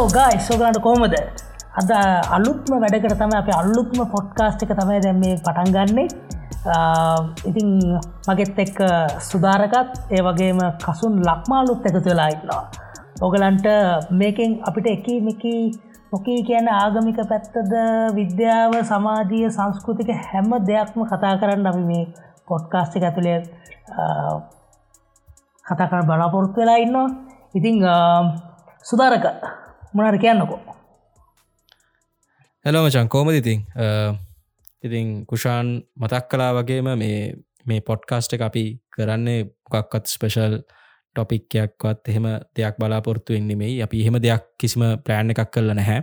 Oh, hello ගයි සෝගලන්ට කෝමද අද අලුත්ම වැඩකට තම අප අල්ලුත්ම පොඩ්කාස්ට එක තමයි දැම් මේ පටන් ගන්නේ. ඉතින් මගෙත් එක් සුදාරකත් ඒ වගේම කසුන් ලක්මාලුත් එකතු වෙලා ඉන්නවා. ඔගලන්ට මේකෙන් අපිට එක මේකි මොකී කියන ආගමික පැත්තද විද්‍යාව සමාජීය සංස්කෘතික හැම දෙයක්ම කතා කරන්න අපි මේ පොඩ්කාස්ටික ඇතුළේ කතා කර බලාපොරොත්තු වෙලා ඉන්නවා. ඉතිං සුදාරක. මොනර කියන්නකෝ? හැලෝම චංකෝමද ඉතින්? ඉතින් කුෂාන් මතක් කලා වගේම මේ මේ පොඩ්කාස්ට එක අපි කරන්නේ මොකක්වත් ස්පෙශල් ටොපික්යක්වත් එහෙම දෙයක් බලාපොරත්තු එන්නෙමයි අපි එහෙම දෙයක් කිසිම ප්ලෑන් එකක් කරල නැහැ.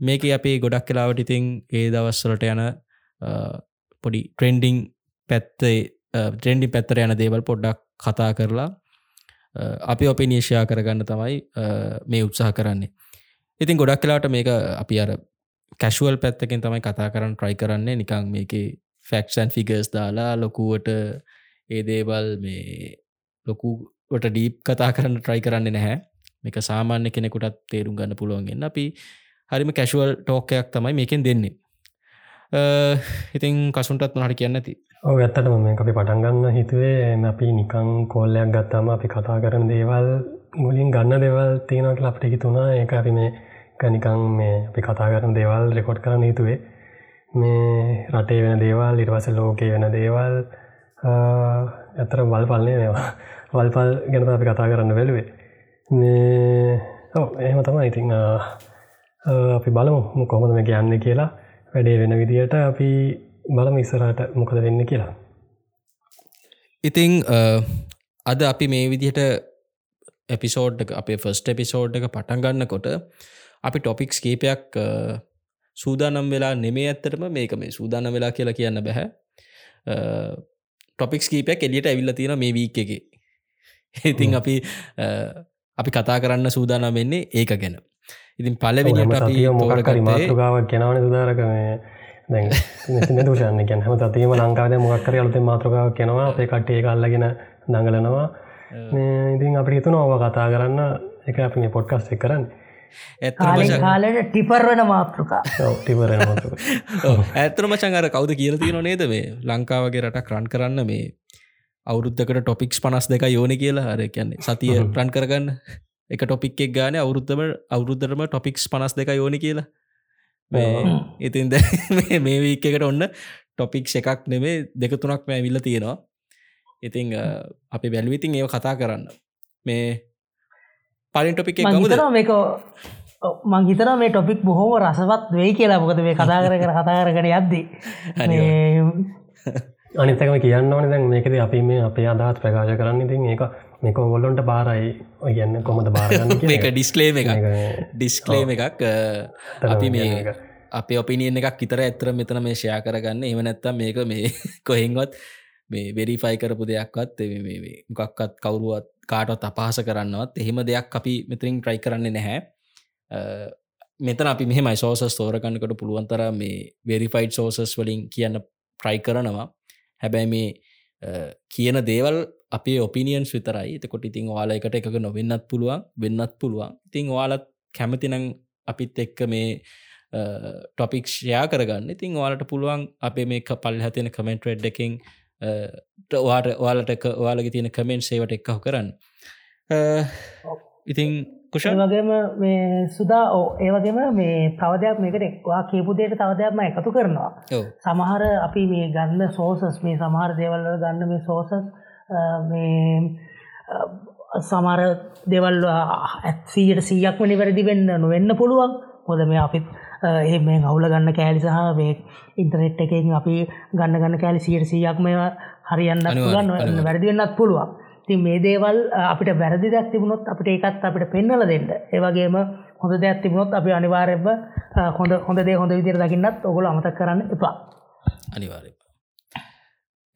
මේක අපි ගොඩක් කලාවට ඉතින් ඒ දවස්වලට යන පොඩි ට්‍රෙන්ඩිං පැත්තේ ට්‍රෙන්ඩි පැත්තර යන දේවල් පොඩ්ඩක් කතා කරලා අපි ඔපි නිේෂයා කරගන්න තමයි මේ උත්සාහ කරන්නේ. ඉතින් ගොඩක් කලාට මේක අපි අර කැශුවල් පැත්තකින් තමයි කතා කරන්න ට්‍රයි කරන්නේ. නිකං මේක ෆැක්ෂන් ෆිගර්ස් දාලා ලොකුවට ඒ දේවල් මේ ලොකුවට ඩීප් කතා කරන්න ට්‍රයි කරන්න නැහැ. මේක සාමාන්‍ය කෙනෙකුටත් තේරුම් ගන්න පුළුවන්ගෙන් අපි හරිම කැශුවල් ටෝකයක් තමයි මේකෙන් දෙන්නේ. ඉතින් කසුන්ටත් මහට කියන්න ඇති? ඔව ඇත්තටම මේ අපි පටන්ගන්න හිතුවේ අපි නිකං කෝල්ලයක් ගත්තාම අපි කතා කරන දේවල් මුලින් ගන්න දෙවල් තියෙනක අපට හිතුනා ඒ අපි මේ ගනිකං මේ අපි කතා කරන දේවල් රෙකොඩ් කරන්න හිතුවේ. මේ රටේ වෙන දේවල් ඉර්වස ලෝකයේ වෙන දේවල් ඇතර වල් පල්න්නේ මේවා. වල්පල් ගැන අපි කතා කරන්න වෙලුවේ මේ එහෙම තමයි. ඉතිං අපි බලමු. කොහොමද මේ කියන්න කියලා. වැඩේ වෙන විදියට අපි බලම ඉස්සරට මොකද වෙන්න කියලා. ඉතිං අද අපි මේ විදිහට එපිසෝඩ් අපේ ෆස්ට එපිසෝඩ් එක පටන්ගන්න කොට අපි ටොපික්ස් කීපයක් සූදානම් වෙලා නෙමේ ඇත්තරම මේක මේ සූදාන වෙලා කියලා කියන්න බැහැ ටොපික්ස් කීපයක් එලියට ඇවිල්ල තියෙන මේ වීක් එක. ඉතිං අපි අපි කතා කරන්න සූදානම් වෙන්නේ ඒක ගැන. ඉතින් පලවෙනිට අපි මොකරි මාතෘකාවක් කෙනවන සුදාරකම දැ දෂන්න ගැන හම තීම ලංකාද මොක්කර අලත මාතෘකාව කෙනවා අපේ කට්ටේ කල්ලගෙන දඟලනවා. ඉතින් අපි හිතුන ඕව කතා කරන්න. එක අපි මේ පොඩ්කස්ට එක් කරන්න. කාලට ටිපර්වන මාතෘකා. මචන් අර කවුද කියල තියෙන නේද? මේ ලංකාවගේ රට ක්‍රන් කරන්න මේ අවුරුද්ධකට ටොපික්ස් පනස් දෙක යෝන කියලා හර කියන්නේ සතිය ප්‍රන් කරගන්න. එක ටොපික් එක් ගාන අවුරුද්ධම අවුරුද්ධරම ටොපික්ස් පනස් දෙක යෝනි කියලා ඉතින් ද මේ වීක් එකට ඔන්න ටොපික්ෂ එකක් නෙමේ දෙක තුනක් මැවිල්ල තියෙනවා. ඉතිං අපි බැල්විතින් ඒ කතා කරන්න. මේ පලින් ටොපික් ගමුද? මේක මං හිතන මේ ටොපික් බොහෝම රසවත් වෙයි කියලා. මොකද මේ කතා කර කර කතා කරගෙන යද්දී අනිතකම කියන්න ඕන දැන් මේකද අපි මේ අපේ අදහත් ප්‍රකාශ කරන්න ඉතින් ඒක මේක ඔගොල්ලොන්ට බාරයි. ඔයන්න කොමද බාරගන්න මේක ඩිස්කලේම එක ඩිස්කලේම එකක්. අපි මේ අප ඔපිනියන එකක් ඉතර ඇතර මෙතන මේ ෂයා කරගන්න. එම නැත්තම් මේක මේ කොහෙන්වත් මේ වෙරිෆයි කරපු දෙයක්වත් මොකක්කත් කවුරුවත් කාටත් අපහස කරන්නවත් එහෙම දෙයක් අපි මෙතරින් ට්‍රයි කරන්නේ නැහැ. මෙතන අපි මෙහමයි සෝසස් තෝරගන්නකට පුළුවන්තර මේ වෙරිෆයිඩ් සෝසස් වලින් කියන්න ට්‍රයි කරනවා හැබැයි මේ කියන දේවල් අපේ ඔපිනියන්ස් විතරයි. එතකොට ඉතින් වාලා එකට එකක නොවෙන්නත් පුළුවන් වෙන්නත් පුළුවන්. ඉතිං වාලත් කැමතිනං අපිත් එක්ක මේ ටොපික්ෂයා කරගන්න. ඉතින් වාලට පුළුවන් අපේ මේ පල් හතින කමෙන්ට් රෙඩ් එකින් වාට වාලට වාලග තියෙන කමෙන්ට් සේවට එක්කහ කරන්න ඉතින් කුෂන් වගේම මේ සුදා ඕ ඒවගේම මේ තවදයක් මේකට එක්වා කියපුදයට තවදයක්ම එකතු කරනවා සමහර අපි මේ ගන්න සෝසස් මේ සමහර දේවල්ල ගන්න මේ සෝසස් මේ සමර දෙවල් ඇත්සීට සීයක්ම නිවැරදි වෙන්න නොවෙන්න පුළුවන් හොද මේ අපිත් ඒ මේ ගවුල ගන්න කෑලි සහ මේ ඉන්ටනෙට් එකෙන් අපි ගන්න ගන්න කෑලි සියට සීයක්ම හරියන්න ගන්න වැරදිවෙන්නත් පුළුවන් ති මේ දේවල් අපිට වැරදි දැක් තිබුණොත් අපිට ඒකත් අපිට පෙන්නල දෙන්න. ඒවගේම හොඳ දෙයක් තිබුණොත් අපි අනිවාරෙබ හොඳ හොඳ දේ හොඳ විදිර දකින්නත් ඔගොල අමතක් කරන්න එපා. අනිවාරය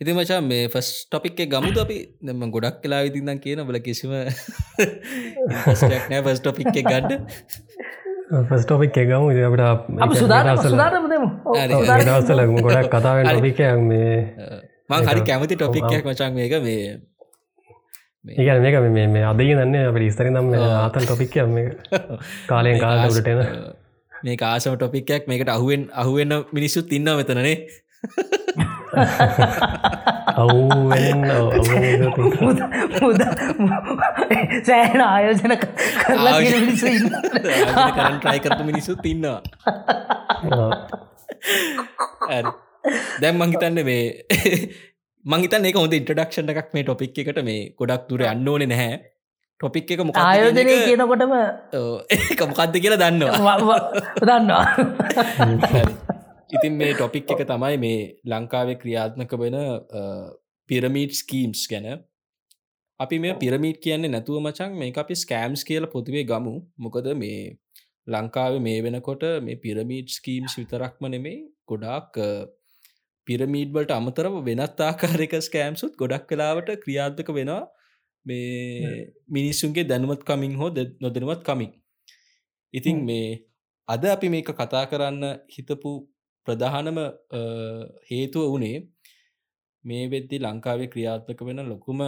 ඉති මචා මේ ෆස් ටොපික් ගමුද අපි? දෙම ගොඩක් කලා විතින්දන් කියන බල කිසිම නෑ ෆස් ටොපික් ගඩ්ඩ ෆස්ටෝපික් එකගමු අපට සුදාසල ගොඩක් කතාව ටොපිකයක් මේ මං හරි කැමති ටොපික්යක් මචන් මේක. මේ ඒගැන මේක මේ මේ අදයි දන්න අප ඉස්තරින් දම් ආතන් ටොපික් කාලයෙන් කාලටන මේ ආසම ටොපික්යක් මේකට අහුවෙන් අහුවෙන්න මිනිස්සුත් ඉන්න මෙතනනේ සෑන ආයෝජන කරන් ට්‍රයි කරපු මිනිස්සුත් ඉන්නවා. දැම් මංහිතන්න මේ මංහිතන් එක හොඳ ඉන්ටඩක්ෂණ එකක් මේ ටොපික් එකට මේ ගොඩක් දුර අන්න ඕන නැහැ. ටොපික් එක මොක ආයෝජනය කියනකොටම ඒක මොකක්ද කියලා දන්නවා. දන්නවා. ඉතින් මේ ටොපික් එක තමයි මේ ලංකාවේ ක්‍රියාත්මක වෙන පිරමීට් ස්කීම්ස් ගැන. අපි මේ පිරමීට් කියන්නේ නැතුව මචන් මේ අපි ස්කෑම්ස් කියල පොතිවේ ගමු. මොකද මේ ලංකාවේ මේ වෙනකොට මේ පිරමීට් ස්කීම්ස් විතරක්ම නෙමේ ගොඩාක් පිරමීඩ්වලට අමතරව වෙනත් ආකාරක ස්කෑම්සුත් ගොඩක් කලාවට ක්‍රියාත්ක වෙනවා. මේ මිනිස්සුන්ගේ දැනුවත් කමින් හෝ නොදනුවත් කමින්. ඉතින් මේ අද අපි මේක කතා කරන්න හිතපු ප්‍රධානම හේතුව වනේ මේ වෙද්දි ලංකාවේ ක්‍රියාත්මක වෙන ලොකුම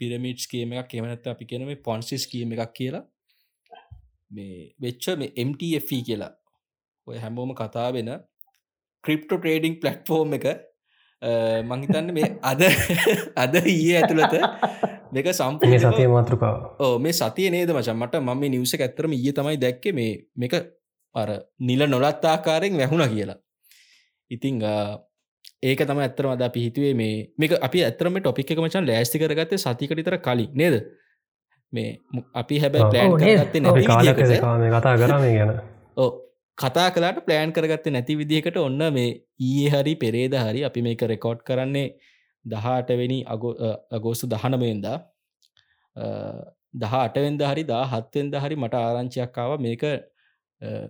පිරමිට්ස් කියම එකක්. කෙමනැත්ත අපි කියන මේ පොන්සිස් කියම එකක් කියලා. මේ වෙච්ච මේ MTF e කියලා. ඔය හැමෝම කතා වෙන ක්‍රිප්ටෝ ට්‍රේඩිං පලට්ෆෝර්ම් එක මංහිතන්න මේ අද අද ඊයේ ඇතුළත දෙක සම්ප සතිය මාතෘකාව. ඕ මේ සතිය නේද මචන් මට මම නිවස ඇත්තරම ඊය තමයි දැක්ක මේ මේක අර නිල නොලත් ආකාරයෙන් වැැහුණ කියලා. ඉතිං ඒක තම ඇත්තරම අද පිහිතුවේ මේ මේක අපි ඇතරම ටොපික් එක මචන් ලෑස්ති කරගත්තේ සතිකටිතර කලින් නේද? මේ අපි හැබැ ප්ලෑන් ගත්තේ කතා කරම ගැන. ඕ කතා කලාට ප්ලෑන් කරගත්තේ නැති විදිහකට ඔන්න මේ ඊයේ හරි පෙරේද හරි අපි මේක රෙකෝඩ් කරන්නේ දහටවෙනි අගෝස්තු දහනමයෙන්දා දහ අටවෙන්ද හරි දා හත්වෙන්ද හරි මට ආරංචියක්කාව මේක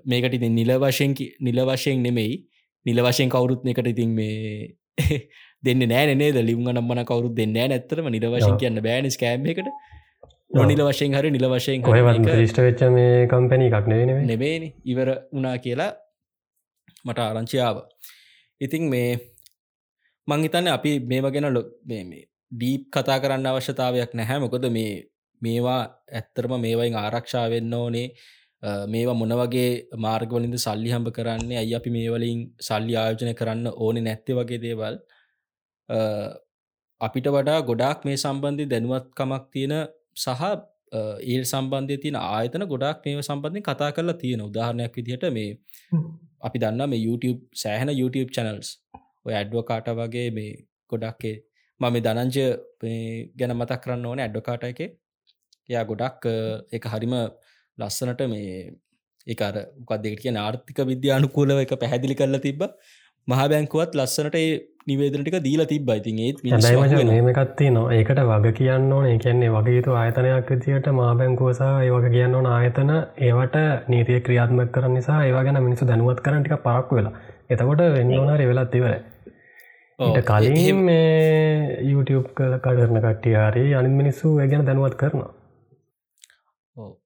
මේකට ඉති නිල වශයෙන් නිල වශයෙන් නෙමෙයි. නිල වශයෙන් කවුරුත් එකට ඉතින් මේ දෙන්න නෑ නේද? ලිංග නම්මන කවරුත් දෙන්න නැත්තරම නිල වශයෙන් කියන්න බෑන කෑම් එකට නොනිල වශයෙන් හරි නිල වශයෙන් හොයවත් ෂ්ට වෙච්ච මේ කම්පැනි එකක් නෙවෙන නෙබේනි ඉවර වනා කියලා මට ආරංචියාව ඉතිං මේ මංහිතන්න අපි මේම ගැන ලො මේ ඩීප් කතා කරන්න අවශ්‍යතාවයක් නැහැ. මොකද මේ මේවා ඇත්තරම මේවයින් ආරක්ෂාවෙන්න ඕනේ. මේවා මොන වගේ මාර්ගවලින්ද සල්ලි හම්බ කරන්නේ අයි අපි මේවලින් සල්ලි ආයෝජනය කරන්න ඕනෙ නැත්තේ වගේ දේවල්. අපිට වඩා ගොඩාක් මේ සම්බන්ධය දැනුවත්කමක් තියෙන සහ ඒ සම්බන්ධය තියන ආයතන ගොඩක් මේ සම්බන්ධය කතා කරලා තියෙන උදාහරණයක් විදිහට මේ අපි දන්න මේ YouTube සෑහන YouTube චැනල්ස් ඔය ඇඩ්වකාට වගේ මේ ගොඩක්ේ මම දනංජය ගැන මතක් කරන්න ඕන ඇඩ්ඩකාට එක. එයා ගොඩක් එක හරිම ලස්සනට මේ එකර උකක්දෙට කිය ආර්ථික විද්‍යානුකූලව එක පැහැදිලි කරලා තිබ මහ බැංකුවත් ලස්සනට නිවේදනටික දීලා තිබ ඉතින් ඒත් මේකත්ති නවා ඒකට වග කියන්න ඕන. එකන්නේ වගේතු ආයතනයක් විදියට මා බැංකුවසා ඒ වගේ කියන්න ඕන ආයතන ඒවට නීතිය ක්‍රියාත්මක කරන නිසා ඒවා ගැන මිනිසු දැනුවත් කරටික පරක්ු වෙලා. එතකොට වෙන්න ඕනර වෙලත් ඊට කලින් මේ YouTube කල කඩරන කට්ටියාරී අනි මිනිස්සු ගැන දැනුවත් කරනවා.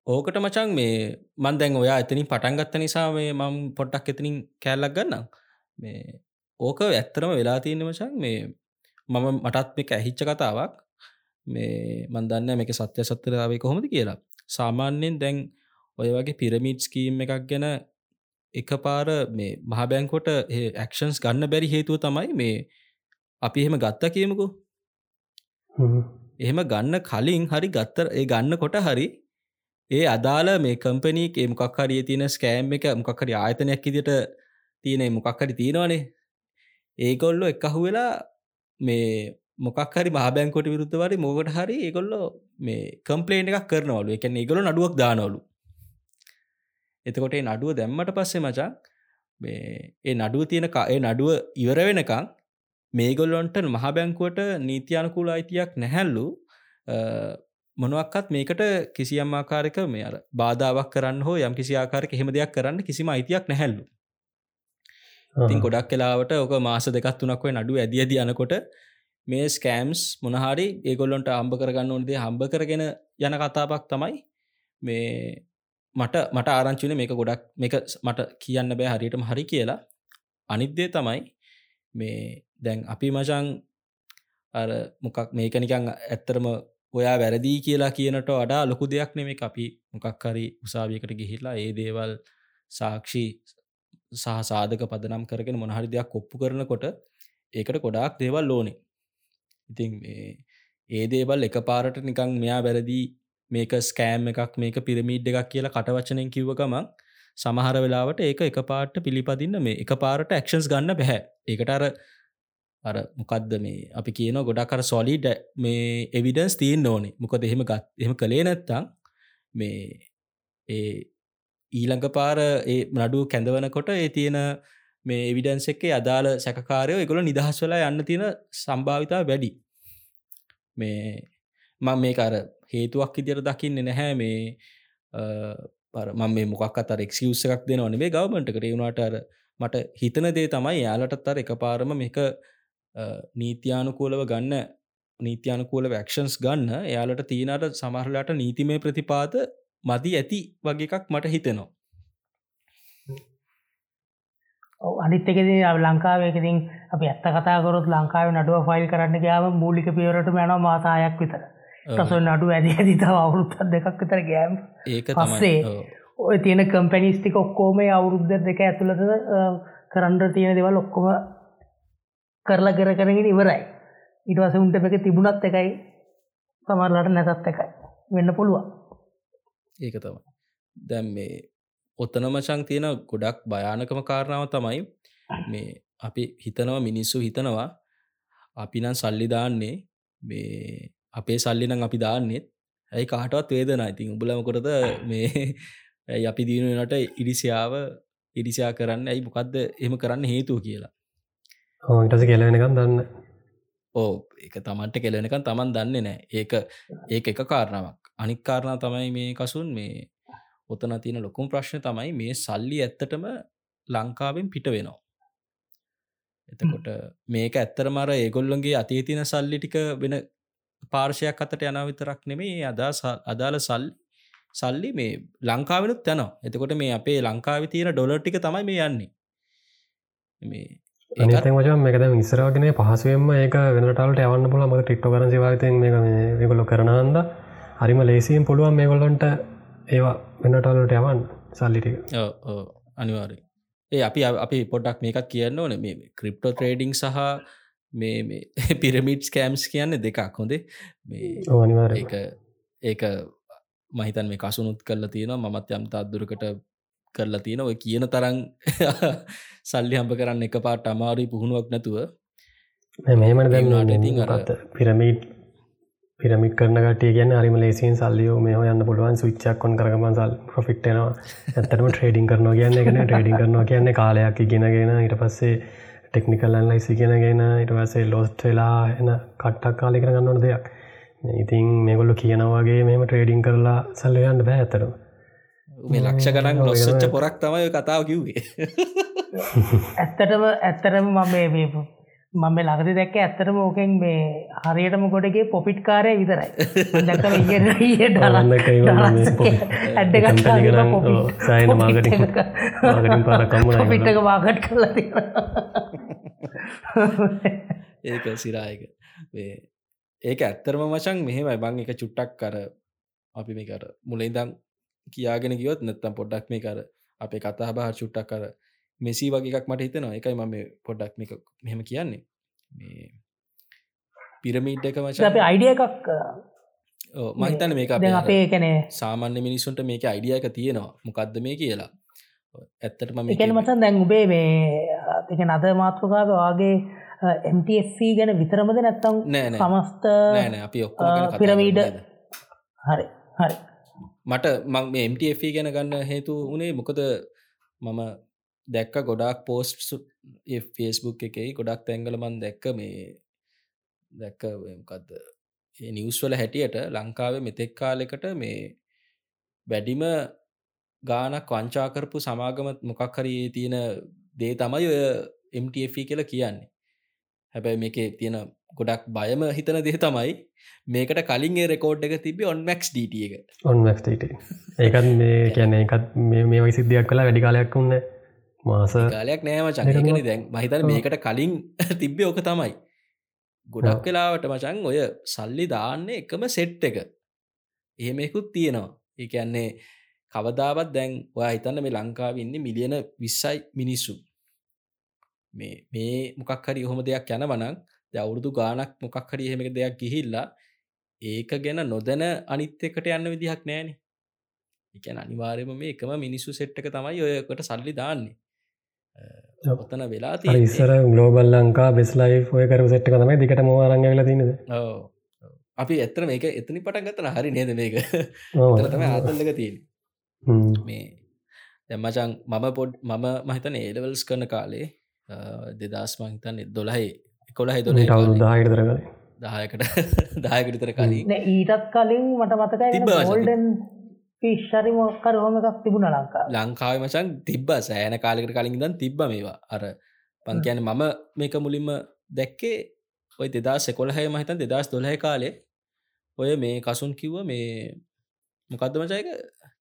ඕකට මචන් මේ මන් දැන් ඔයා එතනින් පටන්ගත්ත නිසා මේ මම් පොට්ටක් එතනින් කෑල්ලක් ගන්නම් මේ ඕක ඇත්තරම වෙලා තියෙන මචන් මේ මම මටත් මේක ඇහිච්ච කතාවක්. මේ මන්දන්න මේක සත්‍ය සත්තරාවේ කොහොමද කියලා. සාමාන්‍යයෙන් දැන් ඔය වගේ පිරමිට් ස්කීම් එකක් ගැන එක පාර මේ මහබැංකොට ඇක්ෂන්ස් ගන්න බැරි හේතුව තමයි මේ අපි එහෙම ගත්තා කියමුකු. එහෙම ගන්න කලින් හරි ගත්තර ඒ ගන්න කොට හරි ඒ අදාළ මේ කම්පනීක මොකක් හරිය තියෙන ස්කෑම් එක මොකක්හරි ආයතනයක් ඉදිට තියෙන මොකක්හරි තියෙනවානේ. ඒකොල්ලො එකහු වෙලා මේ මොකක්හරි මහබැංකොට විරුද්ධ වරි මෝකට හරි ඒකොල්ලො මේ කම්පලේන් එකක් කරනවලු. එකැන ඒගොල නඩුවක් දානවලු. එතකොට නඩුව දැම්මට පස්සේ මචා මේ ඒ නඩුව තියෙන ඒ නඩුව ඉවර වෙනකං මේගොල්ලොන්ට මහබැංකුවට නීතියනකුල අයිතියක් නැහැල්ලු මොනුවක්කත් මේකට කිසියම් ආකාරක මේ අර බාධාවක් කරන්න හෝ යම් කිසි ආකාරක හෙම දෙයක් කරන්න කිසිම අයිතියක් නැහැල්ලු ඉතින් ගොඩක් කලාවට ඕක මාස දෙකත් තුනක්ව නඩු ඇදියද යනකොට මේ ස්කෑම්ස් මොනහරි ඒගොල්ලොන්ට අම්භ කරගන්න ඕනදේ හම්බ කරගෙන යන කතාවක් තමයි මේ මට මට ආරංචින මේක ගොඩක් මේක මට කියන්න බෑ හරියටම හරි කියලා. අනිද්දේ තමයි මේ දැන් අපි මචන් අර මොකක් මේක නිකං ඇත්තරම ඔයා වැරදිී කියලා කියනට වඩා ලොකු දෙයක් නෙමේ අපි මොකක් හරි උසාවියකට ගිහිල්ලා ඒ දේවල් සාක්ෂි සහ සාධක පදනම් කරගෙන මොනහරි දෙයක් කොප්පු කරනකොට ඒකට ගොඩාක් දේවල් ලෝනේ ඉතින් ඒ දේවල් එක පාරට නිකං මෙයා වැරදිී මේක ස්කෑම් එකක් මේක පිරමිඩ් එකක් කියලා කටවචනයෙන් කිව්ව ගමක් සමහර වෙලාවට ඒක එක පාට පිළිපදින්න මේ එක පාරට ඇක්ෂන්ස් ගන්න බැහැ. ඒකට අර අර මොකක්ද මේ අපි කියන ගොඩක් අර සොලිඩ මේ එවිඩන්ස් තිීන් ඕනේ. මොකද එහෙම ගත් එහම කළේ නැත්තං මේ ඒ ඊළඟ පාර ඒ නඩු කැඳවනකොට ඒ තියෙන මේ එවිඩන්ස එකේ අදාළ සැකාරයෝ එකගොල නිදහස් වෙලා යන්න තියෙන සම්භාවිතා වැඩි. මේ මං මේ අර හේතුවක් ඉදිර දකින්න නැහැ. මේ පර මම මේ මොකක් අතර එක්සිවස එකක් දෙනවන මේ ගවමටකට වුණට අර මට හිතන දේ තමයි යාලටත් අර එක පාරම මේක නීතියානුකූලව ගන්න නීතියානුකූල වැක්ෂන්ස් ගන්න. එයාලට තියෙනට සමහරලාට නීතිමය ප්‍රතිපාත මදි ඇති වගේ එකක් මට හිතෙනවා. අනිත්තකෙද ලංකාවේකතින් අප ඇත්ත කතාකරොත් ලංකාව නඩුව ෆයිල් කරන්න ගයාම මූලික පියවරට යන මාසායක් විතර. රස නඩු ඇද ඇදිතාව අවුරුත්තත් දෙකක් විතර ගෑම් ඒක පස්සේ ඔය තියෙන කම්පැනිස්ටික ඔක්කෝම අවුරුද්ධ දෙක ඇතුළත කරන්ඩ තියෙන දෙවල් ඔක්කොම කරලා කර කරගෙන ඉවරයි. ඉටවස උන්ට එක තිබුණත් එකයි සමරලට නැතත් එකයි. වෙන්න පුළුවන් ඒක තම දැම් මේ ඔත්තන මචං තියෙන ගොඩක් භයානකම කාරණාව තමයි මේ අපි හිතනව මිනිස්සු හිතනවා අපි නම් සල්ලි දාන්නේ මේ අපේ සල්ලිනම් අපි දාන්නෙත් ඇයි කාටවත් වේදන ඉතින් උඹලමකොටද මේ ඇයි අපි දීනුවනට ඉරිසියාව ඉරිසියා කරන්න? ඇයි මොකක්ද එම කරන්න හේතුව කියලා? හෝටස කෙලවෙනකම් දන්න. ඕ එක තමන්ට කෙලවෙනකම් තමන් දන්නේ නෑ ඒක ඒක එක කාරණාවක් අනික් කාරණා තමයි මේ කසුන් මේ ඔතන තියෙන ලොකුම් ප්‍රශ්න තමයි මේ සල්ලි ඇත්තටම ලංකාවෙන් පිට වෙනවා. එතකොට මේක ඇත්තර මර ඒගොල්ලොන්ගේ අතේ තින සල්ලි ටික වෙන පාර්ශයක් අතට යන විතරක් නෙමේ අදා අදාළ සල් සල්ලි මේ ලංකාවෙනුත් යනවා. එතකොට මේ අපේ ලංකාව තියෙන ඩොලර්ටික තමයි මේ යන්නේ. මේ ඒත මචන් මේකද ඉස්සරගෙන පහසුවෙන්ම ඒක වෙනටල්ට යවන්න පුල මක ටික්ට කරන සිවාතයෙන් මේ මේකොල්ලො කරනන්ද හරිම ලේසියෙන් පුළුවන් මේගොල්ලොන්ට ඒවා වෙනටල්ලට යවන් සල්ලිටික අනිවාරය ඒ අපි අපි පොඩක් මේකක් කියන්න ඕන. මේ ක්‍රිප්ටෝ ට්‍රේඩිං සහ මේ පිරමිට් කෑම්ස් කියන්න දෙකක් හොඳේ. අනිවාර ඒක මහිතන් මේ කසුනුත් කරලා තියෙන මත් යම්තා අදුරකට කරලා තියෙන ඔය කියන තරන් සල්ලි හම්ප කරන්න එක පාට අමාරී පුහුණුවක් නැතුව. මෙහමට දැන්නට ඉතින් අරත් පිරමිට් පිරමිට කරන ගටිය ගැන අරිම ලේසින් සල්ලියෝ මේ යන්න පුළුවන් සුච්චක් කොන් කරගම සල් ප්‍රෆික්ටනවා ඇත්තටම ට්‍රේඩින් කරනවා කියන්න එකන ට්‍රේඩින් කරනවා කියන්නේ කාලයක් ඉගෙනගෙන ඉට පස්සේ ටෙක්නිකල් ඇන්ලයිසි කියෙනගෙන ඉටවසේ ලොස්ට වෙලා එන කට්ටක් කාලි කර ගන්නවන දෙයක්. ඉතින් මේගොල්ලු කියනවාගේ මෙම ට්‍රේඩිං කරලා සල්ලයන්න බෑ ඇතරු මේ ලක්ෂ කරන්න ලොස්සච්ච පොරක් තමයි කතාව කිව්වේ. ඇත්තටම ඇත්තරම මම මම ලගති දැක්ක ඇත්තටම ඕකෙන් මේ හරියටම ගොඩගේ පොපිට් කාරය විතරයි. දැක පිට්ටක වාගට් කරලා ඒක සිරායක ඒක. ඇත්තරම මචන් මෙහෙමයි. බං එක චුට්ටක් කර අපි මේ කර මුලයිදම් කියාගෙන ගියොත් නැත්තම් පොඩ්ඩක් මේ කර අපේ කතා බහ චුට්ටක් කර මෙසි වගේක් මට හිතනවා. එකයි මම පොඩ්ඩක් මේක මෙහෙම කියන්නේ. මේ පිරමීට් එක මච අප අයිඩිය එකක් මහිතන මේක අපේ කනේ සාමාන්‍ය මිනිසුන්ට මේක අයිඩිය එක තියෙනවා. මොකක්ද මේ කියලා? ඇත්තට ම එකන මචන් දැන් උබේ මේ එක නද මාතෘකාව වගේ MTF ගැන විතරමද නැත්තම් සමස්ත අපි ඔක්කො පිරමීඩ හරි හරි. මට මං මේ MTF ගැන ගන්න හේතු උනේ මොකද මම දැක්ක ගොඩක් පෝස්ට් ෆේස්බුක් එකයි ගොඩක් තැංගල මන් දැක්ක මේ දැක්කකක්ද නිවස්වල හැටියට ලංකාවේ මෙතෙක් කාලෙකට මේ වැඩිම ගානක් වංචාකරපු සමාගම මොකක් හරි තියෙන දේ තමයි ඔය MTF කියලා කියන්නේ. හැබැයි මේක තියෙන ගොඩක් බයම හිතන දේ තමයි මේකට කලින් රෙකෝඩ් එක තිබි ඔන්මක්ස් ඩට එක. ඔන්මක්ට ඒකත් මේ කියන එකත් මේ වයි සිද්ධියක් කලා වැඩි කාලයක් වුන්න මාස කාලයක් නෑම චනකන දැන් මහිතන මේකට කලින් තිබ්බේ ඕක තමයි. ගොඩක් වෙලාවට මචන් ඔය සල්ලි දාන්නේ එකම සෙට් එක. එහෙමෙකුත් තියෙනවා. ඒඇන්නේ කවදාවත් දැන් ඔයා හිතන්න මේ ලංකාව ඉන්න මිලියන විස්සයි මිනිස්සු. මේ මේ මොකක් හරි හොම දෙයක් යන වනක් අවුරුදු ගානක් මොකක් හරි එහෙමක දෙයක් ගිහිල්ලා ඒක ගැන නොදැන අනිත් එකට යන්න විදිහක් නෑන. එකන අනිවාර්යම මේ එකම මිනිස්සු සෙට්ක තමයි ඔයකට සල්ලි දාන්නේ ඔතන වෙලා ඉස්සර ගලෝබල් ලංකා බෙස්ලයි ඔය කර සෙට්ක තමයි දිකට මවාරංග වෙලා තිනද අපි ඇත්තර මේක එතනි පටන් ගත්තන හරි නේද මේක? තම ආතල්ලක තියෙන මේ දැම්මචන් මම පොඩ් මම මහිතන ඒලවල්ස් කරන කාලේ දෙදස් මහිතන්න දොලහයි කොළහයි දොල දාහිතර කල. දායකට දායකටතර කලින්. ඊටත් කලින් මට මතකයි ගෝල්ඩන් ෆිශ්රි මොක්කර හොම එකක් තිබුණ ලංකා ලංකාව මචන් තිබ්බ සෑන කාලෙකට කලින් දන් තිබ්බ මේවා. අර පංකයන මම මේක මුලින්ම දැක්කේ ඔය දෙදා සෙකොළහය මහිතන් දෙදස් දොලහ කාලේ. ඔය මේ කසුන් කිව්ව මේ මොකක්ද මචයක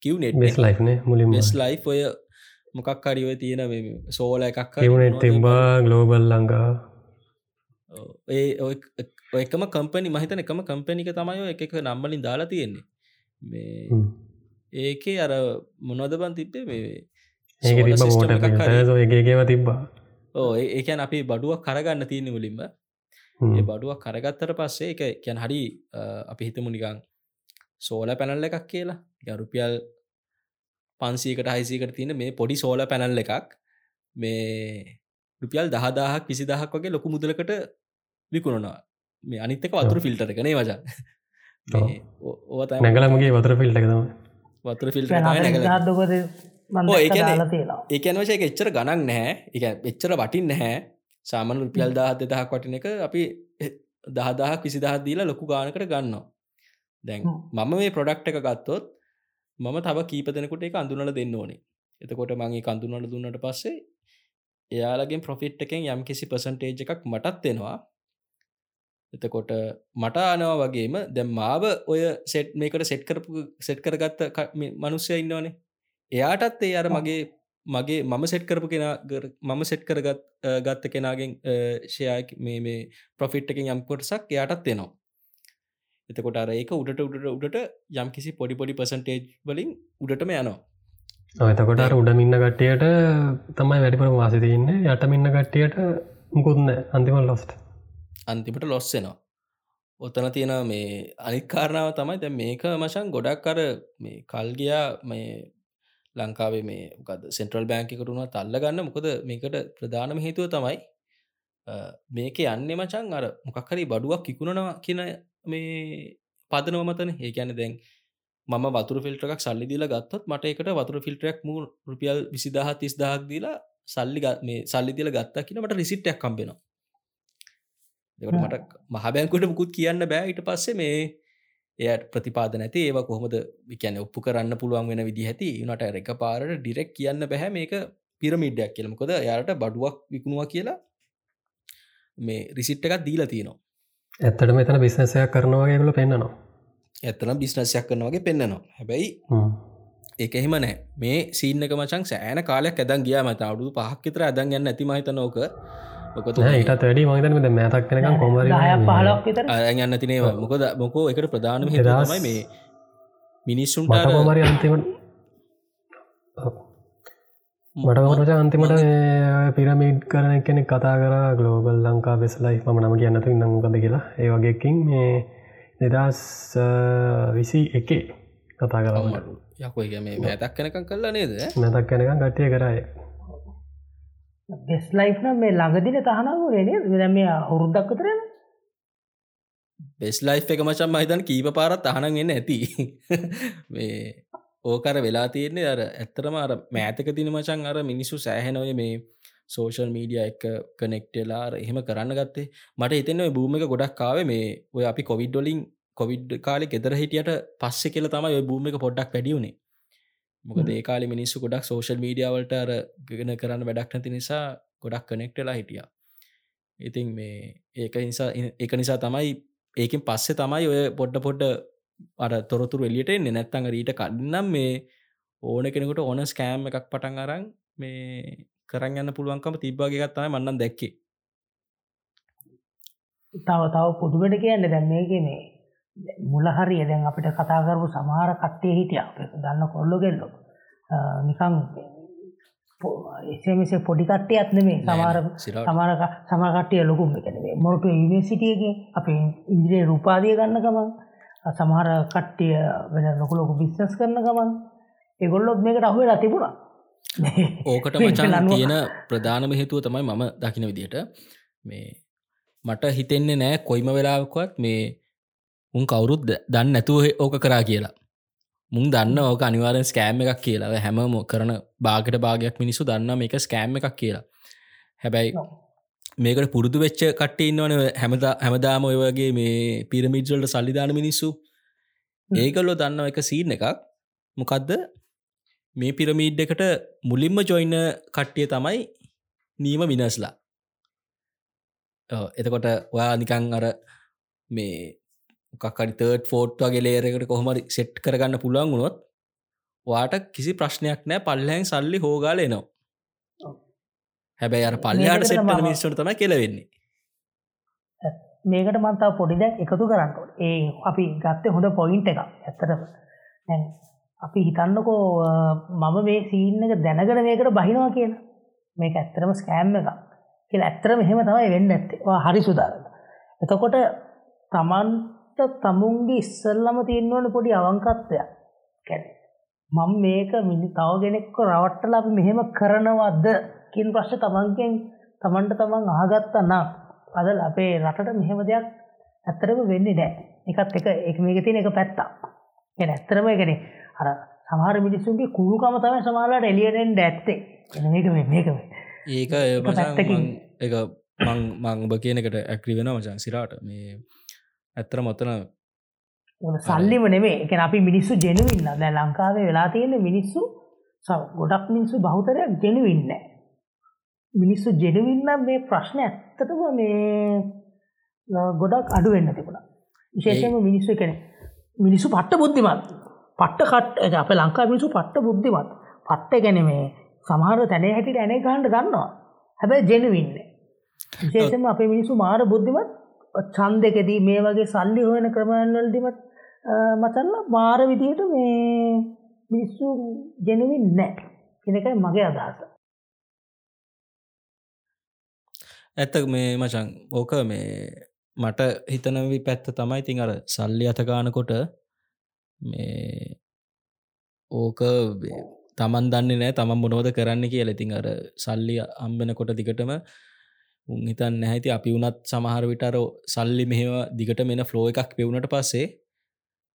කිව් නෙට් ලයින මුලින් ලයි් ඔය මොකක් හරිව තියෙන සෝල එකක් තිබා ගලෝබල් ලංකා. ඒ ඔයකම කම්පනි මහිතන එකම කම්පනික තමයි එක එක නම්බලින් දාලා තියෙන්නේ. මේ ඒකේ අර මොනොද බන් තිබ්බේ? මේ ඒගේව තිබ්බා ඕ ඒකැන් අපි බඩුවක් කරගන්න තියෙන මුලින්ම. ඒ බඩුවක් කරගත්තර පස්සේ එක කියැන් හරි අපි හිතමු නිකං සෝල පැනල්ල එකක් කියලා. ගරුපියල් පන්සීකට හයිසීකට තියෙන මේ පොඩි සෝල පැනල් එකක්. මේ රුපියල් දහදාහක් විසි දහක් වගේ ලොකු මුදලකට විකුණනවා. මේ අනිත්තක වතුර ෆිල්ටර කනේ වජා නැගලමගේ වතර ෆිල්ට එකතම වතුර ෆිල්ට ඒකන වශය එච්චර ගණන් නැහැ. එක එච්චර වටින් නැහැ. සාමන රුපියල් දාහත් දෙදහක් වටින එක අපි දහදාහක් විසි දහත් දීලා ලොකු ගානකට ගන්නවා. දැන් මම මේ ප්‍රොඩක්් එක ගත්තොත් මම තව කීප දෙනකොට එක අඳුනල දෙන්න ඕනේ. එතකොට මගේ කඳුනට දුන්නට පස්සේ එයාලගේ ප්‍රොෆිට් එකෙන් යම් කිසි පසන්ටේජ් එකක් මටත් දෙෙනවා එතකොට මට ආනවා වගේම දැම් මාව ඔය සෙට් මේකට සෙට් කරපු සෙට් කරගත්ත මනුස්්‍යය ඉන්නවනේ. එයාටත් ඒ අර මගේ මගේ මම සෙට් කරපු කෙන මම සෙට් කරගත් ගත්ත කෙනගෙන් ෂය මේ මේ ප්‍රොෆිට් එකින් යම් කොටසක් එයාටත් දෙනවා එතකොට අර ඒක උඩට උඩට උඩට යම් කිසි පොඩි පොඩි පසන්ටේජ් වලින් උඩටම යනවා. එතකොට අර උඩමින්න කට්ටියට තමයි වැඩිපුර වාසිතින්න යටමින්න කට්ටියට මුකුත්න්න අන්තිමල් ලොස්ට අන්තිමට ලොස්සෙනවා ඔත්තන තියෙන මේ අනිකාරණාව තමයි දැ මේක මචන් ගොඩක් අර මේ කල්ගයා මේ ලංකාවේ මේ ගද සෙන්ට්‍රල් බෑංකිකරුණා තල්ල ගන්න. මොකද මේකට ප්‍රධානම හේතුව තමයි මේක යන්නේ මචන් අර මොකක්හරි බඩුවක් කිකුණනවා කියන මේ පදනව මතන. ඒකැන දැන් මම වතුර ෆිල්ටරක් සල්ලි දීලා ගත්තත් මට එකට වතුර ෆිල්ටරක් මූ රුපියල් විසිදාහ තිස්දාහක් දීලා සල්ලි මේ සල්ලි දිල ගත්තා කියන මට රිසිට්ටක් කම්බෙනවා දෙකට මට මහබැංකුට මුකුත් කියන්න බෑ. ඉට පස්සේ මේ එයට ප්‍රතිපාද නැති ඒව කොහොමද? විකැන ඔප්පු කරන්න පුළුවන් වෙන විදි ඇති. නට එක පාරට ඩිරෙක් කියන්න බැහැ මේක පිරමිඩ්ඩයක් කියලමකොද යායට බඩුවක් විකුණවා කියලා මේ රිසිට් එකක් දීලා තියෙනවා. ඇත්තට මෙතන බිස්නසයක් කරනවාගේගල පෙන්න්නනවා ඇත්තන බිස්නසයක් කරනවාගේ පෙන්න්නනවා හැබැයි ඒක එහෙම නෑ මේ සීනක මචන් සෑන කාලයක් ඇදන් ගිය මත අවුදු පහක්කිතර ඇදන් ගන්න ඇතිමහිත ඉටත් වැඩි මහිතනද මෑතක් කෙනක කොමර අයගන්න තිනේවා මොකද මොකෝ එකට ප්‍රධානම හිදමයි මේ මිනිස්සුන්ට කොමරි අන්තිමට මටමට අන්තිමට පිරමිඩ් කරන කෙනෙක් කතා කර ගලෝබල් ලංකා බෙස්ලයි. ම නම කියන්නතු නංකද කියලා. ඒ වගේකින් මේ දෙදස් විසි එකේ කතා කරම යකෝ මේ මෑතක් කනකම් කරලා නේද? මැතක් කනකම් ගටිය කරයි බෙස් ලයිෆ්න මේ ළඟදින තහනවරනේ වෙන මේ හුරුද්දක් කරන බෙස් ලයි් එක මචන් මහිතන් කීප පාරත් අහනන් එන්න ඇති. මේ ඕකර වෙලා තියෙන්නේ අර ඇත්තරම අර මෑතක තින මචන් අර මිනිස්සු සෑහෙනොය මේ සෝෂල් මීඩිය එක කනෙක්ටලා එහෙම කරන්න ගත්තේ. මට හිතෙන්ව බූම එක ගොඩක් කාව මේ ඔය අපි කොවිඩ්ඩොලින් කොවිඩ් කාලෙ ගෙදර හිටියට පස්සෙ කියල තමයි ඔය බූම එක පොඩ්ඩක් පැඩියුණේ මොකද ඒ කාලි මිනිස්සු ගොඩක් සෝෂල් මීඩියාවලට අර ගෙන කරන්න වැඩක් නැති නිසා ගොඩක් කනෙක්ටලා හිටිය. ඉතින් මේ ඒක නිසා එක නිසා තමයි ඒකින් පස්සේ තමයි ඔය පොඩ්ඩ පොඩ්ඩ අර තොරතුර එලියට එන්න. නැත්තඟ රීට කඩන්නම් මේ ඕන කෙනෙකුට ඕන ස්කෑම් එකක් පටන් අරං මේ කරන්න යන්න පුළුවන්කම තිබ්බාගේ ගත්තම මන්නන් දැක්කේ. තව තව පුදුවට කියන්න දැන් මේක මේ මුලහරිය දැන් අපිට කතා කරපු සමහර කට්ටිය හිටිය. අප දන්න කොල්ලො කෙල්ලො. නිකං එසේමසේ පොඩි කට්ටියත් නෙමේ සමාර සමාර සමකට්ටිය ලොකුම කනේ මොරටු යුනිසිටියගේ අප ඉන්ද්‍රේ රූපාදිය ගන්න ගමන් සමහර කට්ටිය වෙන ලොකු ලොකු බිස්නස් කරන ගමන් එගොල්ලොත් මේකට අහුවෙලා තිබුණා. ඕකට මචන් තියෙන ප්‍රධානම හේතුව තමයි මම දකින විදියට මේ මට හිතෙන්නේ නෑ කොයිම වෙලාවකවත් මේ උන් කවුරුත් දන්න නැතුව ඕක කරා කියලා. මුන් දන්න ඕක අනිවාරෙන් ස්කෑම් එකක් කියලා. හැමම කරන බාගට භාගයක් මිනිසු දන්න මේක ස්කෑම් එකක් කියලා. හැබැයි මේකට පුරුදු වෙච්ච කට්ටඉන්නවන හැමදා හැමදාම ඔය වගේ මේ පිරමිජල්ට සල්ලිධාන මිනිස්සු. ඒකල්ලො දන්න එක සීන් එකක්. මොකක්ද මේ පිරමීඩ් එකට මුලින්ම ජොයින්න කට්ටිය තමයි නීම විනස්ලා එතකොට ඔයා නිකං අර මේ කක්කරි තර්ඩ් ෆෝට් වගේ ලේරකට කොහොමරි සෙට් කරගන්න පුළුවන් වුණොත් වාට කිසි ප්‍රශ්නයක් නෑ පල්ලහැන් සල්ලි හෝගාල එනවා. හැබැයි අර පල්ලයාට සෙට්ට මිනිස්සට තම කෙලවෙන්නේ. මේකට මන්තාව පොඩි දැක් එකතු කරන්නට ඒ අපි ගත්තේ හොඳ පොයින්ට එක ඇත්තට අපි හිතන්නකෝ මම මේ සීන් එක දැනගෙන මේකට බහිනවා කියන මේක ඇත්තරම ස්කෑම් එක කියලා ඇත්තරම එහෙම තමයි වෙන්න ඇත්තේ හරි සුදාරන්න එතකොට තමන්ට තමුන්ගේ ඉස්සල්ලම තියෙන්වන පොඩි අවංකත්වයක්. කැන මං මේක මිනි තවගෙනෙක්ක රවට්ටල අපි මෙහෙම කරනවද්ද කින් ප්‍රශ්න තමන්ගෙන් තමන්ට තමන් ආගත්ත නම් අදල් අපේ රටට මෙහෙම දෙයක් ඇත්තරම වෙන්නේ නෑ. එකත් එක එක මේක තියෙන එක පැත්තා එ ඇත්තරම එකනේ අර සමහර මිනිස්සුන්ගේ කුළුකම තමයි සමාලාට එලියටෙන්ට ඇත්තේ. මේක මේක ඒක පැත්තකින් එක මං මං උබ කියනකට ඇක්‍රි වෙන මචන් සිරාට. මේ ඇත්තර මොත්තන සල්ලිම නෙමේ එක අපි මිනිස්සු ජෙනුවින්න දැ ලංකාවේ වෙලා තියෙන මිනිස්සු ගොඩක් මිනිස්සු බෞතරයක් ජෙනුවින්න මිනිස්සු ජෙනුවින්න මේ ප්‍රශ්න ඇත්තටම මේ ගොඩක් අඩුවෙන්න තිබුණ. විශේෂම මිනිස්සු කෙනෙ මිනිස්සු පට්ට බුද්ධිමත්. පට්ට කට අප ලංකා මිනිසු පට්ට බුද්ධිමත්. පට්ට ගැන මේ සමහර තැනේ හැටිට ඇනේ ගහන්ඩ ගන්නවා හැබැයි ජෙනුවින්න විශේෂම අපේ මිනිසු මාර බුද්ධිමත් චන්දකෙදී මේ වගේ සල්ලි හොයන ක්‍රමයන්වලදිමත් මචල්ල මාර විදියට මේ මිනිස්සු ජෙනුවින් නෑ. කෙනකයි මගේ අදහස. ඇත්ත මේ මචන් ඕක මේ මට හිතනවි පැත්ත තමයි. තින් අර සල්ලි අතගානකොට මේ ඕක තමන් දන්නේ නෑ තමන් මොනෝද කරන්න කිය ලෙතින් අර සල්ලි අම්බෙනකොට දිගටම උන් හිතන් නැහැති අපි වනත් සමහර විටර සල්ලි මෙහෙම දිගට මෙන ෆ්ලෝ එකක් පෙවුණට පස්සේ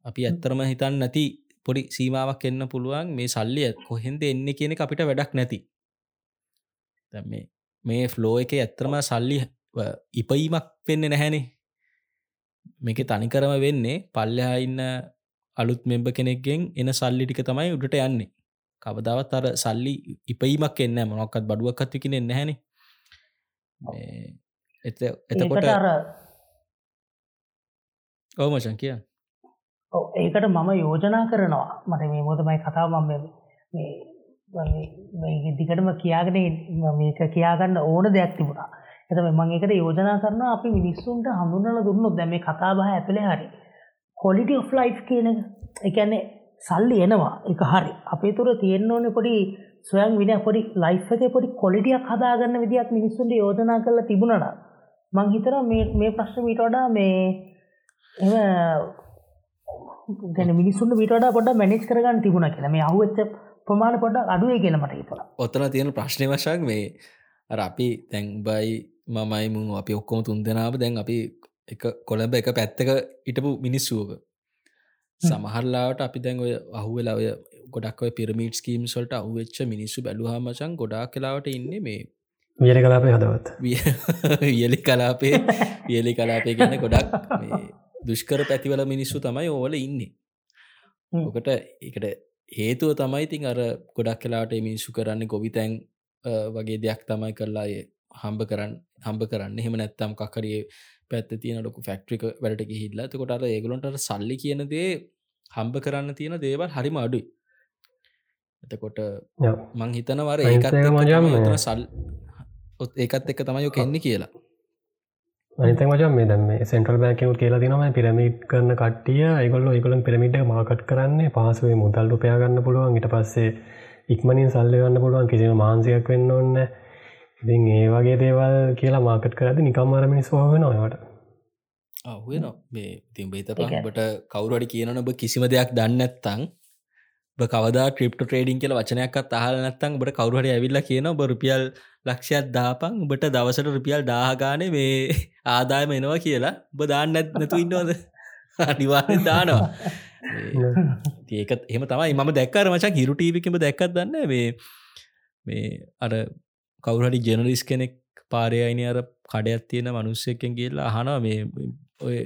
අපි ඇත්තරම හිතන් නැති පොඩි සීමාවක් එන්න පුළුවන් මේ සල්ලිය කොහෙන්ද එන්න කියන අපිට වැඩක් නැති. මේ මේ ෆ්ලෝ එක ඇත්තරම සල්ලි ඉපීමක් වෙන්න නැහැනේ. මේක තනිකරම වෙන්නේ පල්ලහා ඉන්න අලුත් මෙම්බ කෙනෙක්ගෙන් එන සල්ලි ටික තමයි උඩට යන්නේ. කවදාවත් අර සල්ලි ඉපීමක් එන්න මොනොක්කත් බඩුවක්කත්ව කෙනෙ නැහැනේ එත එතකොට ඕමචන් කිය. ඒකට මම යෝජනා කරනවා. මට මේ මොදමයි කතාව මම මේ දිගටම කියාගෙන මේක කියාගන්න ඕන දෙයක් තිබුණා. එතම මං එකට යෝජනා කරන අපි මිනිස්සුන්ට හඳුන්නල දුන්නු දැම කතාබහ ඇතුළේ හරි. කොලිටි of ලයි් කියන එකන්නේ සල්ලි එනවා. එක හරි. අපේ තුර තියෙන්න්න ඕන පොඩි සොයන් වින පොඩි ලයිෆ් එක පොඩි කොලිටියක් හදාගන්න විදියක් මිනිස්සුන්ට යෝජනා කරලා තිබුණට මං හිතර මේ ප්‍රශ්න මීට වඩා මේ එම ගැන මිනිස්සුන්ට විට පොඩ මැනිස් කරගන්න තිබුණ කියලා. මේ අහුවච්ච ප්‍රමාණ පොඩ අඩුවේ කියලමට හිතලා ඔත්තන තියෙන ප්‍රශ්නය වශක් මේ අර අපි තැන් බයි මමයි මුන් අපි ඔක්කොම තුන් දෙනාව දැන් අපි එක කොළඹ එක පැත්තක ඉටපු මිනිස්සුවක. සමහරලාට අපි දැන් ඔය අහුවෙලා ඔය ගොඩක් පිරමිට් ස්කීම් සොල්ට අහුවෙච්ච මිනිස්සු බැලුහමචන් ගොඩා කලාවට ඉන්න මේ වියලි කලාපය හදවත්. වියලි කලාපේ වියලි කලාපය ගැන ගොඩක් දුෂ්කර පැතිවල මිනිස්සු තමයි ඕවල ඉන්නේ. ඕකට එකට හේතුව තමයි තින් අර ගොඩක් කලාට මිනිස්සු කරන්න ගොවිතැන් වගේ දෙයක් තමයි කරලා හම්බ කරන්න හම්බ කරන්න. එහෙම නැත්තම් කකරේ පැත්ත තියෙන ලොකු ෆැක්ට්‍රික වැඩට හිල්ලා කොටට ඒගලොන්ට සල්ලි කියන දේ හම්බ කරන්න තියෙන දේවල් හරිම අඩුයි එතකොට මං හිතනවර ඒකත් මජම සල් ඒකත් එක තමයෝ කෙන්නේ කියලා. අනිත මචන් මේ දැම සෙන්ටල් බෑකවුත් කියලා තිනම පිරමිට් කරන කට්ටිය. ඒගොල්ල ඒගොලන් පිරමිට මාකට් කරන්නේ පහසුවේ මුදල් රුපයාගන්න පුළුවන්. ඉට පස්සේ ඉක්මනින් සල්ල ගන්න පුළුවන්. කිසිම මාන්සියක් වෙන්න ඔන්න ඉතින් ඒ වගේ දේවල් කියලා මාකට් කරද නිකම් අරමිනිස් හොවෙන ඔයට අහුවෙන මේ තින් බේතපට කවුරඩි කියනන ඔබ කිසිම දෙයක් දන්නත්තං කවදා ක්‍රිප්ට ට්‍රේඩින් කියල වචනයක්ත් අහල නැත්තං බට කවරුහට ඇවිල්ල කියන ඔබ රුපියල් ලක්ෂයක් දාපං උබට දවසට රුපියල් දාහගාන මේ ආදායම එනවා කියලා. ඔබ දාන්න නැතු ඉන්නවද? අනිවාරෙන් දානවා. ඒක එම තමයි. මම දැක්කර මචක් හිරු ටීවිකම දැක්කත් දන්න මේ මේ අර කවුරහටි ජනරිස් කෙනෙක් පාරයයින අර කඩයක් තියෙන මනුස්සයකෙන් කියලා අහනවා මේ ඔය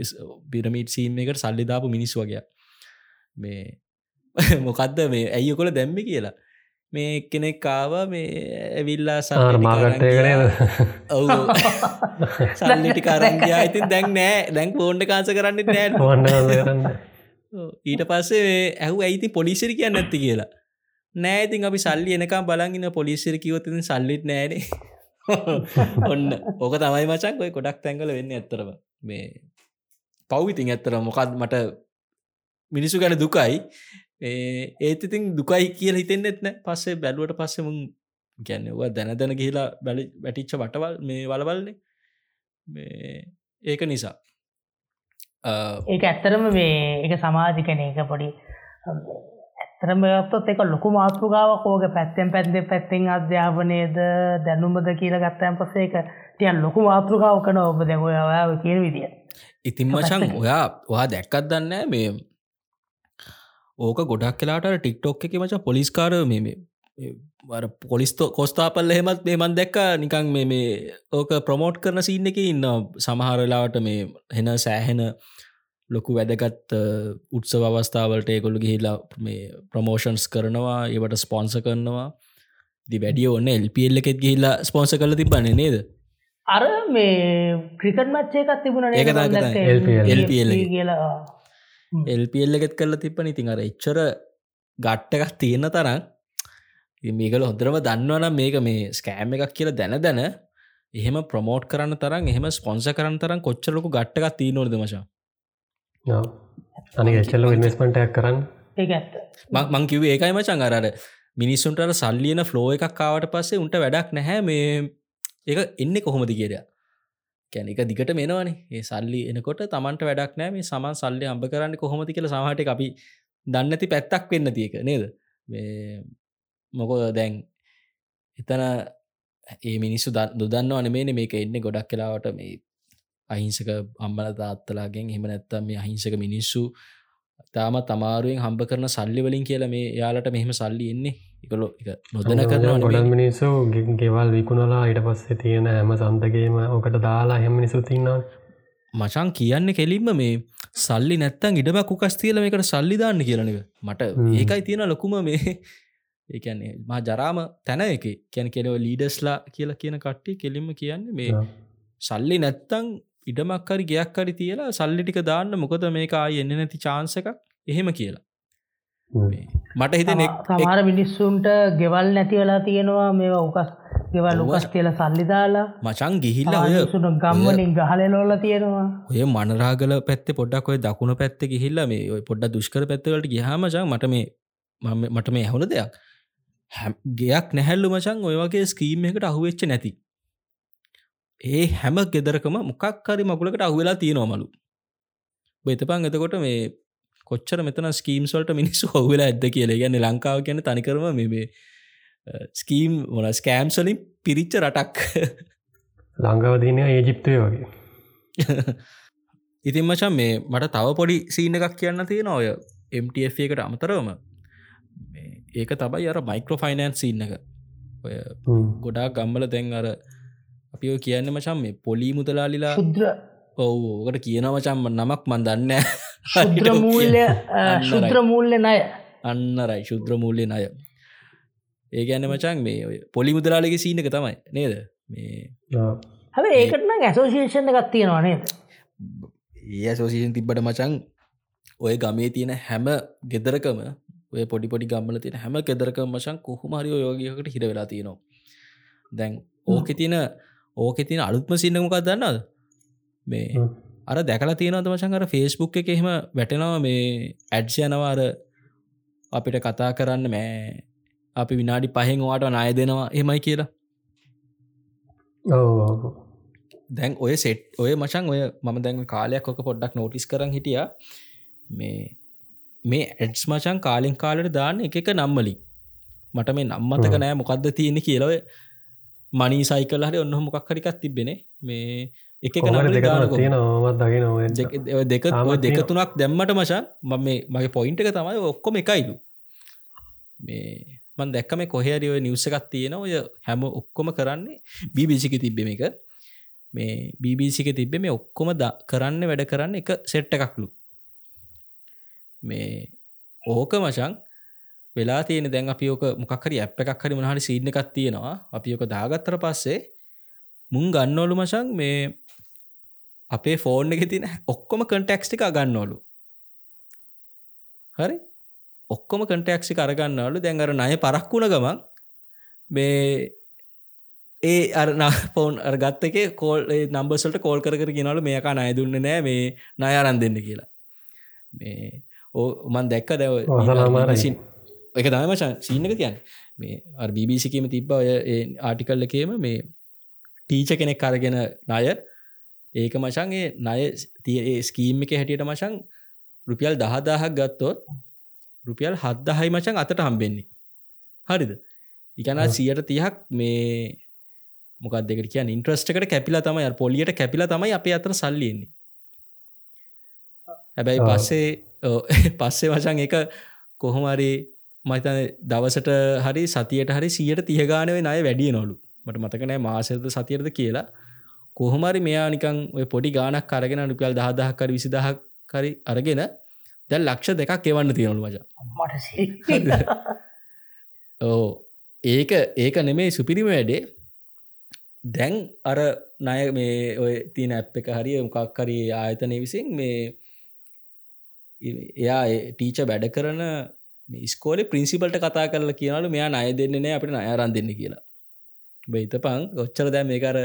පිරමිට් සීම් එකට සල්ලිදාපු මිනිස් වගේ. මේ මොකක්ද මේ ඇයි කොළ දැම්ම කියලා? මේ කෙනෙක් කාව මේ ඇවිල්ලා සමාගටය ඔවු. සල්ලිටි කරන්ගයා ඉතින් දැන් නෑ. දැන් පෝන්්ඩ කාස කරන්න නෑ වන්න කරන්න ඊට පස්සේ ඇහු ඇයිති පොලිසිරි කියන්න නැත්ති? කියලා. නෑඉතින් අපි සල්ලි එනකම් බලගන්න පොලිසිරි කිවතින් සල්ලිත් නෑනේ ඔන්න. ඕක තමයි මචක් ඔය කොඩක් තැන්ගල වෙන්න ඇත්තරම මේ පව්විතින් ඇත්තර මොකක්ද මට මිනිසු ගැන දුකයි ඒත් ඉතින් දුකයි කියල හිතෙන්න්නෙත් නෑ. පස්සේ බැලුවට පස්සෙමුන් ගැන්නවා දැන දැන ගිහිලා බැලි වැටිච්ච වටවල් මේ වලවල්න්නේ මේ ඒක නිසා. ඒක ඇත්තරම මේ එක සමාජිකන එක පොඩි ඇත්තරම ගත්තොත් එක ලොකු මාතෘගාවක් ඕක. පැත්තෙන් පැත්ද පැත්තෙන් අධ්‍යාපනයද දැනුමද කියල ගත්තයන් පස්සේ එක තියන් ලොකු මාතෘකාව කන ඔබ දැගොය ඔයා කියන විදිිය ඉතින් මචන් ඔයා වා දැක්කත් දන්න මේ ඕක ගොඩක් කලාට ටික්ටොක් එක මච පොලිස්කාර මේ පොලිස්තෝ කොස්ථාපල් එහෙමත් මේ මන් දැක්ක නිකං මේ මේ ඕක ප්‍රමෝට් කරන සින්න එක ඉන්න සමහරලාට මේ හෙන සෑහෙන ලොකු වැදගත් උත්සව අවස්ථාවලට ඒකොළු ගිහිලා මේ ප්‍රමෝෂන්ස් කරනවා ඒවට ස්පොන්ස කරනවා. දි වැඩිය ඔන්න එල්පල් එකෙත් ගිහිල්ලා ස්පොන්ස කල තිබන්න නේද? අර මේ ක්‍රිකට් මච්චය එකත් තිබුණ ඒක කියලා එල්පල් එකෙත් කරලා තිබ්බන. ඉතින් අර එච්චර ගට්ටකක් තියෙන තරම් මේකල හොඳරම දන්නවනම් මේක මේ ස්කෑම් එකක් කියලා දැන දැන එහෙම ප්‍රමෝට් කරන්න තරම් එහෙම ස්පොන්ස කරන්න තරම් කොච්චලොකු ගට්ටකක් තිී නොද මචා? අනි එච්චල්ල ඉන්වස්මටයක් කරන්න. මං කිව ඒකයි මචන් අරට මිනිස්සුන්ට සල්ලියන ෆ්ලෝ එකක් කාවට පස්සේ උන්ට වැඩක් නැහැ. මේ ඒක එන්න කොහොමද කියරයා කැන එක දිගට මෙනවනේ ඒ සල්ලි එනකොට තමන්ට වැඩක් නෑ. මේ සමන් සල්ලි අම්භ කරන්න කොහොමති කියල සමහට අපි දන්නති පැත්තක් වෙන්න තියක නේද? මොකො දැන් එතන ඒ මිනිස්සු දුදන්න අනමේන මේක එන්න ගොඩක් කලාවට මේ අහිංසක අම්බල තාත්තලාගෙන්. හෙම නැත්තම් මේ අහිංසක මිනිස්සු තාම තමාරුවෙන් හම්බ කරන සල්ලි වලින් කියලා මේ යාලට මෙහෙම සල්ලි එන්නේ. එකලො නොදන කරන ගොඩන් මිනිස්සු ගෙවල් විකුණලා ඉට පස්සේ තියෙන හැම සන්තගේම ඕකට දාලා හැම නිසු තින්නවා මචන් කියන්න කෙලින්ම මේ සල්ලි නැත්තන් ඉඩම කුකස් තියල මේකට සල්ලිධන්න කියලනක මට ඒකයි තියෙන ලොකුම මේ ඒකන්නේ මා ජරාම තැන එක කැන කෙනව ලීඩස්ලා කියලා කියන කට්ටි කෙලින්ම කියන්නේ මේ සල්ලි නැත්තං ඉඩමක්කරි ගයක් කරි තියලා සල්ලි ටික දාන්න මොකද මේක ආය එන්න නැති චාන්සකක් එහෙම කියලා. මට හිත සමාර මිනිස්සුන්ට ගෙවල් නැති වෙලා තියෙනවා. මේ උකස් ගෙවල් උකස් කියල සල්ලිදාලා මචන් ගිහිල්ල ඔය සුන ගම්මනින් ගහලලෝල තියෙනවා. ඔය මනරාගල පැත්ත පොඩක් ඔය දකුණ පැත්ත ගිහිල්ල මේ ඔය පොඩ්ඩ දුෂ්කර පැත්තවලට ගහමචා මට මේ මට මේ ඇහුණ දෙයක්. ගයක් නැහැල්ලු මචන් ඔය වගේ ස්කීම් එකට අහුවෙච්ච නැති ඒ හැම ගෙදරකම මොකක් හරි මකුලකට අහුවෙලා තියෙනවමලු බෙතපන් එතකොට මේ කොච්චර මෙතන ස්කීම්ස්වල්ට මිනිස්සු හොවෙලා ඇද කියල. ගැන්න ලංකාව ගැන තනිකරම මේ ස්කීම් මොන ස්කෑම්සලින් පිරිච්ච රටක්. ලංඟවදන ඒජිප්තය වගේ. ඉතින් මචන් මේ මට තව පොඩි සීන එකක් කියන්න තියෙන ඔය MTF එකට අමතරවම. ඒක තබයි අර මයිකෝ ෆයිනන්ස් සින්න එක. ඔය ගොඩා ගම්බල තැන් අර අපි කියන්න මචන් මේ පොලි මුතලාලිලා ඔවු ඕකට කියන මචම්ම නමක් මන් දන්න ශුද්‍රමූල්‍ය ශුද්‍රමූල්‍ය නය අන්නරයි. ශුද්‍රමූල්‍ය නය ඒ ගැන්න මචන් මේ පොලි මුදලාලගේ සීනක තමයි නේද? මේ හැ ඒකටන ඇසෝසිේෂන් එකක් තියෙනවා නේද? ඒ ඇසෝසිෂන් තිබ්බට මචන් ඔය ගමේ තියෙන හැම ගෙදරකම ඔය පොඩි පොඩි ගම්මල තියෙන හැම ගෙදරක මචන් කොහුමරි යෝගයකට හිර වෙලා තියෙනවා. දැන් ඕක තියන ඕක තින අලුත්ම සින්නමකක් දන්නද මේ අර දැකලා තියෙනවද මචන් අර ෆේස්බුක් එක එහෙම වැටෙනවා මේ ඇඩ්ස් යනවාර අපිට කතා කරන්න මෑ අපි විනාඩි පහෙන් වාට නාය දෙනවා එමයි කියලා? දැන් ඔය සෙට් ඔය මචන් ඔය මම දැන් කාලයක් ඔක පොඩ්ඩක් නෝටිස් කරන්න හිටිය. මේ මේ ඇඩ්ස් මචන් කාලින් කාලට දාන්න එක එක නම්මලින් මට මේ නම්මතක නෑ මොකක්ද තියෙන කියලව මනී සයිකල් හරි ඔන්න මොකක් හරිකත් තිබෙන මේ එක දෙක දෙක තුනක් දැම්මට මචා මම මගේ පොයින්ට එක තමයි ඔක්කොම එකයිලු. මේ මන් දැක්කම කොහරි ඔය නිවස එකක් තියෙන ඔය හැම ඔක්කොම කරන්නේ බීබිසික තිබ්බෙම එක මේ බීබිසික තිබ්බ මේ ඔක්කොම ද කරන්න වැඩ කරන්න එක සෙට්ට එකක්ලු. මේ ඕක මචන් වෙලා තියෙන දැන් අපි ඕක මොකක්හරි ඇප් එකක් හරි මහරි සිීන එකක් තියෙනවා. අපි ඕක දාගත්තර පස්සේ මුන් ගන්නවලු මචන් මේ අපේ ෆෝන් එක තින ඔක්කොම කටෙක්ස්ටික ගන්නවලු හරි? ඔක්කොම කටෙක්සි කරගන්නවලු දැන්ගර නය පරක්වුණ ගමන් මේ ඒ අරන ෆෝන් අර්ගත්ත එක කෝල් නම්බසල්ට කෝල් කර ගෙනලු මේක නය දුන්න නෑ මේ නය අරන් දෙන්න කියලා. මේ ඕ මන් දැක්ක දැව සින් එක තමයිමචන් සීනක තියන් මේ අ බිබිසිකීම තිබ්බ ඔය ආටිකල්ල එකේම මේ ටීච කෙනෙක් කරගෙන ණය. ඒක මචන්ගේ ණය තිය ස්කීම් එක හැටියට මචන් රුපියල් දහදාහක් ගත්තොත් රුපියල් හද්දහයි මචන් අතට හම්බෙන්නේ. හරිද? ඉගනා සියට තියහක් මේ මොකක් දෙකට කිය ඉන්ට්‍රස්ටකට කැපිලා තමයි පොලියට කැපිලා තමයි අප අතර සල්ලියන්නේ හැබැයි පස්සේ පස්සේ වශන් එක කොහොමරි මතන දවසට හරි සතියට හරි සියට තියගානව නය වැඩිය නොලු මට මතකනෑ මාසරද සතියරද කියලා. කොහොමරි මෙයා නිකං ඔය පොඩි ගානක් කරගෙන රුපියල් දහදහක්කර විසිදහක් කරි අරගෙන දැල් ලක්ෂ දෙකක් එවන්න තියෙනලු වජ. ඕ ඒක ඒක නෙමේ සුපිරිම වැඩේ. දැන් අර නය මේ ඔය තින ඇප් එක හරි මොකක්කරි ආයතනය විසින් මේ එයා ටීච වැඩ කරන ස්කෝල පින්සිපල්ට කතා කරලා කියනලු මෙයා අය දෙන්න නෑ අපිට අයරන් දෙන්න කියලා. බයිත පං ගොච්චර දැ මේකර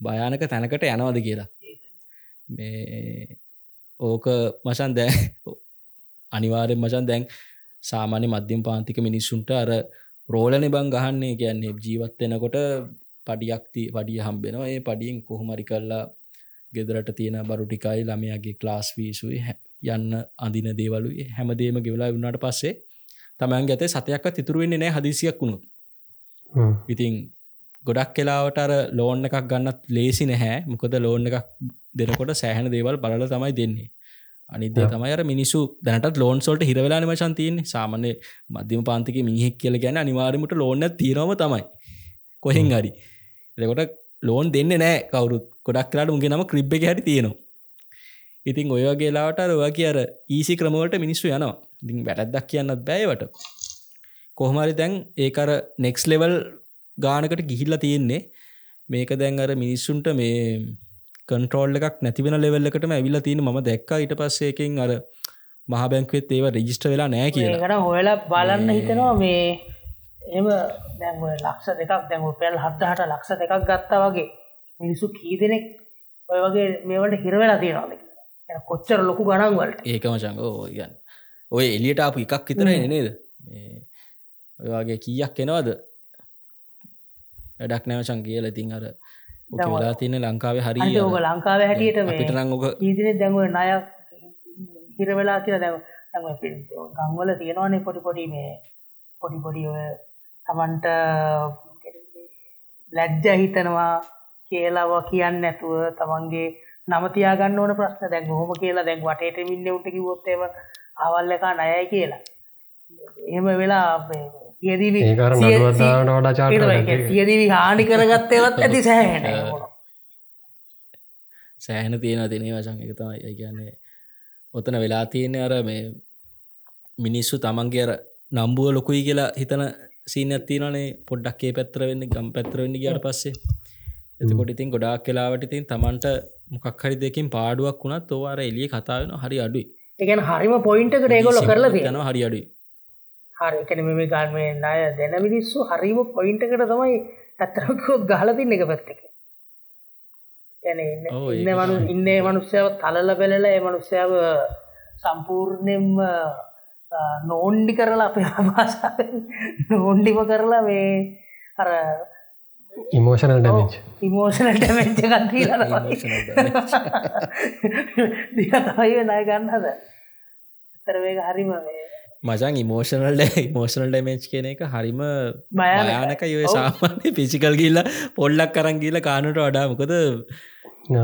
භයානක තැනකට යනවද කියලා. මේ ඕක මසන් දැ අනිවාරෙන් මචන් දැන් සාමාන්‍ය මධ්‍යම් පාන්තික මිනිස්සුන්ට අර රෝලන බං ගහන්නේ කියන්නේ ජීවත්වෙනකොට පඩියක්ති පඩිය හම්බෙනවා. ඒ පඩියෙන් කොහොමරි කල්ලා ගෙදරට තියෙන බරුටිකයි ළමයාගේ ක්ලාස් වීසුයි යන්න අඳින දේවලු හැමදේම ගෙවලා වුණට පස්සේ තමන් ගැතේ සතයක්ක තිතුරුවෙන්නේ නෑ හදිසියක් වුණු ඉතින් ගොඩක් කෙලාවට අර ලෝන්න එකක් ගන්නත් ලේසි නැහැ. මොකද ලෝන්න එකක් දෙනකොට සෑහන දේවල් බලල තමයි දෙන්නේ. අනිදේ තමයි අර මිනිසු දැනට ලෝන් සොල්ට හිරවෙලාන මචන් තියන්නේ සාමනය මධ්‍යම පාන්තික මිනිහෙක් කියල ගැන අනිවාරමට ලෝන්න තීරම තමයි. කොහෙන් හරි. එතකොට ලෝන් දෙන්න නෑ කවරුත්. ගොඩක් කලාට උන්ගේ නම ක්‍රිබ් එක හැටි තියෙනවා ඉතින් ඔයගේලාවට අරවා කිය අර ඊසි ක්‍රමවලට මිනිස්සු යනවා. ඉතින් වැටත්දක් කියන්නත් බෑවට කොහොමරි දැන් ඒකර නෙක්ස් ලෙවල් ගානකට ගිහිල්ල තියෙන්නේ. මේක දැන් අර මිනිස්සුන්ට මේ කන්ට්‍රෝල් එකක් නැතිවෙන ලෙවල්ලකට ඇවිල්ල තියෙන ම දැක්ක. ඊට පස්සේකින් අර මහබැංකවෙත් ඒව රෙජිස්ට වෙලා නෑ කියලා. හොල බලන්න හිතනවා මේ එම දැන් ලක්ෂ දෙකක් දැන් පෙල් හත්තහට ලක්ෂ දෙකක් ගත්තා වගේ මිනිසු කී දෙනෙක් ඔය වගේ මේවට හිරවෙලා තියෙනවාද කොච්චර ලොකු ගණන් වලට. ඒකම චංගෝ ගන්න ඔය එලියට අප එකක් විතර නේද? ඔයවාගේ කීයක් එනවාද? වැඩක් නැවචන් කියල. ඉතින් අර වෙලා තියන ලංකාවේ හරි ඕක ලංකාව හැටියට පිටරංගක ඊදින දැන්ව ණය හිරවෙලා කියලා දැව ගංවල තියෙනවානේ පොඩි පොඩි මේ පොඩි පොඩි ඔය තමන්ට ලැජ්ජ හිතනවා කියලාව කියන්න නැතුව තමන්ගේ නමතියා ගන්න ඕන ප්‍රශ්න. දැන් හොම කියලා දැන් වටේට මින්න උට කිවොත්තේම අවල් එක නයයි කියලා. එහෙම වෙලා සියදීවි සියදීවි හානි කරගත්තේවත් ඇති සෑහන සෑහන තියෙන තිනේ වචන් එක තමයි කියන්නේ ඔතන වෙලා තියෙන අර මේ මිනිස්සු තමන්ගේ අර නම්බුව ලොකුයි කියලා හිතන සීනත් තියනේ පොඩ්ඩක්ේ පැත්‍ර වෙන්න ගම් පැත්‍ර වෙන්න ගට පස්සේ. එතකොට ඉතින් ගොඩාක් කලාවට ඉතින් තමන්ට මොකක් හරි දෙකින් පාඩුවක් වුණත් තෝවාර එලිය කතාවෙන හරි අඩුයි. එකන හරිම පොයින්ටක රේගොල කරලා යන හරි අඩුයි. හරිකන මේ ගල්මේ නාය දෙන මිනිස්සු හරිම පොයින්ටකට තමයි ඇත්තරකෝ ගහලතින්න එක පැත්තක ඉන්න මනු ඉන්නේ මනුස්්‍යාව තලල පෙළල ඒ මනුස්්‍යාව සම්පූර්ණයෙන්ම නෝන්ඩි කරලා අපේ භාෂාව නෝන්ඩිම කරලා මේ අර ඉමෝෂනල් ඩමච් ඉමෝෂනල් ඩමච් ගන්දී දිතයි නය ගන්නද? ඇතරවේක හරිම මචන් ඉමෝෂනල් ඉමෝෂනල් ඩමේච් කියන එක හරිම භයානක යව සාමාන්‍ය පිසිකල් ගිල්ල පොල්ලක් කරන් ගිල කානුට වඩා. මොකද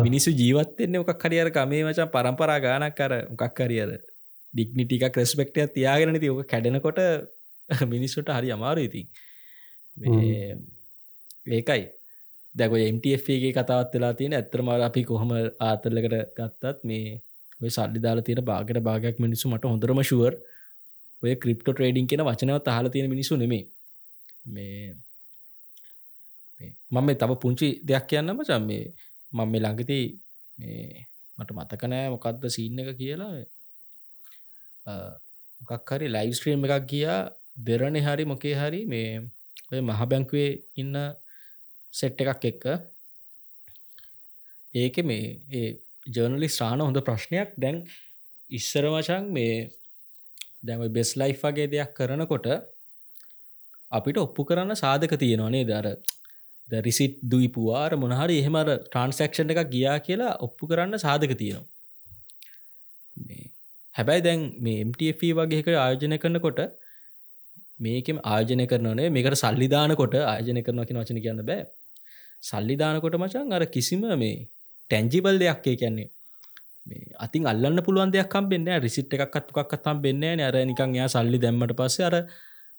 මිනිස්සු ජීවත්තෙන්නේ මොකක් හරියර කමේ මචන් පරම්පරා ගානක් කර මොකක් හරියර ඩික්නිටික ක්‍රෙස්පෙක්ටය තියාගෙන ති ඕක කැඩෙනකොට මිනිස්සුට හරි අමාරු ඉතින් ඒකයි දැක MTFගේ කතාවත් වෙලා තියෙන ඇත්තරමර අපි කොහොම ආතල්ලකට ගත්තත් මේ ඔය සල්ලි දාලා තියෙන බාගට භාගයක් මිනිස්සු මට හොඳරම ශුවර් ඔය ක්‍රිප්ට ට්‍රේඩින් කියෙන වචනවත් අහල තියෙන මිනිසු නෙමේ මේ මම තව පුංචි දෙයක් කියන්න මචන් මේ මම මේ ළඟති මේ මට මතකනෑ මොකක්ද සීන්න එක කියලා. මොකක් හරි ලයිස්ට්‍රීම් එකක් ගියා. දෙරණ හරි මොකේ හරි මේ ඔය මහබැංකුවේ ඉන්න සෙට් එකක් එක්ක. ඒක මේ ඒ ජර්නලි ස්ටාන හොඳ ප්‍රශ්නයක්. දැන් ඉස්සර වචන් මේ දැම බෙස් ලයි් වගේ දෙයක් කරනකොට අපිට ඔප්පු කරන්න සාධක තියෙනවානේ දර ද රිසිට් දුයි පුවාර මොනහරි එහෙමර ට්‍රන්සක්ෂන් එකක් ගියා කියලා ඔප්පු කරන්න සාධක තියෙනවා. හැබැයි දැන් මේ MTF වගේක ආයෝජනය කරනකොට මේකෙම ආයෝජනය කරනනේ මේකට සල්ලිධානකොට ආයෝජනය කරනවා කියෙන වචන කියන්න බෑ. සල්ලිධානකොට මචන් අර කිසිම මේ ටැන්ජිබල් දෙයක් ඒ කියන්නේ මේ අතින් අල්ලන්න පුළුවන් දෙයක් කම්බෙන්න රිසිට් එකක් අත්තුකක් අත්තම් වෙන්න අර නිකං යා සල්ලි දැම්මට පස්සේ අර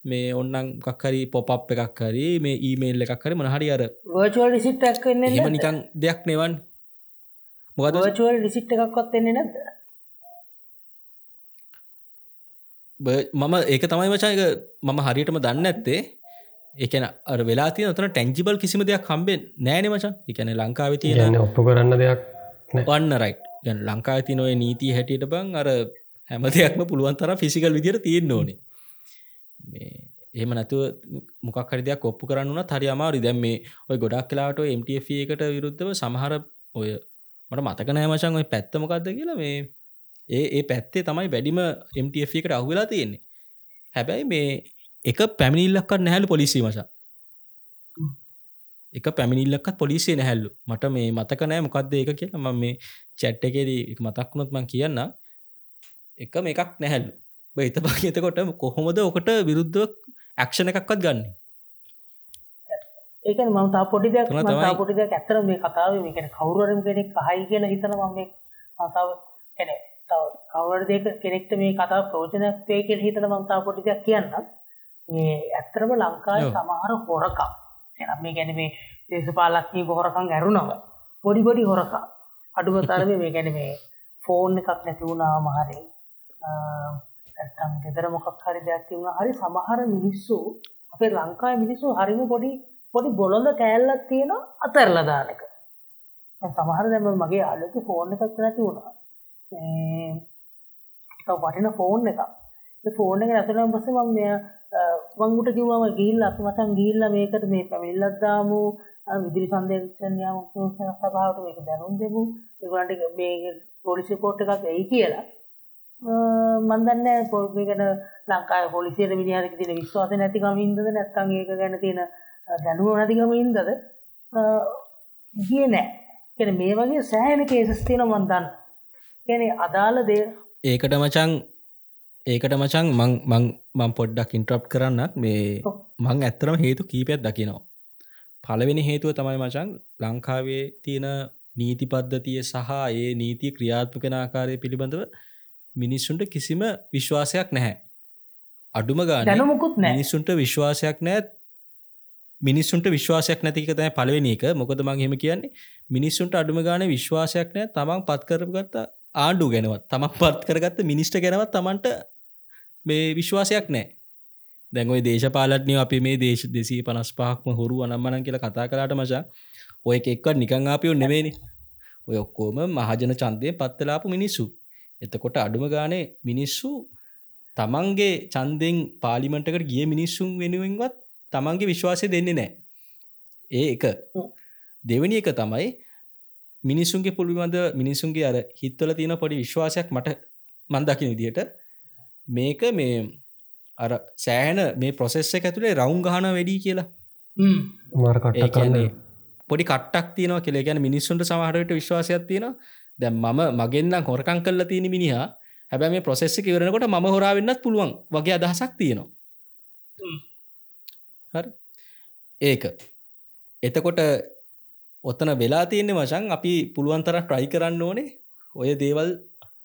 මේ ඔන්නන් කක්කරි පොප් එකක් හරි මේ ඊමේල් එකක් හරි මනහරි අර එම නිකං දෙයක් නෙවන් මොකද වර්චුවල් රිසිට් එකක්වත් එන්නේ නැද මම ඒක තමයි මචායක මම හරියටම දන්න ඇත්තේ ඒකන අර වෙලා තිය තන ටැන්ජිබල් කිසිම දෙයක් කම්බෙන් නෑන මචා. එකන ලංකාව තියෙන ඔප්පු කරන්න දෙයක් වන්න රයි් ගැන ලංකා ති නොය නීති හැටියට බං අර හැම දෙයක්ම පුළුවන් තර ෆිසිකල් විදිර තියෙන්න්න ඕනේ. මේ එහෙම නැතුව මොකක් හරි දෙයක් ඔප්පු කරන්න හරි අමාරි දැම් මේ ඔය ගොඩක් කලාට MTF එකට විරුද්ධව සමහර ඔය මට මතක නෑමචන් ඔය පැත්තමකක්ද කියලා මේ ඒ ඒ පැත්තේ තමයි වැඩිම MTF එකට අහුවෙලා තියෙන්නේ. හැබැයි මේ එක පැමිණිල්ලක්කට නැහැලු පොලිසි මසා එක පැමිණිල්ලක්ත් පොලිසිය නැහැල්ලු මට මේ මතක නෑ මොකක්ද ඒක කියලා. ම මේ චැට් එකේදී මතක්ුණොත් මං කියන්න එක එකක් නැහැල්ලු බහිත භාගතකොට කොහොමද ඔකට විරුද්ධව ඇක්ෂණ එකක්වත් ගන්න? ඒක මම තා පොඩි දෙයක් පොඩි දෙයක් ඇත්තර මේ කතාව මේකන කවුරුවරම කෙනෙක් හයි කියලා හිතන මම මේ කතාව කැනෙ කවර දෙක කෙනෙක්ට මේ කතා ප්‍රෝජනයක් වේ කියල හිතන මමතා පොඩි දෙයක් කියන්න මේ ඇත්තරම ලංකායි සමහර හොරකම්. එනම් මේ ගැන මේ දේශපාලක්නී හොරකං ඇරුණව පොඩි පොඩි හොරකා අඩුව තරම මේ ගැන මේ ෆෝන් එකක් නැති වුණා මහරි ඇත්තම් ගෙදර මොකක් හරි දෙයක් තිවුණ හරි සමහර මිනිස්සු අපේ ලංකායි මිනිස්සු හරිම පොඩි පොඩි බොලොඳ කෑල්ලක් තියෙන අතරලදානක සමහර දැම මගේ අලක ෆෝන් එකක් නැති වුණා. වටින ෆෝන් එක ෆෝන් එක ඇතුළම් පස මම මෙය මංගුට කිවම ගිල් අප මචන් ගිල්ල මේකට මේ පැමිල්ලත්දාමු විදිරි සන්දේශනය සභාවට මේක දැනුම් දෙමු. එගලන්ට මේ පොලිසි කෝට් එකක් ඇයි කියලා. මන්දන්න පොල්කට ලංකාය පොලිසියට මිනිහරක තින විශ්වාස නැතිකමින්දද නැත්තන් ඒක ගැන තියෙන දැනුව නැතිකමින්දද ගිය නෑ කෙන මේ වගේ සෑහන කේසස්තින මන්දන්න ගැන අදාළ දේ ඒකට මචන් ඒකට මචන් මං මං මං පොඩ්ඩක් ඉන්ට්‍රප් කරන්නක්. මේ මං ඇත්තරම හේතු කීපයක් දකිනවා. පලවෙනි හේතුව තමයි මචන් ලංකාවේ තියෙන නීති පද්ධතිය සහ ඒ නීති ක්‍රියාත්ම කෙන ආකාරය පිළිබඳව මිනිස්සුන්ට කිසිම විශ්වාසයක් නැහැ. අඩුම ගාන දැනමුකුත් මිනිස්සුන්ට විශ්වාසයක් නෑත් මිනිස්සුන්ට විශ්වාසයක් නැතික තැයි පලවෙනි එක. මොකද මං හෙම කියන්නේ? මිනිස්සුන්ට අඩුම ගාන විශ්වාසයක් නෑ තමන් පත් කරගත්ත ආණ්ඩු ගැනවත් තමක් පත් කරගත්ත මිනිස්ට ගැනවත් තමන්ට මේ විශ්වාසයක් නෑ. දැන්ඔයි දේශපාලටනය අපි මේ දේශ දෙසී පනස් පහක්ම හොරු අනම්මනන් කියලා කතා කරට මචා ඔය එක්වත් නිකං ආපියෝ නෙමේනි ඔය ඔක්කෝම මහජන චන්දය පත්තලාපු මිනිස්සු. එතකොට අඩුම ගානේ මිනිස්සු තමන්ගේ චන්දෙන් පාලිමටකට ගිය මිනිස්සුන් වෙනුවෙන්වත් තමන්ගේ විශ්වාසය දෙන්නේ නෑ. ඒ එක. දෙවනි එක තමයි මිනිසුන්ගේ පුළුවන්ද මිනිසුන්ගේ අර හිත්වල තියෙන පොඩි විශ්වාසයක් මට මන්දකින විදියට මේක මේ අර සෑහන මේ ප්‍රොසෙස්ස ඇතුළේ රවුන් ගහන වැඩි කියලා. කියන්නේ පොඩි කට්ටක් තියන කෙළ ගැන මිනිස්සුන්ට සමහරයට විශ්වාසයක් තියෙන දැම් මම මගෙන්න්න හොරකං කල්ල තියෙන මිනිහා හැබැ මේ ප්‍රොසෙස්ස ඉවරනකොට ම හොරාවෙන්නත් පුළුවන් වගේ අදහසක් තියෙනවා. හරි. ඒක. එතකොට ඔත්තන වෙලා තියෙන්නේ වශන් අපි පුළුවන්තර ට්‍රයි කරන්න ඕනේ. ඔය දේවල්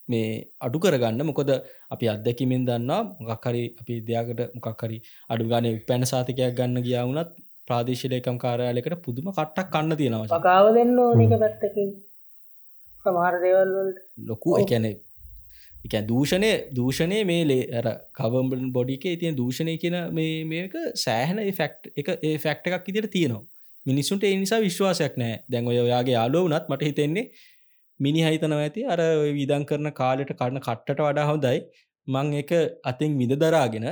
මේ අඩු කරගන්න. මොකොද අපි අත්දැකිමෙන් දන්නා මොකක්හරි අපි දෙයකට මොකක්හරි අඩුගානය පැන සාතිකයක් ගන්න ගියාවුනත් ප්‍රාදේශලයකම් කාරයාලෙකට පුදුම කට්ටක් කන්න තියෙනවා. පකාව දෙන්න ඕනික පැත්තකින්. සමහර දේවල් ලොකු එකැනෙ එක දූෂණය දූෂණය මේ ලේ ඇර කවම්බන් බොඩික ඉතිය දූෂණය කියන මේ මේක සෑහන ෆෙක්් එක ඒ ෆෙක්ට එකක් ඉදිර තියෙනවා. මිනිසුන්ට එනිසා විශ්වාසයක් නෑ දැන් ඔය ඔයාගේ යාලෝ වනත් මට හිතෙන්නේ මිනි හිතනව ඇති. අර විදන් කරන කාලෙට කරන කට්ටට වඩා හොඳයි. මං එක අතින් විද දරාගෙන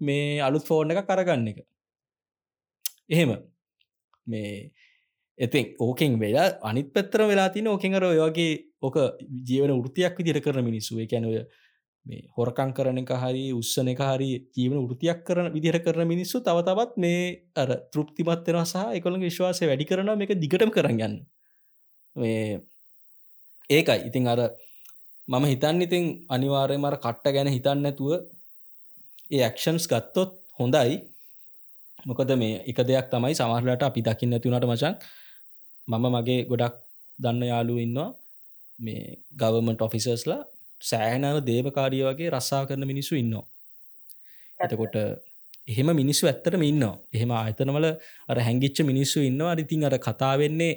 මේ අලුත් ෆෝර්න එක කරගන්න එක. එහෙම. මේ එතින් ඕකෙන් වෙලා අනිත් පැත්තර වෙලා තින ඕකෙන්ර ඔයගේ ඕක ජීවන ෘතියක් විදිර කරන මිනිස්සුව කැනය මේ හොරකං කරන එක හරි උත්සන එක හරි ජීවන ෘතියක් කරන විදිර කරන මිනිස්සු තව තවත් මේ අර තෘප්තිමත්වෙන සහ එකොළ විශ්වාසය වැඩි කරන එක දිගටම කරගන්න මේ ඒකයි. ඉතිං අර මම හිතන්න ඉතින් අනිවාරය මර කට්ට ගැන හිතන්න ඇතුව ඒ ඇක්ෂන්ස් ගත්තොත් හොඳයි. මොකද මේ එක දෙයක් තමයි සමහරලට අපි දකින්න ඇතිවුණට මචන් මම මගේ ගොඩක් දන්න යාලු ඉන්නවා. මේ ගවමට ඔෆිසර්ස්ලා සෑහනව දේවකාරිය වගේ රස්සා කරන මිනිස්සු ඉන්නවා. ඇතකොට එහෙම මිනිස්සු ඇත්තටම ඉන්නවා. එහෙම ආයතනවල අර හැංගිච්ච මිනිස්සු ඉන්නවා. අරිතින් අර කතාවෙන්නේ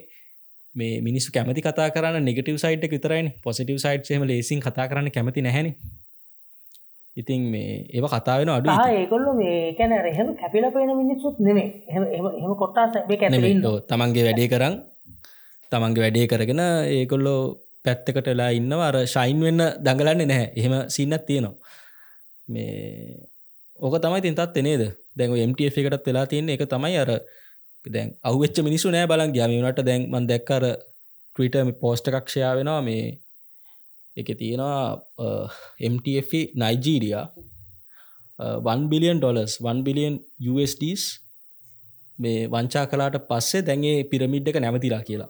මේ මිනිස්සු කැමති කතා කරන්න නෙගටව සයිට් විතරයින් පොසිටව සයිට් හෙම ලේසින් කතා කරන්න කැමති නැහැන ඉතින් මේ ඒව කතාවෙන අඩු ඒකොල්ල මේ කැන රහෙම කැපිල පේන මිනිස්සුත් නෙමේ එම කොට්ටා සැබේ කැ තමන්ගේ වැඩේ කරන්න තමන්ගේ වැඩේ කරගෙන ඒකොල්ලෝ පැත්තකට වෙලා ඉන්නව. අර ශයින් වෙන්න දඟලන්නේ නැහැ. එහෙම සින්නත් තියෙනවා. මේ ඕක තමයි තින්තත් නේද? දැන් MTF එකටත් වෙලා තියන්නේ. එක තමයි අර දැන් අවච්ච මිනිසු නෑ බලන් ගයාමීනට දැන් මන් දැක්කර ට්‍රීට පෝස්ට එකක්ෂයා වෙනවා මේ එක තියෙනවා MTF Nigeria 1 billion dollars 1 billion USDස් මේ වංචා කලාට පස්සේ දැන්ගේ පිරමිඩ් එක නැමතිලා කියලා.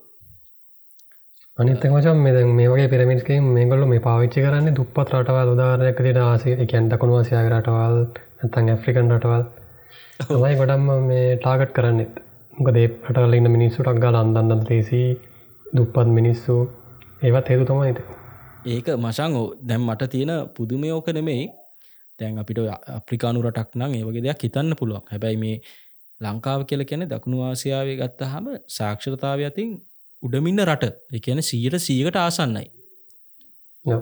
අනිත මචන් මෙ මේ වගේ පිරමිස්කේ මේගොල්ල මේ පාවිච්චි කරන්න දුප්පත් රටවල් උදාරනයක් තිට ආසේ එකැන් දකුණු ආසියාග රටවල් නැතන් ඇෆ්‍රිකන් රටවල්. තමයි ගොඩම්ම මේ ටාගට් කරන්නෙත් මොකදේ රටවල ඉන්න මිනිස්සුටක් ගාල අන්දන්න ලේසි දුප්පත් මිනිස්සු. ඒවත් හේතු තමයි ඇත ඒක මශං දැම් මට තියෙන පුදුමයෝක නෙමෙයි. දැන් අපිට අප්‍රිකානු රටක් නම් ඒවගේ දෙයක් හිතන්න පුළුවන්. හැබැයි මේ ලංකාව කියල කැන දකුණු ආසියාවේ ගත්තහම සාක්ෂරතාව අතින් උඩමින්න රට. එකන සීට සීකට ආසන්නයි.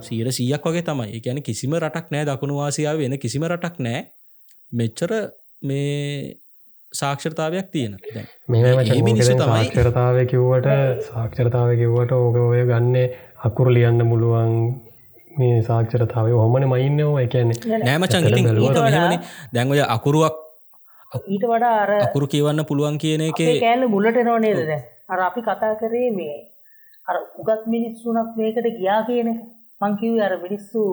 සීර සීයක් වගේ තමයි. එකන කිසිම රටක් නෑ දකුණු ආසියාව වෙන කිසිම රටක් නෑ. මෙච්චර මේ සාක්ෂරතාවයක් තියෙන. කරතාව කිව්වට සාක්ෂරතාව කිව්වට ඕක ඔය ගන්නේ අකුරු ලියන්න මුළුවන් මේ සාක්ෂරතාව හොමන මයින්නෝ එකන්නේ නෑමචන් දැන්ඔය අකුරුවක් ඊට වඩා අර අකුරු කියවන්න පුළුවන් කියන එක කෑල්ල මුලට නොනේද අර අපි කතා කරේ මේ අර උගත් මිනිස්සුනක් මේකට ගියා කියන මංකිව අර මිනිස්සු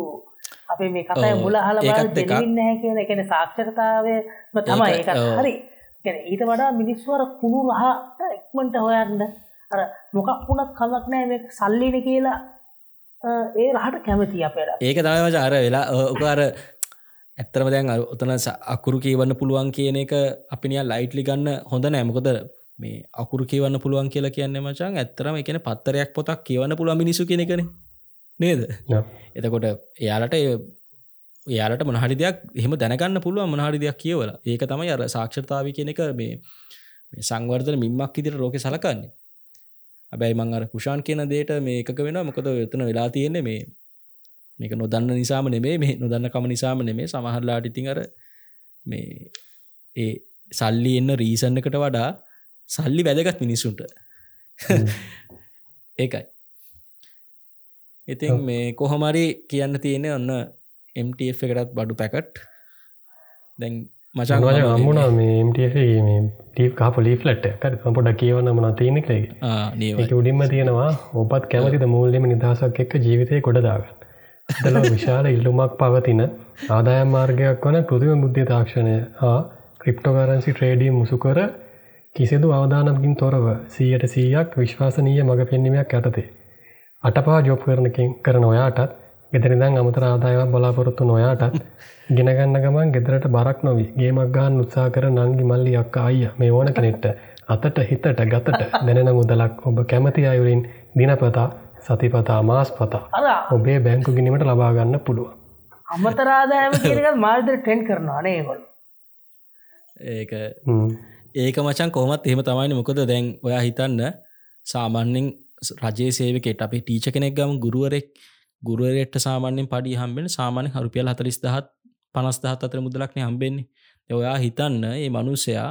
අපේ මේ කතයි මුල හල දෙන්න කියන එකන සාක්ෂරතාවය තමයි හරි ඊට වඩා මිනිස්වර කුණු රහට එක්මට හොයන්න අර මොකක් වුණත් කලක් නෑ මේ සල්ලින කියලා ඒ රහට කැමති අපට ඒක තමයිම ජාර වෙලා ඕකාර ඇත්තරම දැන් ඔතන අකුරු කියවන්න පුළුවන් කියන එක අපිනිය ලයිට්ලි ගන්න හොඳ නෑමකොද මේ අකුරු කියවන්න පුළුවන් කියලා කියන්න මචන් ඇත්තරම එකන පත්තරයක් පොතක් කියවන්න පුළුවන් මිනිසු කෙනෙකන නේද එතකොට එයාලට එයාලට මොනහරි දෙයක් එහෙම දැනගන්න පුළුවන් මොනහරි දෙයක් කියවල. ඒක තමයි අර සාක්ෂතාව කියන එක මේ සංවර්ධන මින්මක් ඉදිර ලෝක සලකන්නේ. ඇබැයි මං අර කුෂාන් කියන දේට මේ එකක වෙන මොකද එතන වෙලා තියෙන්නේ මේ මේක නොදන්න නිසාම නෙමේ මේ නොදන්න කම නිසාම නෙමේ සමහරලාට ඉතින් අර මේ ඒ සල්ලි එන්න රීසන්න එකට වඩා සල්ලි වැදගත් මිනිස්සුන්ට ඒකයි. ඉතින් මේ කොහොමරි කියන්න තියෙන ඔන්න MTF එකටත් බඩු පැකට්. දැන් මචන් අම්මුණා මේට ටීප් කාප ලීෆලට් පොඩ කියවන්න මන තියනෙකලේ ඒක. උඩින්ම තියෙනවා. ඔබත් කැමතිද මූල්ලෙම නිදහසක් එක්ක ජීවිතය කොඩදාගන්න දල විශාල ඉල්ලුමක් පවතින ආදායම් මාර්ගයක් වන කෘතිම බුද්ධ තාක්ෂණය හා ක්‍රිප්ටෝකරන්සි ට්‍රේඩී මුසුකර කිසිදු අවධානමකින් තොරව සීයට සීයක් විශ්වාසනීය මඟ පෙන්වීමයක් ඇතතේ. අටපා ජොබ් කරනකින් කරන ඔයාටත් ගෙදරිදං අමතර ආදායම බලාපොරොත්තු නොයාටත් ගෙනගන්න ගමන් ගෙදරට බරක් නොවී. ගේමක් ගහන් උත්සා කර නංගි මල්ලි අක්ක අයිය මේ ඕන කෙනෙට්ට අතට හිතට ගතට දැනෙන මුදලක් ඔබ කැමති අයුරින් දිනපතා සතිපතා මාස් පතා ඔබේ බැංකු ගිනීමට ලබාගන්න පුළුව අමතරාදායම කියනක මාර්දර ටෙන් කරනවා නේගොල් ඒක ඒක මචන් කොහමත් එහෙම තමයින මොකද දැන් ඔයා හිතන්න සාමාන්‍යෙන් රජයේ සේවකට අපේ ටීච කෙනෙක් ගම ගුරුවරෙක් ගුරුවරෙට සාමාන්‍යෙන් පඩි හම්බෙන සාමාන්‍ය හරුපියල් හතලිස් දහත් පනස් දහත් අතර මුදලක්න හම්බෙන්නේ. ඔයා හිතන්න ඒ මනුස්සයා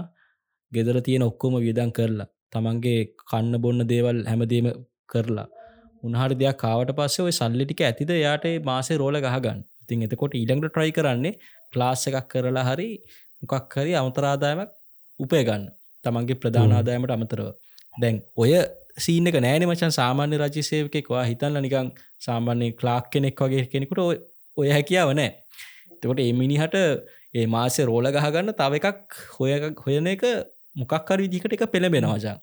ගෙදර තියෙන ඔක්කොම වියදන් කරලා තමන්ගේ කන්න බොන්න දේවල් හැමදීම කරලා උන්හට දෙයක් කාවට පස්සේ ඔය සල්ලිටික ඇතිද යාට මාසේ රෝල ගහගන්න. ඉතින් එතකොට ඊළඟට ට්‍රයි කරන්නේ ක්ලාස් එකක් කරලා හරි මොකක් හරි අමතරාදායමක් උපය ගන්න තමන්ගේ ප්‍රධානාදායමට අමතරව. දැන් ඔය සීනක නෑන මචන් සාමාන්‍ය රජි සේවකෙක්වා හිතන්න නිකං සාමාන්‍ය ක්ලාක් කෙනෙක් වගේ කෙනෙකුට ඔය හැකියාව නෑ. තකොට ඒ මිනිහට ඒ මාසේ රෝල ගහගන්න තව එකක් හොය හොයන එක මොකක්කර විදිකට එක පෙළබෙනවාජා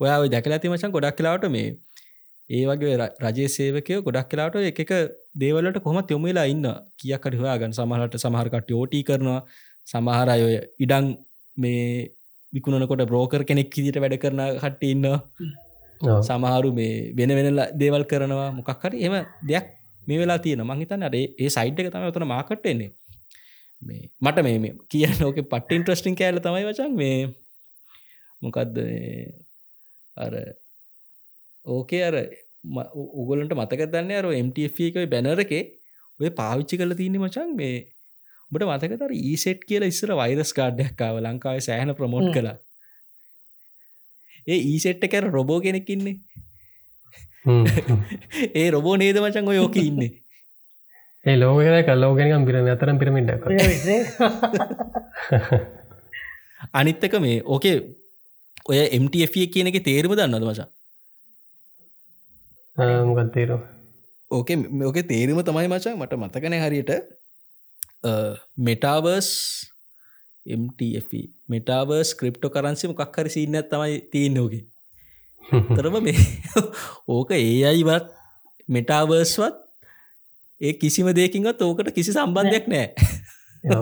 ඔයා ඔය දැකල ඇති මචන් ගොඩක් කලාට මේ ඒ වගේ රජේ සේවකය ගොඩක් කලාට එක දේවලට කොහම යොමලා ඉන්න. කියකට හොයාගන්න. සමහලට සමහරකට ෝටී කරනවා. සමහර අය ඉඩං මේ විකුණනකොට බ්‍රෝකර් කෙනෙක් කිදිට වැඩ කරන හට්ට ඉන්න සමහරු මේ වෙන වෙනල දේවල් කරනවා. මොකක් හරි එම දෙයක් මේ වෙලා තියෙන මංහිතන්න අඩේ ඒ සයිට් එක තම තන මාකට්ටෙන්නේ මේ මට මේ කියන්න ඕක පට්ට ඉන්ට්‍රස්ටිං කෑල තමයි වචන්. මේ මොකක්ද අර ඕකේ අර උගලන්ට මතක දන්න අර MTF එක බැනරකේ ඔය පාවිච්චි කල තියන්නේ මචන් මේ බට මතකතර ඊසෙට් කියල ඉස්සර වෛරස් කාඩ්ඩයක්කාව ලංකාව සෑහන ප්‍රමෝට් කලා ඒ ඊසෙට්ට කැර රොබෝ කෙනෙක්කින්නේ ඒ රොබෝ නේද මචන් ඔය යෝක ඉන්නේ? ඒ ලෝකර කල්ලෝගෙනකම් පිරම අතරම් පිරමිඩක් අනිත්තක මේ ඕකේ ඔය MTF කියන එක තේරම දන්නද මචා? මොකත්තේරු ඕකේ මේක තේරම තමයි මචා මට මතකන හරියට. Metaverse MTF metaverse crypto currency මොකක් හරි සින්න තමයි තියන්නෝගේ තරම මේ ඕක ඒ අයිවත් මෙටාවර්ස්වත් ඒ කිසිම දෙකින්වත් ඕකට කිසි සම්බන්ධයක් නෑ.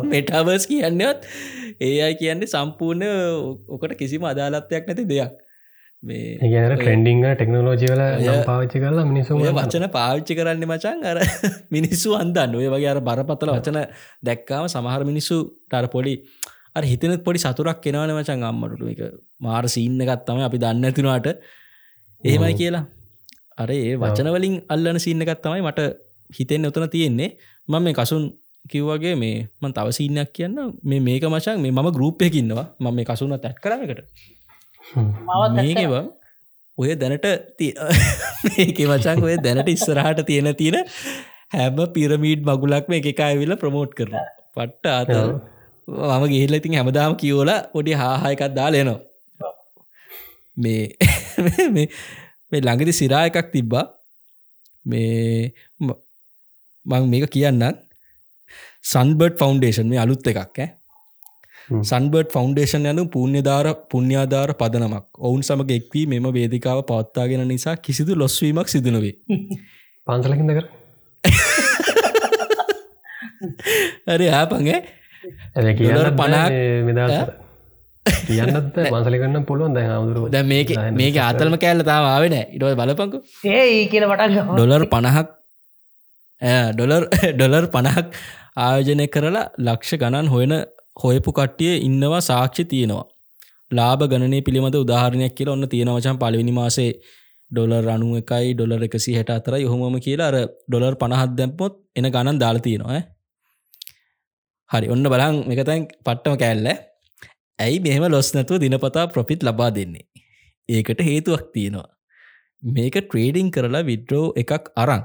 මෙටාවර්ස් කියන්නවත් ඒ අයි කියන්නේ සම්පූර්ණ ඕකට කිසිම අදාලත්වයක් නැති දෙයක්. මේ ගැන ට්‍රෙන්ඩිං ටෙක්නෝලෝජිවල පාවිච්චි කරලා මිනිසු වචන පාවිච්චි කරන්න මචන් අර මිනිස්සු අන්දන්න ඔය වගේ අර බරපතල වචන දැක්කාම සමහර මිනිස්සු ටර පොඩි අර හිතනත් පොඩි සතුරක් කෙනවන මචන් අම්මටු. එක මාර සිීන්න ගත්තම අපි දන්න ඇතිනවාට එහෙමයි කියලා. අර ඒ වචනවලින් අල්ලන සින්නකත් තමයි මට හිතෙන් ඔතන තියෙන්නේ. මම මේ කසුන් කිව්වගේ මේ මන් තව සිීනයක් කියන්න. මේ මේක මචන් මේ මම ගරුප්යකින්නවා මම මේ කසුන තැත් කරනකට මේකව ඔය දැනට මේක වචන් ඔය දැනට ඉස්සරහට තියෙන තියෙන හැම පිරමීඩ් මගුලක්ම එක අයවිල ප්‍රමෝට් කරන පට්ට අත මම ගිහිල්ල ඉතින් හැමදාම කියෝල ඔඩි හාහායකත් දාලයනවා මේ මේ ළඟදි සිරා එකක් තිබ්බා. මේ මං මේක කියන්න සන්බර්ඩ් ෆෞන්ඩේෂන් මේ අලුත් එකක් ඈ. සන්බර්ඩ් ෆෞන්ඩේෂන් යනු පුුණ්‍යධාර පුුණ්‍යාධාර පදනමක්. ඔවුන් සමග එක්වී මෙම වේදිකාව පවත්තාගෙන නිසා කිසිදු ලොස්වීමක් සිදනවේ පන්සලකින්ද කර හරි ආපගේ පනක් මෙදා කියන්නත් මසලකන්න පුළුවන්. දැ හමුදුරු දැ මේක මේක අතල්ම කෑල්ල තාවාවෙන ඉටව බලපංකු. ඒ කියන වට ඩොලර් පණහක්. ඩොලර් ඩොලර් පණහක් ආයෝජනය කරලා ලක්ෂ ගණන් හොයන හොයපු කට්ටිය ඉන්නවා සාක්ෂි තියෙනවා. ලාබ ගණනය පිළිබඳ උදාහරණයක් කියලා ඔන්න තියෙනවචන් පලවිනි මාසේ ඩොලර් අනු එකයි ඩොලර් එකසි හට අතර යොහොම කියලා අර ඩොලර් පණහත් දැම්පොත් එන ගණන් දාල තියෙනවා හරි ඔන්න බලන් එකතැන් පට්ටම කෑල්ල. ඇයි මෙහෙම ලොස් නැතුව දිනපතා ප්‍රොපිට් ලබා දෙන්නේ? ඒකට හේතුවක් තියෙනවා. මේක ට්‍රේඩිං කරලා විඩ්‍රෝ එකක් අරං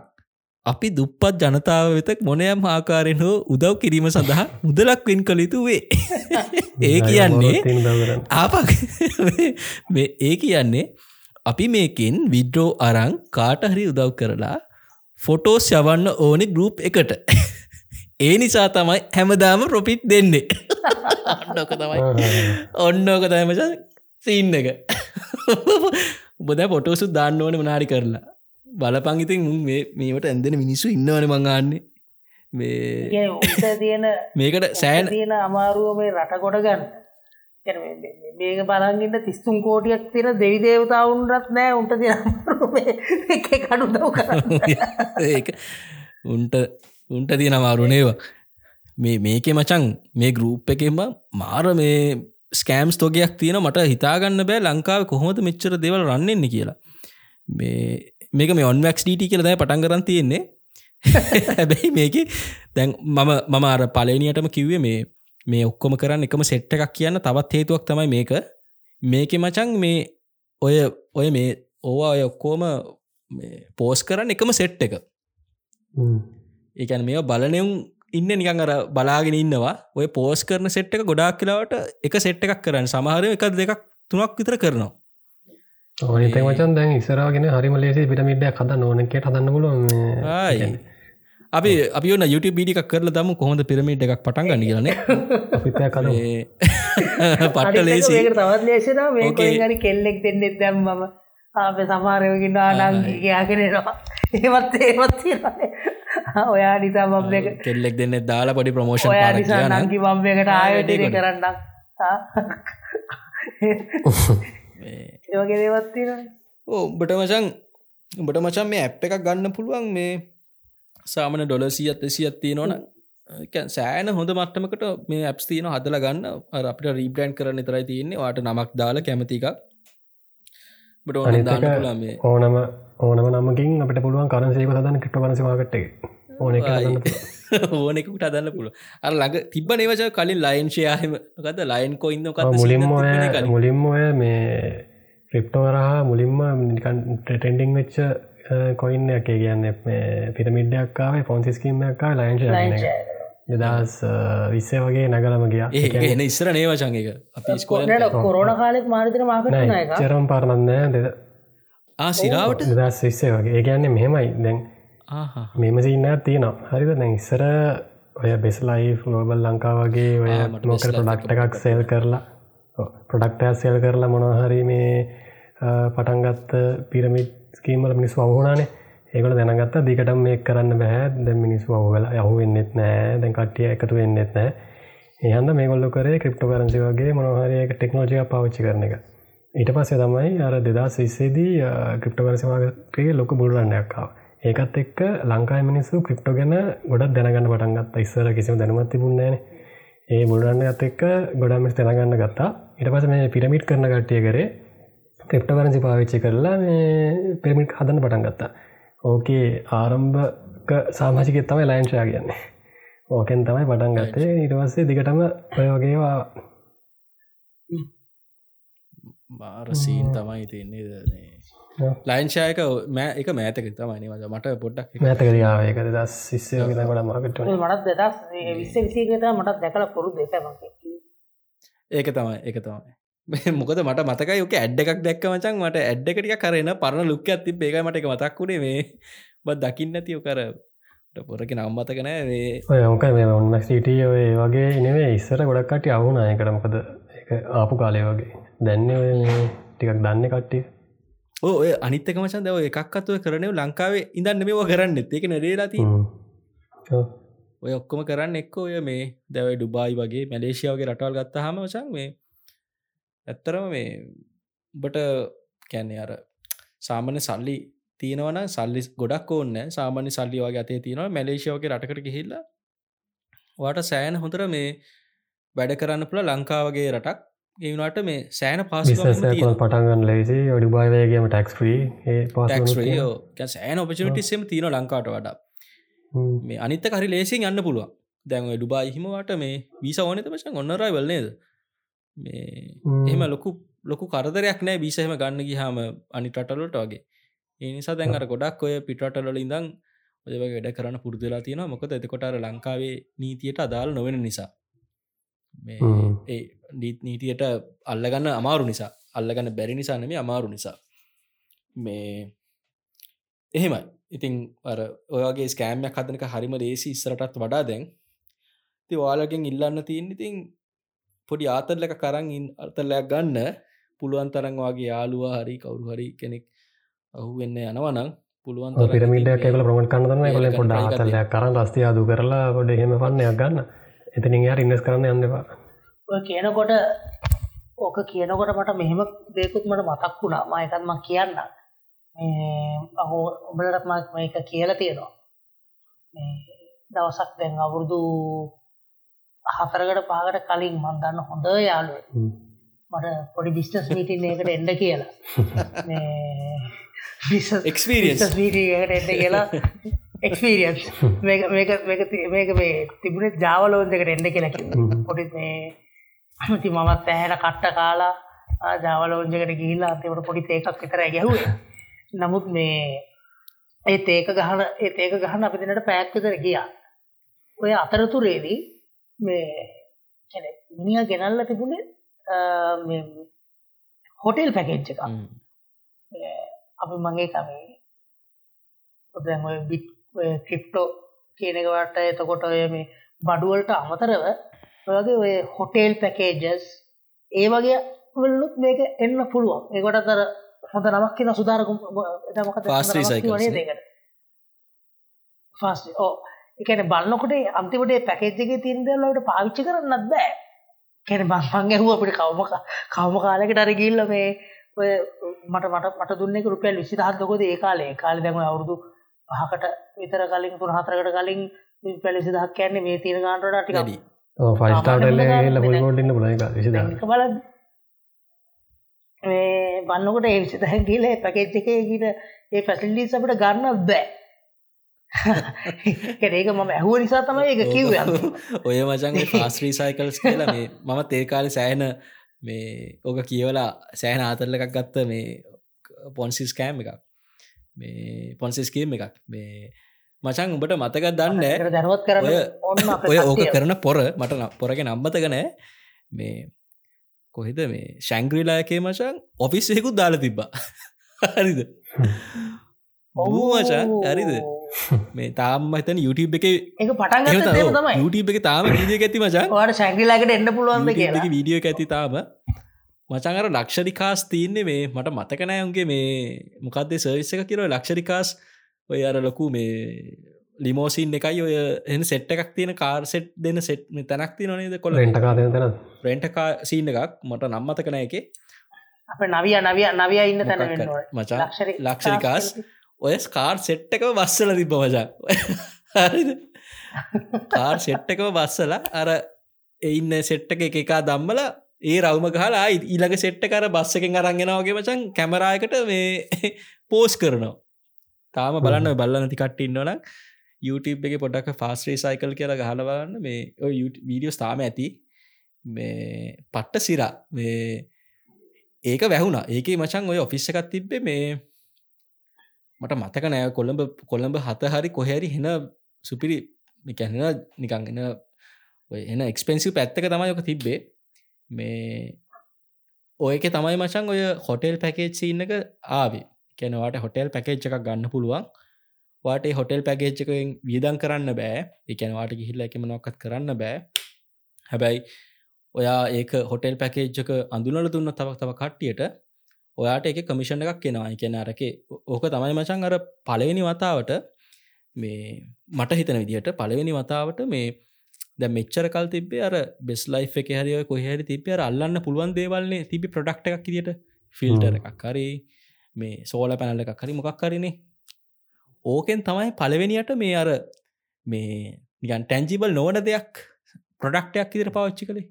අපි දුප්පත් ජනතාව වෙත මොනයම් ආකාරයෙන් හෝ උදව් කිරීම සඳහා මුදලක් වෙන් කළ යුතු වේ. ඒ කියන්නේ ආපක් ඒ කියන්නේ අපි මේකෙන් විඩ්‍රෝ අරං කාට හරි උදව් කරලා ෆොටෝස් යවන්න ඕනෙ ගරුප් එකට ඒ නිසා තමයි හැමදාම ප්‍රොපිට් දෙන්නේ. ඔන්නෝක තමයි. ඔන්නෝක තමච සීන්න එක. උබද පොටෝසු දාන්න ඕන මනාරි කරලා. බලපංගිතින් මේට ඇන්දෙන මිනිස්සු ඉන්නවන මඟන්නේ මේ තියෙන මේකට සෑන් තියෙන අමාරුව මේ රට ගොඩ ගන්න. මේක බලගන්න තිස්තුම් කෝටියක් තින දෙවි දේවතාවුන්රත් නෑ උන්ට තිය කඩුදව කර උන්ට උන්ට තියෙන අමාරුණේවා මේ මේක මචන් මේ ගරුප් එකෙම මාර මේ ස්කෑම්ස් තොගයක් තියෙන මට හිතාගන්න බෑ ලංකාව කොහොමද මෙච්චර දෙවල් රන්නෙන්නේ කියලා. මේ මේක මේ ඔන්වක්ස් ඩීට කියල දැ පටන් කරන්න තියෙන්නේ. හැබැයි මේක දැන් මම මම අර පලනියටම කිව්වේ මේ මේ ඔක්කොම කරන්න එකම සෙට්ට එකක් කියන්න තවත් හේතුවක් තමයි මේක. මේක මචන් මේ ඔය ඔය මේ ඕවා ඔය ඔක්කෝම පෝස් කරන්න එකම සෙට් එක ඒකැන මේ බලනයුම් ඉන්න නිකන් අර බලාගෙන ඉන්නවා. ඔය පෝස් කරන සෙට් එක ගොඩක් කියලාවට එක සෙට් එකක් කරන්න. සමහර එක දෙකක් තුනක් විතර කරනවා. ඕනත මචන් දැන් ඉස්සරාගෙන හරිම ලේසි පිටමිඩ්ඩ කද නොනකට හදන්න පුලුවන් අපි අපි ඔන්න YouTube බිඩික් කරල දම. කොහොඳ පිරමිට් එකක් පටන් ගන්න කියලන පට්ට ලේසි තවත් හරි කෙල්ලෙක් දෙන්නෙත් දැම්මම අප සමාරයකින්න ආනංගයාගෙනවා ඒවත් ඒවත් ඔයා නිසා බම්ක කෙල්ලෙක් දෙන්න දාලා පොඩි ප්‍රමෝෂන් නිසා නංගි බම්බකට ආයටන කරන්න. ඒවගේ දේවත්තින ඕ උඹට මචන් උඹට මචන් මේ ඇප් එකක් ගන්න පුළුවන් මේ සාමන ඩොල සියත් සියත් තියෙනවන සෑන හොඳ මට්ටමකට මේ ඇප්ස් තියන හදල ගන්න. අපට රීබ්‍රන්් කරන්න තරයි තියන්නේ. වාට නමක් දාලා කැමතික ඕනම ඕනම නමකින් අපට පුළුවන් කරන්සේක සදන්න කිට වනසවාගට්ට ඕන ඕනෙකුට අදන්න පුළුව අ ළඟ තිබ නවච කලින් ලයින්ශයහම ගත ලයින් කොයින්න මුලින්ම මුලින්ම ඔය මේ ක්‍රිප්ටෝරහා මුලින්ම ටෙන්ඩිං වෙච්ච කොයින්න එක කියන්න පිරමිඩ්ඩක්කාව ෆොන්සිස්කීමක්කා ලයින්ශ දෙදස් විස්සේ වගේ නගලම ගිය. එන ඉස්සර නේවචන් එක? අපි ස්කෝලට කොරෝණ කාලෙත් මාරිතන මාකට චරම් පාරණන්න දෙද සිරාවට? දස් විස්සේ වගේ. ඒ කියන්නේ මෙහෙමයි. දැන් මෙම සින්න තියෙනවා. හරිද? දැන් ඉස්සර ඔය බෙස්ලයි ලෝබල් ලංකා වගේ ඔය මොකර ප්‍රඩක්ට එකක් සේල් කරලා. ප්‍රඩක්ටය සෙල් කරලා මොනහරි මේ පටන්ගත්ත පිරමිට් ස්කීමල මිනිස් වහුණනේ ඒකට දැනගත්ත දිකට මේ කරන්න බැහැ දැ මිනිස් වහල යහු වෙන්නෙත් නෑ. දැන් කට්ටිය එකතු වෙන්නෙත් නෑ. ඒහන්ද මේ ගොල්ල කරේ ක්‍රිප්ට කරන්සි වගේ මොනහරයක ටෙක්නෝජිය පවිච්චි කරන එක. ඊට පස්සේ තමයි අර දෙදස් විස්සේදී ක්‍රිප්ට කරසිවාගේ ලොක බුල්රන්නයක්කාව ඒකත් එක්ක ලංකායි මිනිස්සු ක්‍රිප්ටෝ ගැන ගොඩක් දැනගන්න පටන්ගත් ඉස්සර කිසිම දැනමත් තිබුන්නේන ඒ බුල්රන්න ඇත් එක්ක ගොඩමිස් දැනගන්න ගත්තා. ඉට පස මේ පිරමිට් කරන ගට්ටිය කරේ ක්‍රප්ට කරන්සි පාවිච්චි කරලා මේ පිමිට් හදන්න පටන් ගත්තා. ඕකේ ආරම්භක සාමාජිකෙත් තමයි ලයින්ශයා කියන්නේ. ඕකෙන් තමයි පටන් ගත්තේ. ඉටවස්සේ දිගටම ඔය වගේවා මාරසීන් තමයි තින්නේ දනේ ලයින්ශායක මෑ එක මෑතක තමයි වද මට පොඩ්ඩක් මෑතකරයාව එක දස් ශිස්සය ත ගොඩ මකට මටත් දෙදස් විස්ස විසිකත මටත් දැකල පුරු දෙක ඒක තමයි එක තමයි. මොකද මට මතකයි ෝක ඇඩ් එකක් දැක්ක මචන් මට ඇඩ් එකටිය කරන පරණ ලුක්ක ඇති ඒකයි මට එක මතක් වුණේ මේ. බත් දකින්න ඇතියෝ කර පොරක නම්මතකනෑ ඔය ඕක මේ ඔන්න සිටිය ඔය වගේ නෙවේ ඉස්සර ගොඩක්කට අවුන අයකට මොකද ආපු කාලය වගේ. දැන්න ටිකක් දන්න කට්ටිය ඔය අනිත්තක මචන් දව එකක්ත්ව කරනව ලංකාවේ ඉඳන්න මේවා කරන්න ඒක නරේලාති ඔය ඔක්කොම කරන්න එක්ක ඔය මේ දැවයි ඩුබායි වගේ මැලේශයාවගේ රටවල් ගත්ත හම වචන් මේ ඇත්තරම මේ උබට කැන්නේ අර සාමාන්‍ය සල්ලි තියෙනවන සල්ලි ගොඩක් ඕන්න සාමාන්‍ය සල්ලි වගේ අතේ තියෙනවා මැලේශයාවගේ රටකට ගිහිල්ල වාට සෑන හොඳර මේ වැඩ කරන්න පුළ ලංකාවගේ රටක් ඒවනට මේ සෑන පාස පටන්ගන්න ලේසි. ඔඩි බාවයගේම ටක්ස්්‍රී සෑන ඔපචනටිසම තියෙන ලංකාට වඩා. මේ අනිත කරි ලේසින් යන්න පුළුවන්. දැන් ඩුබා හිමවාට මේ වීස ඕනත පචන් ඔන්නරයි වල්නේද මේ එහම ලොකු ලොකු කරදරයක් නෑ බිසහම ගන්න ගිහාම අනි ටටලොට වගේ. ඒ නිසා දැන් අර ගොඩක් ඔය පිටටලල ඉඳං ඔය වැඩ කරන්න පුරදුලා තියෙන මොකද එතකොටර ලංකාවේ නීතියට අදාල් නොවෙන නිසා ඒ නීතියට අල්ලගන්න අමාරු නිසා අල්ලගන්න බැරි නිසා නෙම අමාරු නිසා. මේ එහෙමයි. ඉතින් අර ඔයගේ ස්කෑම්යක් හදනක හරිම දේසි ඉස්සරටත් වඩා දැන්. ති වාලගෙන් ඉල්ලන්න තියන්න ඉතින් පොඩි ආතරලක කරන්න අර්තරලයක් ගන්න. පුළුවන් තරන් වගේ යාලුවා හරි කවරු හරි කෙනෙක් අහු වෙන්න යනවනම් පුළුවන් පිරමිට කල ප්‍රමට කල පොඩ ආතරලයක් කරන්න රස්තිය අදු කරලා පොඩ එහෙම පන්නයක් ගන්න එතනින් යාර ඉන්නස් කරන්න යන්නවා කියනකොට ඕක කියනකොට මට මෙහෙම දෙකුත් මට මතක් වුණා. මයකත්ම කියන්න. අහෝ ඔබලටත් මක් මේක කියල තියෙනවා. දවසක් දැන් අවුරුදු හතරකට පාකට කලින් මන්දන්න හොඳ යාලුව මට පොඩි බිස්ටස් මීටින් එකට එන්න කියලා. එක්ස්පිරියන්ස් මීටකට එන්න කියලා එක්ස්පිරියන්ස් මේක මේක මේ තිබුණේ ජාවලෝන්දකට එන්න කියලා පොඩි මේ ති මමත් ඇහැට කට්ට කාලා ජාවලෝංජකට ගිහිල්ලා අන්තිමට පොඩි ඒකක් විතර ගැහුව. නමුත් මේ ඒ ඒක ගහන ඒක ගහන අපි දෙනට පැයක් විතර ගියා. ඔය අතරතුරේදී මේ මිනිිය ගෙනල්ල තිබුණේ හොටෙල් පැකෙච්ච එක අපි මගේ කමේ ඔදැම බිට් ක්‍රිප්ටෝ කියනකට එතකොට ඔය මේ බඩුවලට අමතරව වගේ ඔය හොටේල් පැකේජස් ඒ වගේ වලුත් මේක එන්න පුළුවන්. ඒකොට තර හොඳ නමක් කියන සුදාරකුම් ෆස් ඕ එකන බලන්නකොට අන්තිමට පැකේජ්ගේ තිරදලට පාවිච්චි කරන්නත් බෑ. කැන බං ඇහුව අපිට කවම කවම කාලෙකට අර ගිල්ල මේ ඔය මට මට මට දුන්නෙක රුපියල් විසිදහත්දකොද ඒ කාලේ කාලි දැම අවුරුදු පහකට විතර කලින් තුන හතරකට කලින් පැලිසි දහක් කියන්නේ මේ තියෙන ගාන්ටට ටිකඩි ෆයිස්ටාටල්ල පුලිගොටන්න පුල බල මේ බන්නකොට ඒ විසිතහ කියල පැකේච් එක ගීට ඒ පැසිල්ලිස් අපට ගන්න බෑ. ඒක මම ඇහුව නිසා තමයි එක කිව් ඔය මචන්ගේ ෆාස්්‍රී සයිකල්ස් කියල මේ මම තේකාල සෑන මේ ඕක කියවලා සෑන ආතරල එකක් ගත්ත මේ පොන්සිස් කෑම් එකක් මේ පොන්සිස්කීම් එකක්. මේ මචන් උඹට මතක දන්න දැනුවත් කර ඔය ඕක කරන පොර මට පොරග නම්බතගනෑ මේ කොහෙද මේ ශංග්‍රීලායකේ මචන් ඔෆිස්සෙකුත් දාල තිබ්බා. හරිද? ඔහු මචන් හරිද? මේ තාම හිතන YouTube එක එක පටන් YouTube එක තාම වීදිය ඇති මචන් වාට ශැගිලාකට එන්න පුළුවන් වීඩියෝ ඇති තාම මචංගර ලක්ෂරිකාස් තියන්නේ මේ මට මතකනෑයුන්ගේ මේ මොකක්දේ සර්විස්ස එක කියරව ලක්ෂරිකාස් ඔය අර ලොකු මේ ලිමෝසින් එකයි ඔය එ සෙට් එකක් තියෙන කාර් සෙට් දෙන සෙට් තැනක් ති නොනේද කොල ටකාතන රෙන්ටකා සීන එකක්. මට නම්මතකන එක අප නවිය නවිය නවිය ඉන්න තැන මචා ලක්ෂරිකාස් ඔය ස්කාර් සෙට් එක බස්සල තිබ මචා. කාර් සෙට් එකව බස්සල අර එඉන්න සෙට්ට එක එකා දම්බල ඒ රවම ගහලා ඊළඟ සෙට්ට කර බස්සකෙන් අරන්ගෙනවගේ මචන් කැමරායකට මේ පෝස් කරනවා. තාම බලන්න බල්ලනති කට්ට ඉන්නවන YouTube එක පොඩක් ෆාස්ට්‍රේ සයිකල් කියලා ගහලවන්න මේ වීඩියෝස් තාම ඇති. මේ පට්ට සිරා. මේ ඒක වැැහුණා. ඒක මචන් ඔය ඔෆිස්ස එකත් තිබ්බේ මේ මට මතක නෑ කොළඹ කොළඹ හත හරි කොහැරි හෙන සුපිරි කැහෙන නිකංගෙන ඔය එන එක්ස්පෙන්සිව පැත්තක තමයික තිබ්බේ මේ ඔයක තමයි මචන් ඔය හොටෙල් පැකේච්චි ඉන්නක ආවේ. කැනවාට හොටෙල් පැකේච් එකක් ගන්න පුළුවන්. වාට හොටෙල් පැකේච් එකෙන් වියදන් කරන්න බෑ. එකනවාට ගිහිල්ල එකම නොක්කත් කරන්න බෑ. හැබැයි ඔයා ඒක හොටෙල් පැකේජ්ජක අඳුනල දුන්න තවක් තව කට්ටියට ඔයාට එක කමිෂණ එකක් කෙනවා එකන අරක ඕක තමයි මචන් අර පලවෙනි වතාවට මේ මට හිතන විදිහට පලවෙනි වතාවට මේ ද මෙච්චර කල් තිබේ අර බෙස් ලයි් එක හරිය කොහරි තිබේ අල්ලන්න පුළුවන් දේවල්න්නේ තිබි ප්‍රඩක්් එකක් දිට ෆිල්ටර එකක් හරි මේ සෝල පැනල්ල එකක් හරි මොකක් කරනේ ඕකෙන් තමයි පලවෙනියට මේ අර මේ නිගන් ටැන්ජිබල් නොවන දෙයක් ප්‍රඩක්ටයක් ඉදිර පවච්චි කළේ.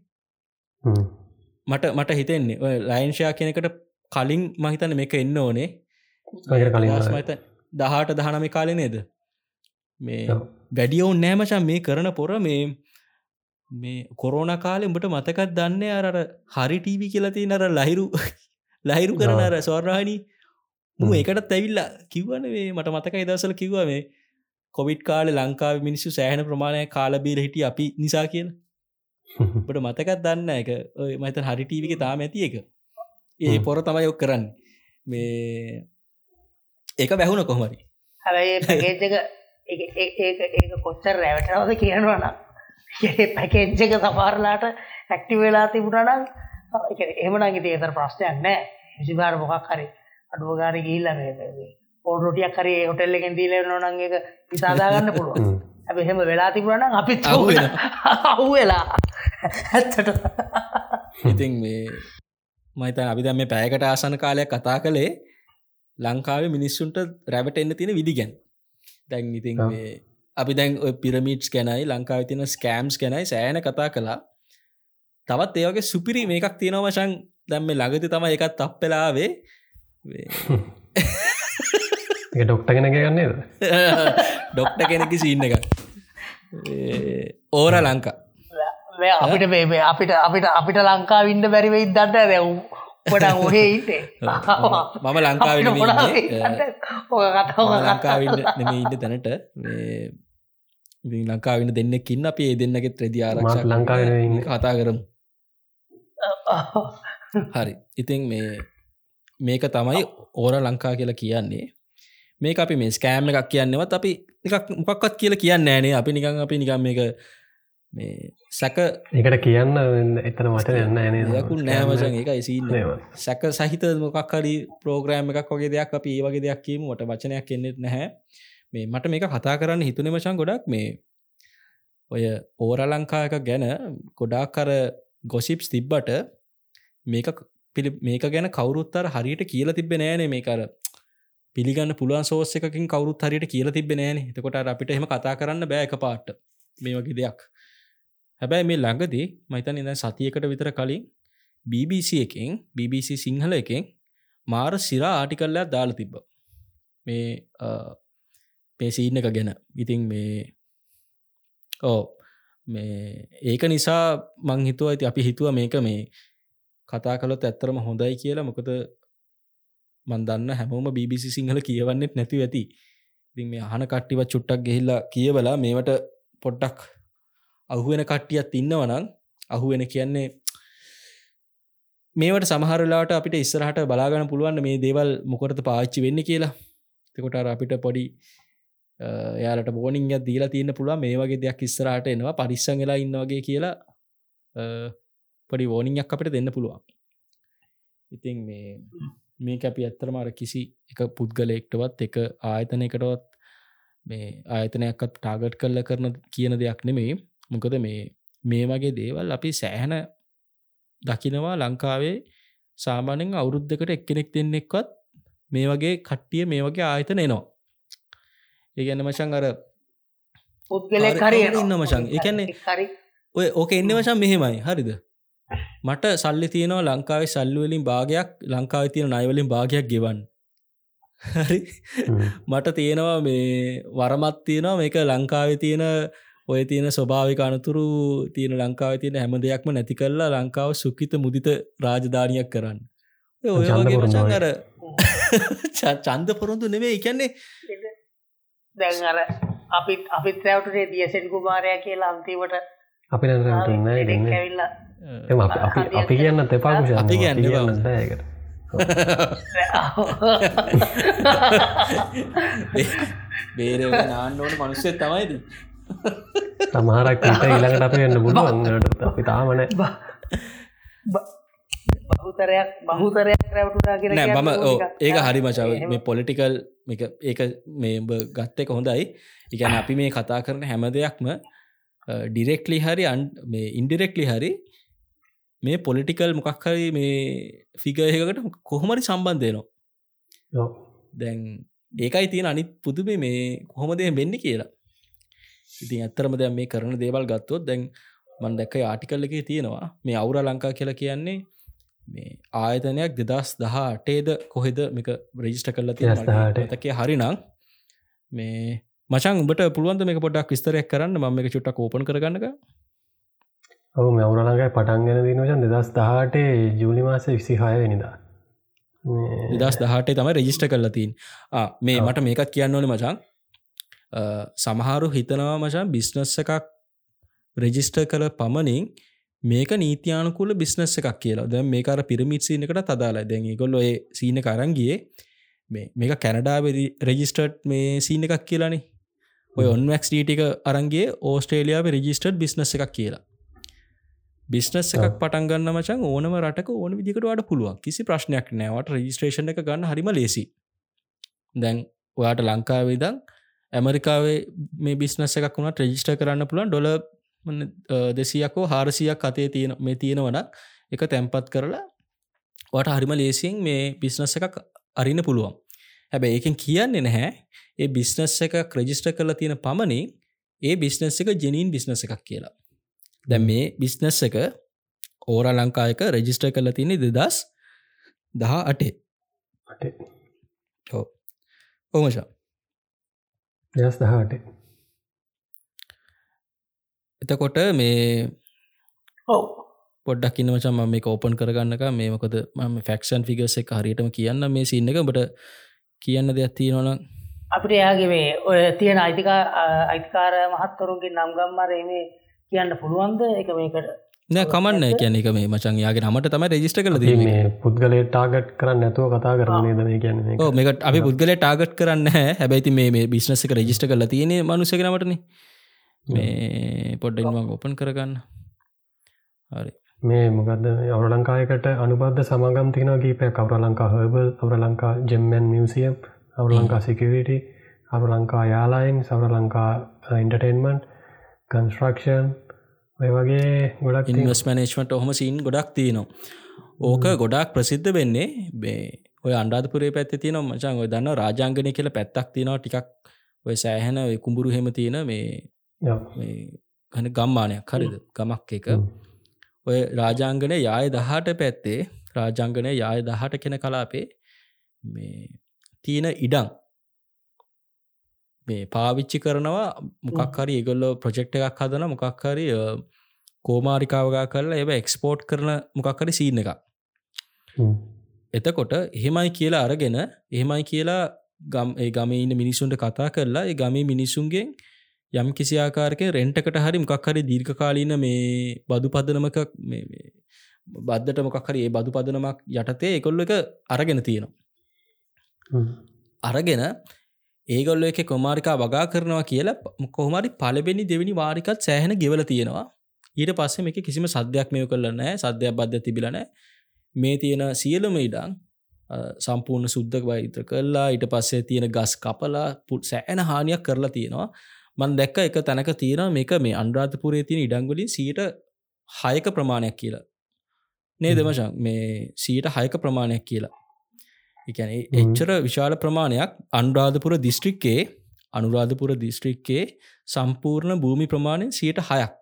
මට මට හිතෙන්නේ ලයින්ෂයා කෙනෙකට කලින් මහිතන මේක එන්න ඕනේ. කලින්මත දහට දහනම කාලෙ නේද? මේ වැඩියවුන් නෑමචන් මේ කරන පොර මේ මේ කොරෝන කාලෙ උඹට මතකත් දන්න අර හරි ටීවි කියලති නර ලහිරු ලහිරු කරන අර ස්වර්රාණී මු ඒකටත් ඇවිල්ලා කිව්වන මේ මට මතක දසල කිව්ව මේ කොවිට් කාල ලංකාව මිනිස්සු සෑහන ප්‍රමාණය කාලබීර හිටිය අපි නිසා කියලා. බට මතකත් දන්න එක මත හරිටීවික තාම ඇති එක ඒ පොර තමයි ඔක් කරන්න. මේ ඒක බැහුණ කොහමරි හැබයි ඒ කොච්චර රැවටනවද කියනවනම් පැකේජ්ජක සපාරලාට ඇක්ටි වෙලා තිබුණනම් එහමනගේ ඒතර ප්‍රශ්නයක් නෑ. විසිබාර මොකක් හරි අඩුවගාර ගිල්ල පෝඩරොටියක් කරේ හොටෙල්ල එකෙන් දීල නොනන් එක විසාදාගන්න පුළුවන්. ඇ එහෙම වෙලා තිබුණනම් අපිත් අහු වෙලා. ඇත්තට ඉතින් මේ මයිත අපි දැම මේ පෑකට ආසන කාලයක් කතා කළේ ලංකාවේ මිනිස්සුන්ට රැබට එන්න තියෙන විදිගැන්. දැන් ඉතින් අපි දැන් පිරමිට්ස් කැනයි ලංකාව තින ස්කෑම්ස් කැනයි සෑන කතා කළා. තවත් ඒවගේ සුපිරි මේකක් තියෙන වශන් දැම්ම ළඟති තම එකත් තප්පෙලාවේ ඩොක්ට කෙන ගන්නේද ඩොක්ට කෙනෙකි සින්න එක ඕර ලංකා. අපිට මේ අපිට අපිට අපිට ලංකා වින්න බැරිවෙයි දන්න දැව් පොඩ ඔහේ ඉන්නේ. මම ලංකාව ලංකාවින්න නෙම ඉන්න. තැනට ලංකාවින්න දෙන්නෙක්කින්න අපි ඒ දෙන්නගෙත් රෙදි ආරක්ෂ ලංකාව කතා කරමු. හරි. ඉතින් මේ මේක තමයි ඕර ලංකා කියලා කියන්නේ. මේ අපි මේ ස්කෑම් එකක් කියන්නවත් අපි එකක් මොකක්වත් කියලා කියන්න ෑනේ. අපි නිකං අපි නිකම් මේක මේ සැක එකට කියන්න එතන මට යන්න යකුල් නෑමසන් එක. ඉසින්න සැක සහිත මොකක්හරි ප්‍රෝග්‍රෑම් එකක් වගේ දෙයක් අපි ඒ වගේ දෙයක් කියීමට වචනයක් කෙන්නෙත් නැහැ මේ මට මේක කතා කරන්න හිතුන මචන් ගොඩක්. මේ ඔය ඕර ලංකායක ගැන ගොඩාක් කර ගොසිප්ස් තිබ්බට මේක පිළි මේක ගැන කවරුත්තර හරියට කියල තිබෙ නෑනේ. මේ කර පිළිගන්න පුළුවන් සෝස් එකකින් කවරුත් හරියට කියල තිබෙ නෑන. එතකොට අපිට එහෙම කතා කරන්න බෑක පාට්ට මේ වගේ දෙයක්. හැබැයි මේ ළඟදී මහිතන් ඉඳ සතියකට විතර කලින් BBC එකෙන් BBC සිංහල එකෙන් මාර සිරා ආටිකල්ලයක් දාල තිබ්බ. මේ පේසිීන්න එක ගැන. ඉතින් මේ ඕ මේ ඒක නිසා මං හිතුව ඇති අපි හිතුව මේක මේ කතා කළොත් ඇත්තරම හොඳයි කියලා. මොකද මන්දන්න හැමෝම BBC සිංහල කියවන්නෙත් නැතිව ඇති. ඉතින් මේ අහන කට්ටිව චුට්ටක් ගෙහිල්ලා කියවලා මේවට පොඩ්ඩක් අහුවෙන කට්ටියත් ඉන්නවනං අහුවෙන කියන්නේ මේවට සමහරලාට අපිට ඉස්සරහට බලාගන්න පුළුවන් මේ දේවල් මොකරත පාච්චි වෙන්න කියලා. තකොට අපිට පොඩි යාලට බෝනිින් දීලා තියන්න පුළුව මේ වගේ දෙයක් ඉස්සරහට එනවා පරිස්සං වෙලා ඉන්න වගේ කියලා පොඩි වෝනිියක් අපිට දෙන්න පුළුවන්. ඉතින් මේ මේක අපි ඇත්තරමර කිසි එක පුද්ගලෙක්ටවත් එක ආයතනයකටවත් මේ ආයතනයක්ත් ටාගට් කල්ල කරන කියන දෙයක් නෙමේ මොකද මේ මේ වගේ දේවල් අපි සෑහන දකිනවා ලංකාවේ සාමානෙන් අවුරුද්ධකට එක්කෙනෙක් දෙන්නෙක්වත් මේ වගේ කට්ටිය මේ වගේ ආයතන එනවා. ඒගැන්න මචන් අර පුද්ගලෙක් හරි ඉන්න මචන් එකන්නේ ඔය ඕක එන්න වශන් මෙහෙමයි. හරිද? මට සල්ලි තියෙනවා ලංකාවේ සල්ලුවලින් භාගයක් ලංකාව තියෙන නයිවලින් භාගයක් ගෙවන් හරි. මට තියෙනවා මේ වරමත් තියෙනවා. මේක ලංකාව තියෙන ඔය තියෙන ස්වභාවික අනතුරු තියෙන ලංකාව තියෙන හැම දෙයක්ම නැති කරලා ලංකාව සුක්කිත මුදිත රාජධානයක් කරන්න. ඔය වගේ මචන් අර චන්ද පොරොන්දු නෙවේ එකන්නේ දැන් අර අපිත් අපිත් රැවටේ දියසෙන් කුමාරය කියලා අන්තිවට අපි ඇවිල්ලා අපි කියන්න තෙපා අපි කියන්න බෑකට බේර නාන්න ඕන මනුස්සය තමයිද සමහරක් ඊළඟට අප එන්න පුළුවන්ට අපි තාමන බහුතරයක් බහුතරයක් රැවටුනා කියෙන මම ඒක හරි මචාව මේ පොලිටිකල් ඒක මේ ගත්ත එක හොඳයි. ඉගැන අපි මේ කතා කරන හැම දෙයක්ම ඩිරෙක්ලි හරි අන් මේ ඉන්ඩිරෙක්ලි හරි මේ පොලිටිකල් මොකක් හරි මේ ෆිගයකට කොහොමරි සම්බන්ධයනවා දැන් ඒකයි තියෙන අනිත් පුදුම මේ කොහොමදය වෙන්න කියලා. ඉතින් ඇත්තරම දැ මේ කරන දේවල් ගත්තොත් දැන් මන් දැක්ක ආටිකල්ල එක තියෙනවා. මේ අවුර ලංකා කියලා කියන්නේ මේ ආයතනයක් දෙදස් දහ අටේද කොහෙද මේක රජිස්ට කරල තක හරිනම් මේ මචන් උඹට පුළුවන්ද මේ පොඩක් විස්තරයක් කරන්න? ම එක චුට්ට කෝපන් කරගන්නක? ඔහු මෙවුරලඟයි පටන්ගෙන දිනවචන් දෙදස් දහටේ ජූලි මාස විසිහය වෙනිදා. දස් දහටේ තම රජිස්ට කරලතින් මේ මට මේකත් කියන්න ඕන මචන් සමහරු හිතනවා මචන් බිස්නස් එකක් රෙජිස්ටර් කළ පමණින් මේක නීතියානකුල බිස්නස් එකක් කියලා. ද මේකර පිරමිත් සිීනකට තදාලා දැන් ගොල්ල සීන කරන්ගියේ මේක කැනඩා රෙජිස්ටර්ට් මේ සීන එකක් කියලානේ. ඔය ඔන්වක්ස් ඩීටික අරන්ගේ ඕස්ට්‍රේලියාව රෙජිස්ටර් බිස්නස් එකක් කියලා. බිස්නස් එකක් පටන්ගන්න මචන් ඕනම රටක ඕන විදිකට වඩ පුළුවන්. කිසි ප්‍රශ්නයක් නෑවට රජිස්ට්‍රේෂණ එක ගන්න හරිම ලේසි දැන් ඔයාට ලංකාවේදං ඇමරිකාවේ මේ බිස්නස එකක් වුණට රෙජිස්ට කරන්න පුළන් ඩොල දෙසියකෝ හාරසියක් අතේ තියෙන මේ තියෙනවනක් එක තැන්පත් කරලා වට හරිම ලේසින් මේ බිස්නස එකක් අරින්න පුළුවන්. හැබැ ඒකෙන් කියන්නේ නැහැ. ඒ බිස්නස් එක ක්‍රජිස්ට කරලා තියෙන පමණින් ඒ බිස්නස් එක ජනීන් බිස්නස එකක් කියලා. දැ මේ බිස්නස් එක ඕර ලංකායක රෙජිස්ට කරලා තියෙන දෙදස් දහ අටේ. ඕ ඕමශා දෙස් දහට එතකොට මේ ඔව. පොඩ්ඩක් ඉන්න මචන් ම මේ කෝපන් කරගන්නක ම ෆක්ෂන් ෆිගස් එක හරියටම කියන්න මේ සින්න එක. බට කියන්න දෙයක් තියෙනවන අපිට එයාගේ මේ ඔය තියෙන අයිතිකා අයිතිකාර මහත්තරුන්ගේ නම් ගම්මර මේ කියන්න පුළුවන්ද? එක මේකට නෑ කමන්න කියන එක මේ මචන් යාගේ නමට තම රජිස්ට කල මේ පුද්ගලේ ටාගට් කරන්න නැතුව කතා කරන්නේ දන කියන්නේ මේකට අපි පුද්ගල ටාගට් කරන්න හැබැයි මේ බිස්නස එක රජිස්ට කල තියෙන මනුසකනමටන මේ පොඩ්ඩෙන්ම ඔපන් කරගන්න. හරි. මේ මොකද අවර ලංකායකට අනුබද්ධ සමාගම් තින ගීපය කවර ලංකා හබල් අවර ලංකා ජෙම්මන් මියසියම් අවර ලංකා සිකවිට අවර ලංකා යාලායින් සවර ලංකා ඉන්ටර්ටේන්මන්ට් කන්ස්ට්‍රක්ෂන් ඔය වගේ ගොඩක් ඉන්වස් මනේශ්මට ඔහොම සීන් ගොඩක් තියනවා. ඕක ගොඩක් ප්‍රසිද්ධ වෙන්නේ බේ ඔය අන්ඩාධපුරේ පැත්ත තියන මචන් ඔය දන්න රාජාංගනය කියල පැත්තක් තියෙනවා. ටිකක් ඔය සෑහැන කුඹුරු හෙම තියෙන මේ ගන ගම්මානයක් හරිද? ගමක් එක. ඔය රාජාංගනය යාය දහට පැත්තේ රාජංගනය යාය දහට කෙන කලාපේ මේ තියෙන ඉඩං මේ පාවිච්චි කරනවා මොකක්හරි ඒගොල්ලෝ ප්‍රජෙක්් එකක් හදන මොකක්හරි කෝමාරිකාවගා කරලා එබ එක්ස්පෝර්ට් කරන මොකක්හරි සීන එක එතකොට එහෙමයි කියලා අරගෙන එහෙමයි කියලා ගම් ගමඉන්න මිනිසුන්ට කතා කරලා ගමේ මිනිසුන්ගෙන් යම් කිසි ආකාරක රෙන්ටකට හරි මොකක් හරි දීර්ඝ කාලීන මේ බදු පදනමක බද්ධට මොකක් හරි ඒ බදු පදනමක් යටතේ එකොල්ල එක අරගෙන තියෙනවා. අරගෙන ඒගොල්ල එක කොමාරිකා වගා කරනවා කියලා කොහමරි පලබෙනි දෙවනි වාරිකත් සෑහන ගෙවල තියෙනවා. ඊට පස්සේ මේක කිසිම සද්‍යයක් මෙය කරලනෑ සද්‍යයක් බද්ධ තිබිලනෑ මේ තියෙන සියලම ඉඩං සම්පූර්ණ සුද්දක වෛත්‍ර කරලා ඊට පස්සේ තියෙන ගස් කපලා පුට් සෑන හානියක් කරලා තියෙනවා මන් දැක්ක එක තැනක තියෙන මේක මේ අන්රාධපුරේ තියෙන ඉඩංගොලින් සීට හයක ප්‍රමාණයක් කියලා. නේ දෙමශක් මේ සීට හයක ප්‍රමාණයක් කියලා. එකන එච්චර විශාල ප්‍රමාණයක් අන්රාධපුර දිස්ත්‍රික්කේ අනුරාධපුර දිස්ත්‍රික්කේ සම්පූර්ණ භූමි ප්‍රමාණයෙන් සියට හයක්.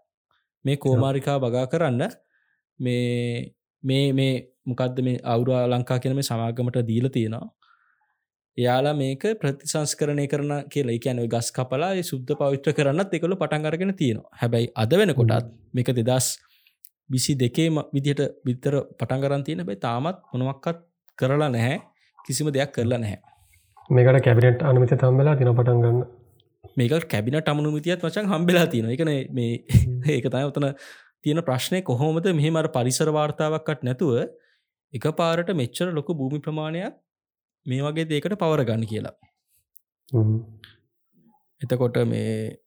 මේ කෝමාරිකා වගා කරන්න මේ මේ මේ මොකක්ද මේ අවුරා ලංකා කියන මේ සමාගමට දීල තියෙනවා එයාලා මේක ප්‍රතිසංස්කරණය කරන කියලා. එකැන ගස් කපලා සුද්ධ පවිත්‍ර කරන්නත් එකළු පටන් අරගෙන තියෙනවා. හැබැයි අද වෙන කොටත් මේක දෙදස් විසි දෙකේම විදිහට බිත්තර පටන් කරන් තියෙන බයි තාමත් මොනවක්කත් කරලා නැහැ. කිසිම දෙයක් කරලා නැහැ. මේකට කැබිනට් අනමත තම්බලා තින පටන් ගන්න? මේක කැබිනට අමනුමතියත් වචන් හම්බෙලා තියෙන එකන මේ ඒක තයි ඔතන තියෙන ප්‍රශ්නය කොහොමද මෙහෙමර පරිසර වාර්තාවක්කට නැතුව එක පාරට මෙච්චර ලොක භූමි ප්‍රමාණයක් මේ වගේ දේකට පවරගන්න කියලා. එතකොට මේ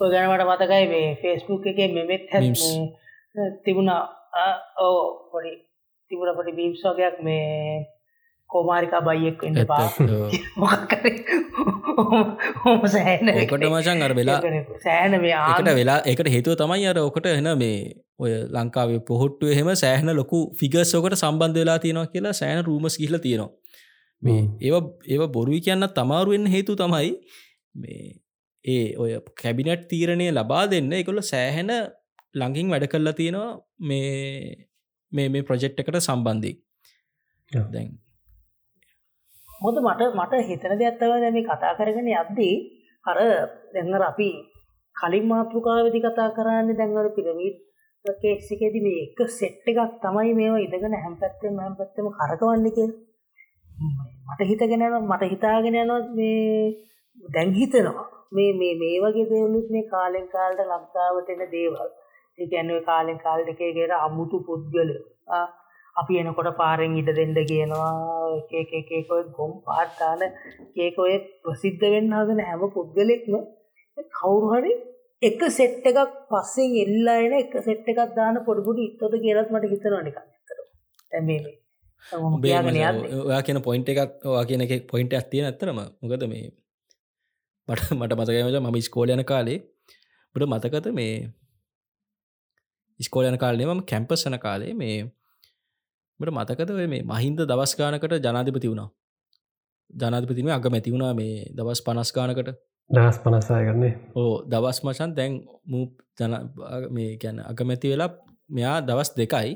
ගැනවට මතකයි මේ ෆේස්බුක් එක මෙමෙත් හැ තිබුණා. ඕ පොඩි තිබුණ පොඩි බීම්සෝගයක් මේ කෝමාරිකා බයියෙක් වෙන්න පා මොකක්කර හොම සෑන එකට මචන් අර වෙලා සෑන ඒකට වෙලා එකට හේතුව තමයි අර ඕකට එන මේ ඔය ලංකාවේ පොහොට්ටු එහෙම සෑහන ලොකු ෆිගර්සෝකට සම්බන්ධ වෙලා තියෙනවා කියලා සෑන රූමස් කියල තියෙනවා මේ ඒව ඒව බොරුයි කියන්න තමාරුවෙන් හේතු තමයි මේ ඒ ඔය කැබිනට් තීරණය ලබා දෙන්න එකොල සෑහෙන ළඟින් වැඩ කල්ලා තියෙනවා මේ මේ මේ ප්‍රොජෙක්් එකට සම්බන්ධී දැන් මොද මට මට හිතන දෙයක්ත්තව දැම කතා කරගෙන යද්දී අර දැන්නර අපි කලින් මාතෘකාවදි කතා කරන්න දැන්වර පිරමීට් කේක්සිකේද මේ එක සෙට් එකක් තමයි මේවා ඉදගෙන හැම් පැත්තෙම හැම් පැත්තම කරකවන්නක මට හිතගෙන මට හිතාගෙන යන මේ දැන් හිතනවා. මේ මේ මේ වගේ දේවලුත් මේ කාලෙන් කාලට ලංකාවට එන දේවල්. ඒ කියන්නේ කාලෙන් කාලට එකේ ගෙර අමුතු පුද්ගලයෝ. අපි එනකොට පාරෙන් ඉඩ දෙන්න කියනවා. එක එක එක එක ඔය ගොම් පාට දාන කේක ඔය ප්‍රසිද්ධ වෙන්න හදන හැම පුද්ගලෙක්ම කවුරු හරි එක සෙට් එකක් පස්සෙන් එල්ලා එන එක සෙට් එකක් දාන පොඩි පොඩි ඉත්තොද කියලාත් මට හිතෙනවා නිකන් ඇත්තට. දැන් මේ ඔයා කියන පොයින්ට එකක් වා කියන එක පොයින්ට ඇත්තිය ඇත්තරම මොකද මේ මට මට මතකමට මම ස්කෝලයන කාලේ බට මතකත මේ ස්කෝලයන කාලේ මම කැම්පස්සන කාලේ මේ මට මතකත මේ මහින්ද දවස්ගානකට ජනාධිපති වුණා. ජනාධිපතිම අග මැති වුණා මේ දවස් පනස්ගානකට දස් පනස්සාය කරන්නේ ඕ දවස් මචන් දැන් මූ ජන මේ ගැන අගමැති වෙලා මෙයා දවස් දෙකයි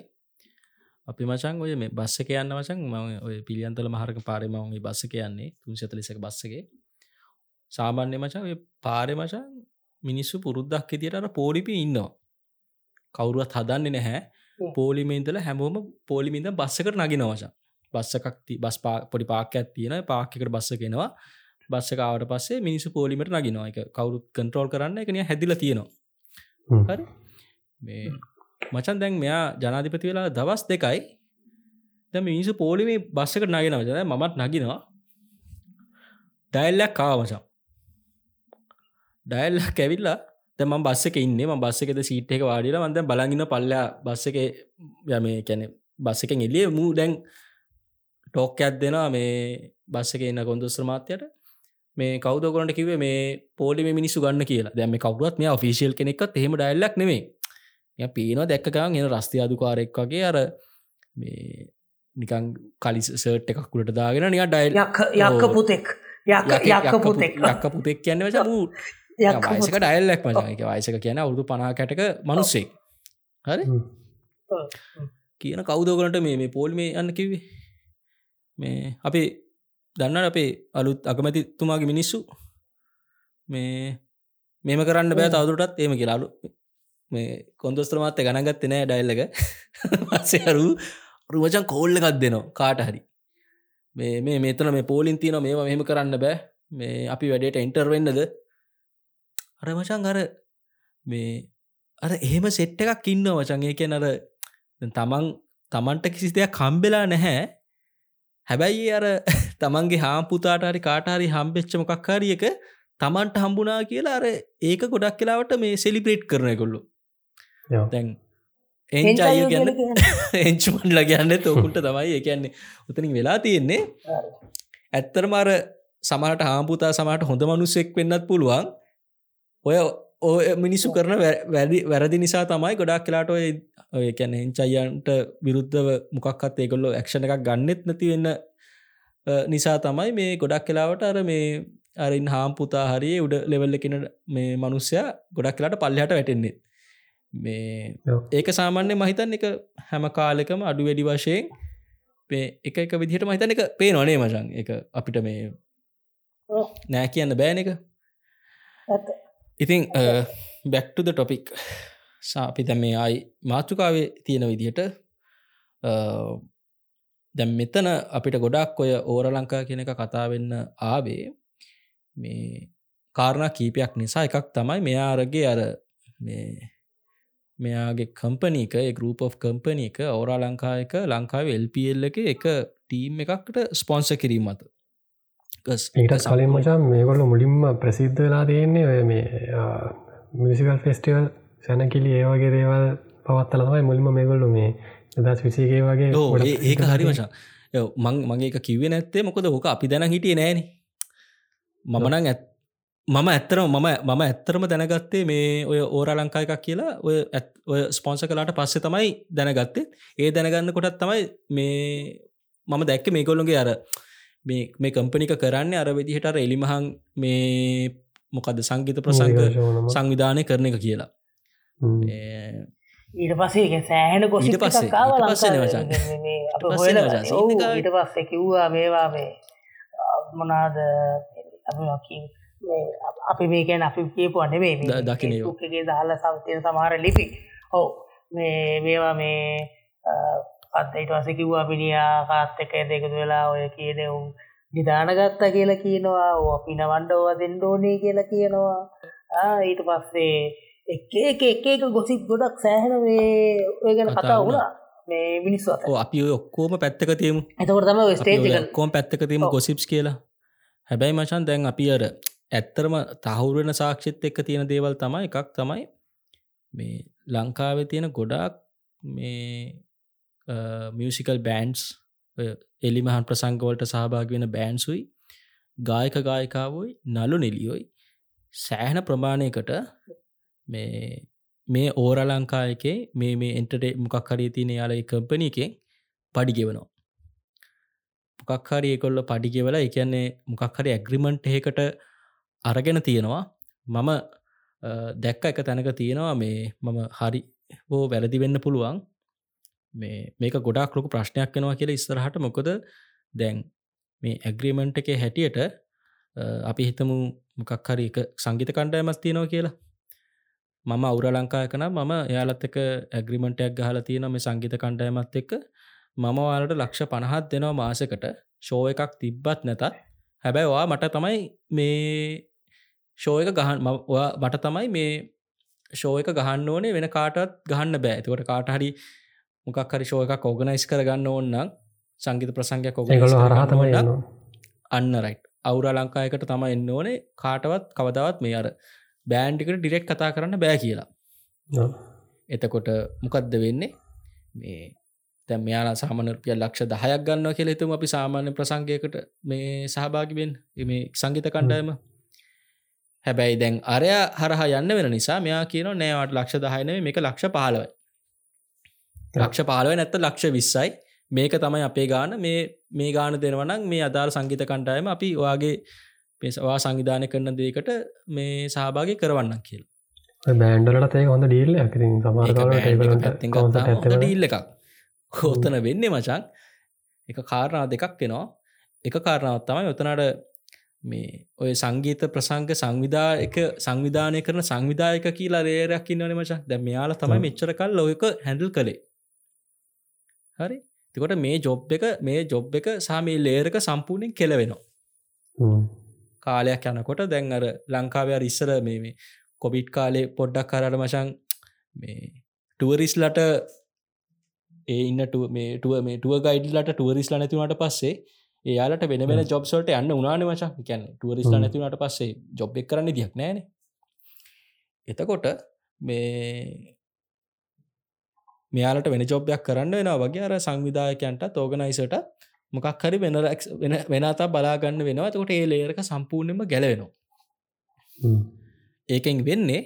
අපි මචන් ඔය මේ බස්සක යන්න වචන් ම ඔය පිළියන්තල මහරක පාරමගේ බස්සක යන්නේ තුන්ශත ලෙසක බස්සගේ සාමාන්‍ය මචන් පාරය මචන් මිනිස්සු පුරුද්දක් ඉතියට පෝලිපි ඉන්නවා. කවුරුවත් හදන්නේ නැහැ. පෝලිමේන්තල හැමෝම පෝලිමින්ද බස්සකට නගි නවචා බස්සකක්ති බස් පා පොඩි පාකයක් තියෙන පාක්කට බස්ස කෙනවා බස්සකාවට පස්සේ මිනිසු පෝලිමට නගිනවා. එක කවුරුත් කන්ට්‍රෝල් කරන්න එකනිය හැදිල තියෙනවා. හරි. මේ මචන් දැන් මෙයා ජනාධිපති වෙලා දවස් දෙකයි දැ මිනිසු පෝලිමේ බස්සකට නගෙනවජද මමත් නගිනවා. ඩයිල්ලක් කාවමචා ඩයිල්ල කැවිල්ලා තම බස්සක ඉන්න. ම බස්සකද සීට් එක වාඩිල මන්ද බලගන්න පල්ලා බස්සක යම කැනෙ බස්සකෙන් එලිය මූ දැන් ටෝක්කයක් දෙනවා මේ බස්සක එන්න කොන්දස්ත්‍ර මාත්‍යයට මේ කවදකොරට කිවේ මේ පෝලි මිනිසු ගන්න කියලා. දැම කවරුත් මේ ෆිසිල් කෙනෙක්ත් එහෙම ඩයිල්ලක් නෙමේ ය පේනවා දැක්කකන් එන රස්ති අධකාරෙක් වගේ අර මේ නිකං කලි සර්ට් එකක්කුලට දාගෙන නිය ඩයිල් යක්ක පුතෙක්. යක්ක පුතෙක්. යක්ක පුතෙක් කියන්න වච වූ වයිසක ඩයිල්ලක් මජක වයිසක කියන අවුදු පනා කැටක මනුස්සේ හරි? කියන කවුදෝකලට මේ මේ පෝල් මේ යන්න කිවේ මේ අපි දන්න අපේ අලුත් අකමැතිතුමාගේ මිනිස්සු. මේ මෙම කරන්න බෑ තවදුරටත් ඒම කියලාලු මේ කොන්දස්ත්‍රමාත්ත ගණගත්ත නෑ ඩයිල්ලක පස්සේරු රුවචන් කෝල්ල එකක් දෙනවා කාට හරි. මේ මේ මෙතන මේ පෝලින් තියන මේවා මෙහෙම කරන්න බෑ. මේ අපි වැඩේට එන්ටර් වෙන්නද? අර මචන් අර මේ අර එහෙම සෙට්ට එකක් ඉන්න වචන් ඒකැන අර තමන් තමන්ට කිසි දෙයක් කම්බෙලා නැහැ. හැබැයි අර තමන්ගේ හාම්පුතාට හරි කාටහරි හම්බෙච්ච මොකක්කාරියක තමන්ට හම්බුනා කියලා අර ඒක ගොඩක් කියලාවට මේ සෙලිබ්‍රේට් කරන කොල්ලු දැන් එන්චාය ගැන එංචුමන්ල ගැන්න තෝකුන්ට තමයි. එකන්නේ උතනින් වෙලා තියෙන්නේ. ඇත්තරමාර සමට හාම්පුතා සමට හොඳ මනුස්සෙක් වෙන්නත් පුළුවන්. ඔය ඔය මිනිස්සු කරන වැදි වැරදි නිසා තමයි ගොඩක් කියලාට ඔය ඔය කැන එංචයියන්ට විරුද්ධව මොකක්ත් ඒකොල්ලො ක්ෂණ එකක් ගන්නෙත් නැතිවෙන්න නිසා තමයි මේ ගොඩක් කලාවට අර මේ අරින් හාම් පුතා හරිය උඩ ලෙවල්ල කෙන මේ මනුස්්‍යයා ගොඩක් කලාට පල්ලහට වැටෙන්නේ මේ ඒක සාමාන්‍ය මහිතන් එක හැම කාලෙකම අඩු වැඩි වශයෙන් එක එක විදිහට මහිතන එක පේ නොනේ මචන් එක අපිට මේ නෑ කියන්න බෑන එක ඉතින් බැක්ටුද ටොපික් සාපි දැම් මේ අයි මාතෘකාවේ තියෙන විදිහට දැම් මෙතන අපිට ගොඩක් ඔය ඕර ලංකා කියන එක කතාවෙන්න ආවේ. මේ කාරණ කීපයක් නිසා එකක් තමයි මෙයාරගේ අර මේ මෙයාගේ කම්පනීක ගරුප of කම්පනී එක ඕරා ලංකායක ලංකාව එල්පල් එක එක ටීම් එකක්ට ස්පොන්ස කිරීම මත ඒට කලින් මචා මේකොල්ල මුලින්ම ප්‍රසිද්ධ වෙලා තියෙන්නේ ඔය මේ මිසිකල් ෆෙස්ටිවල් සැනකිලි ඒවගේ දේවල් පවත්තල තමයි මුලින්ම මේගොල්ලු මේ දස් විසේගේ වගේ ඒක හරි මචා. මං මගේ කිවේ නැත්තේ මොකද ඕක අපි දැන හිටිය නෑන. මමනං ඇත් මම ඇත්තරම මම මම ඇත්තරම දැනගත්තේ මේ ඔය ඕර ලංකා එකක් කියලා ඔය ඔය ස්පොන්ස කලාට පස්සේ තමයි දැනගත්තේ. ඒ දැනගන්න කොටත් තමයි මේ මම දැක්ක මේ කොල්ලුගේ අර මේ මේ කම්පනික කරන්න අර විදිහට අර එලිමහන් මේ මොකද සංගීත ප්‍රසංග සංවිධානය කරන එක කියලා. ඊට පසේ සෑහෙන ගොසිට පස්සේ ඊට පස්සේ කිව්වා මේවා මේ මොනාද අපි මේකැන අපි කියපු අනෙවේ දකිනගේ දාල සවතිය සමහර ලිපි. හෝ මේ මේවා මේ අත්තයිට වස කිව්වා පිනියා කාත්තක දෙකතු වෙලා ඔය කියනෙවුම් නිධානගත්ත කියලා කියනවා. අපි නවන්ඩෝව දෙන්ඩෝනේ කියලා කියනවා. ඊට පස්සේ එක එක එක එක ගොසිත් ගොඩක් සෑහන මේ ඔය ගැන කතා වුණා. මේ මිනිස්සු අපි ඔක්කෝම පැත්තක තියමු. එතකොට තම ස්ටේජ් කෝම් පැත්තක තියම ගොසිප්ස් කියලා. හැබැයි මචන් දැන් අපි අර ඇත්තරම තහවුරෙන සාක්ෂිත් එක්ක තියෙන දේවල් තමයි එකක් තමයි මේ ලංකාවේ තියෙන ගොඩාක් මේ මියසිකල් බෑන්ඩ්ස් එලිමහන් ප්‍රසංගවලට සහභාග වෙන බෑන්සුයි ගායක ගායකාවයි නලු නිලියොයි සෑහන ප්‍රමාණයකට මේ මේ ඕර ලංකායකේ මේ මේ එන්ටට මොකක් හරි තියන යාල කම්පන එකෙන් පඩිගෙවනවා මොකක් හරි ඒකොල්ල පඩිගෙවල එකන්නේ මොකක් හරි ඇග්‍රිමන්ට් එකට අරගෙන තියෙනවා. මම දැක්ක එක තැනක තියෙනවා මේ මම හරි හෝ වැරදි වෙන්න පුළුවන්. මේ මේක ගොඩක් ලොක ප්‍රශ්නයක් වෙනවා කියලා ඉස්සරහට. මොකොද දැන් මේ ඇග්‍රීමන්ට් එක හැටියට අපි හිතමු මොකක් හරි එක සංගීත කණ්ඩායමත් තියෙනවා කියලා. මම අවුර ලංකායකන මම එයාලත් එක ඇග්‍රිමෙන්ටයක් ගහල තියෙන මේ සංගීත කණ්ඩයමත් එක්ක. මම වාලට ලක්ෂ පණහත් දෙනවා මාසකට. ෂෝ එකක් තිබ්බත් නැතත්. හැබැයි වා මට තමයි මේ ෂෝයක ගහන් මට තමයි මේ ෂෝයක ගහන්න ඕනේ වෙන කාටත් ගහන්න බෑ. ඇතිවට කාට හරි මොකක් හරි ෂෝය එකක් ඕගනයිස් කරගන්න ඕන්නම් සංගීත ප්‍රසංගයක් ඔග හරහතම අන්න රයි් අවුර ලංකායකට තම එන්න ඕනේ. කාටවත් කවදාවත් මේ අර බෑන්්ිකට ඩිරෙක්් කතා කරන්න බෑ කියලා. එතකොට මොකක්ද වෙන්නේ? මේ තැම් මෙයාලා සාමනරපිය ලක්ෂ දහයක් ගන්න කියල තුම අපි සාමාන්‍ය ප්‍රසංගයකට මේ සහභාගිබෙන් මේ සංගීත කණ්ඩායම හැබැයි දැන් අරය හරහ යන්න වෙන නිසා මෙයා කියන නෑවට ලක්ෂ දහයනව මේක ලක්ෂ පාලවයි ලක්ෂ පාලුව නැත්ත ලක්ෂ විස්සයි. මේක තමයි අපේ ගාන. මේ මේ ගාන දෙනවනම් මේ අදාළ සංගීත කණ්ඩායම අපි ඔයාගේ පෙසවා සංවිධානය කරන දේකට මේ සහභාගය කරවන්න කියල්. බෑන්ඩලට ඒ හොඳ ඩීල්ල ඇති සමාර ඩීල්ල එකක් හෝතන වෙන්නේ මචන් එක කාරණා දෙකක් වෙනවා එක කාරණාවත් තමයි ඔතනට මේ ඔය සංගීත ප්‍රසංග සංවිධා එක සංවිධානය කරන සංවිධායක කියලා රේරයක් ඉන්නවන මචන් දැ මෙයාල තමයි මෙච්චර කල් ලොයක හැඩල් කළේ. හරි? තිකොට මේ ජොබ් එක මේ ජොබ් එක සාමී ලේරක සම්පූර්ණයෙන් කෙලවෙනවා. කාලයක් යනකොට දැන් අර ලංකාවයාර ඉස්සර මේ මේ කොබිට් කාලේ පොඩ්ඩක් කරට මශන් මේ ටුවරිස්ලට ඒ ඉන්න මේ ටුව මේ ටුව ගයිඩ්ලට ටුවරිස්ල නැතිවට පස්සේ ඒයාලට වෙන වෙන ජොබ්සල්ට යන්න උනාන මචා. කියන්න ටුවරිස්ල නැතිවට පස්සේ ජොබ් එක් කරන්න දියක් නෑන එතකොට මේ මෙයාලට වෙන ජොබ්යක් කරන්න වෙනවා වගේ අර සංවිධායකයන්ට තෝගනයිසට මොකක් හරි වෙන වෙන වෙනතා බලාගන්න වෙනවා. තකොට ඒ ලේරක සම්පූර්ණයම ගැලවෙනවා. ඒකෙන් වෙන්නේ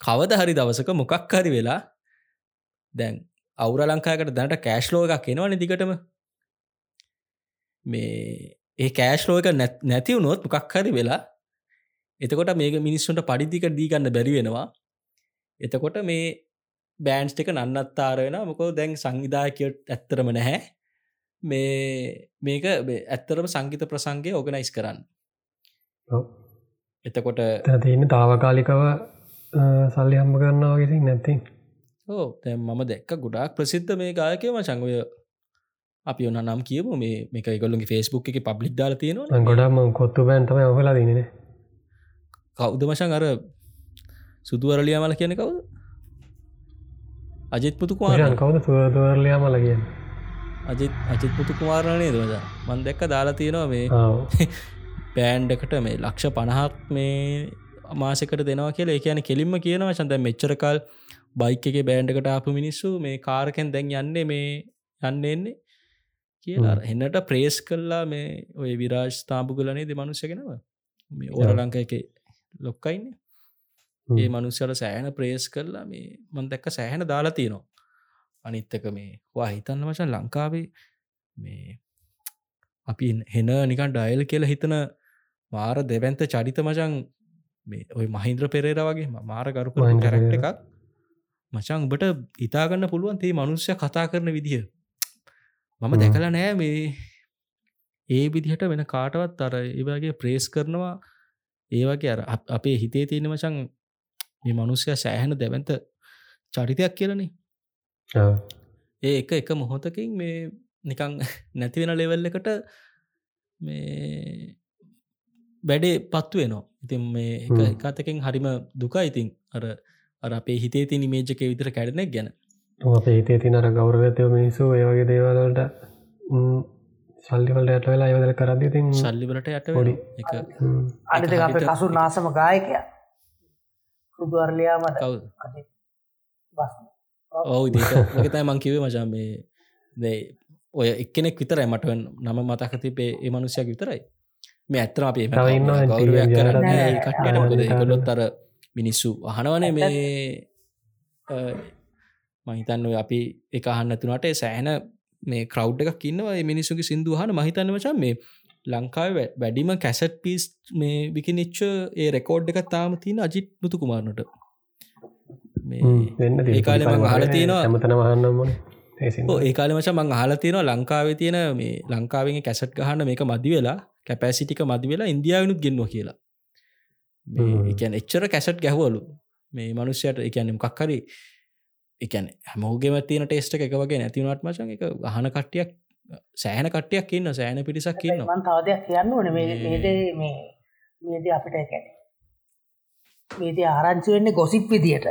කවද හරි දවසක මොකක් හරි වෙලා දැන් අවුර ලංකාකට දැනට කෑශ්ලෝ එකක් එනවා නිදිකටම මේ ඒ කෑශ්ලෝ එක නැතිවුණොත් මොකක් හරි වෙලා එතකොට මේක මිනිස්සුන්ට පඩිදික දීගන්න බැරි වෙනවා. එතකොට මේ බෑන්ස් එක නන්නත්තාර වෙන මොකෝ දැන් සංවිධායකයට ඇත්තරම නැහැ. මේ මේක ඇත්තරම සංගීත ප්‍රසංගය ඕගනයිස් කරන්න. එතකොට තියන්න තාවකාලිකව සල්ලි හම්බ කරන්නවා ගෙසින් නැත්තින් ඕ තැම් මම දැක්ක ගොඩාක් ප්‍රසිද්ධ මේ ගායකම සංගය අපි ඔන්න නම් කියමු මේ මේක ගොල්ලුගේ ෆෙස්බුක් එක පබ්ලික් දාල තියෙනවා ගොඩක්ම කොත්තු බෑන්තම ඔහලා දන්නේ කෞද මශන් අර සුදුවරලියමල කියන කවුද? අජිත් පුතු කුමාරන් කවුද සුවරලියමල කියන අජිත් අජිත් පුතු කුමාරණය දවද මන් දැක්ක දාලා තියෙනවා මේ පෑන්්ඩකට මේ ලක්ෂ පණහක් මේ අමාසකට දෙනවා කියලා. ඒ කියන කෙලින්ම කියනවා චන්ද මෙච්චරකල් බයික එක බෑන්්ඩකට ආපු මිනිස්සු මේ කාරකෙන් දැන් යන්නේ මේ යන්න එන්නේ කියලා. එන්නට ප්‍රේස් කල්ලා මේ ඔය විරාජ් තාපු කලනේ දෙ මනුෂ්‍යගෙනව මේ ඕර ලංක එක ලොක්කයින්නේ ඒ මනුස්සල සෑහන ප්‍රේස් කරලා මේ මන් දැක්ක සෑහන දාලා තියෙනවා. අනිත්තක මේ වා හිතන්න වශන් ලංකාවේ මේ අපි හෙන නිකන් ඩයිල් කියලා හිතන මාර දෙවැන්ත චරිත මචන් මේ ඔය මහින්ද්‍ර පෙරේර වගේ මාර ගරුප කැරක්ට එකක්. මචං උබට ඉතාගන්න පුළුවන් තේ මනුස්්‍ය කතා කරන විදිහ මම දැකලා නෑ මේ ඒ විදිහට වෙන කාටවත් අර ඒවගේ ප්‍රේස් කරනවා. ඒවගේ අර අපේ හිතේ තියෙන මචන් මේ මනුස්්‍යය සෑහන දැවන්ත චරිතයක් කියලනේ. ඒ එක එක මොහොතකින් මේ නිකං නැතිවෙන ලෙවල් එකට මේ වැඩේ පත්තු වෙනවා. ඉතින් මේ එකතකින් හරිම දුකා ඉතින් අර අර අපේ හිතේ තින මේජක විතර කැඩනෙක් ගැන අපේ හිතේ තිනර ගෞරවතය මිනිසු ඒවගේ දේවලට සල්ලිවලට ඇට වෙලා අයවදල කරදි තින් සල්ලිවලට යට ොඩි එක අනිත අප කසු නාසම ගායකය. සුදුවරලයාමට කවු ඔවු දේතයි මංකිවේ මචන් මේ දැයි ඔය එක්කෙනෙක් විතරයි මට නම මතක තිබේ ඒ මනුෂයක් විතරයි. මේ ඇත්තර අපේ ගෞරවයක් කරන්න කට්ටට කොලොත් අර මිනිස්සු අහනවනේ මේ මහිතන්න අපි එක අහන්නතුනට සෑහන මේ කරව් එකක් ඉන්නවා. මිනිසුගේ සිින්දු හන මහිතන්න වචන් මේ ලංකාව වැඩිම කැසට් පිස් මේ විකිනිච්ච ඒ රෙකෝඩ් එක තාම තින අජිත් මුතු කුමාරනට ඒකාල හල තියෙනවා ඇමතන වහන්නම ඒකාල මච මං හල තියෙනවා ලංකාවේ තියෙන මේ ලංකාවෙන් කැසට් ගහන්න මේක මදි වෙලා කැපැසිටික මදි වෙලා ඉන්දියාවනුත් ගෙන්වා කියලා. එකන් එච්චර කැසට් ගැහවලු. මේ මනුෂ්‍යයට එකන්න මොකක්හරි එකන හැමෝගේම තියෙන ටේස්ට එක වගේ නැතිවනට මචන් එක අහන කට්ටියක් සෑහන කට්ටියක් ඉන්න සෑන පිරිසක් ඉන්න තවදයක් කියන්න ඕන. මේද මේ මේද අපිට කැන මේද ආරංචි වෙන්නේ ගොසිප් විදියට.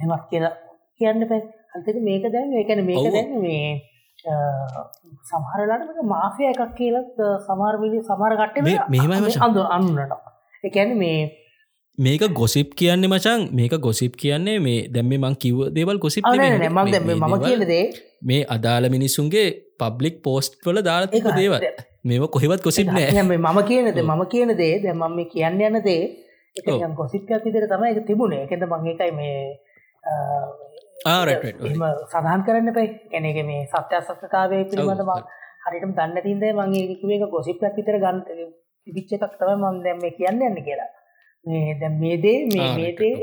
එමක් කියලා කියන්න පැ අන්තක මේක දැන් ඒකන මේක දැන් මේ සමහරලාට මාෆය එකක් කියලත් සමාර්විලි සමර කට්ට මෙහෙම අඳ අන්නට එකැන මේ මේක ගොසිප් කියන්නේ මචන් මේක ගොසිප් කියන්නේ මේ දැම්ම මං කිව් දේවල් ගොසිප් මම කියලදේ මේ අදාළ මිනිසුන්ගේ පබ්ලික් පෝස්ට් වල දාලතික දේවල්. මේම කොහෙවත් ගොසිප් නෑ. මම කියනද මම කියන දේ දැ මම මේ කියන්න යන දේ ගොසිප්යක් විදිර තම එක තිබුණේ. එකද මං එකයි මේ සඳහන් කරන්න පයි ගැනක මේ සත්‍යසස්ථකාවය පිළිබඳ හරිටම දන්න තින්ද මගේ කිවේ ගොසිප්යක් විතර ගන්ත පිච්ච එකක් තම මම දැම් මේ කියන්න යන්න කියලා මේ දැ මේදේ මේ මේදේ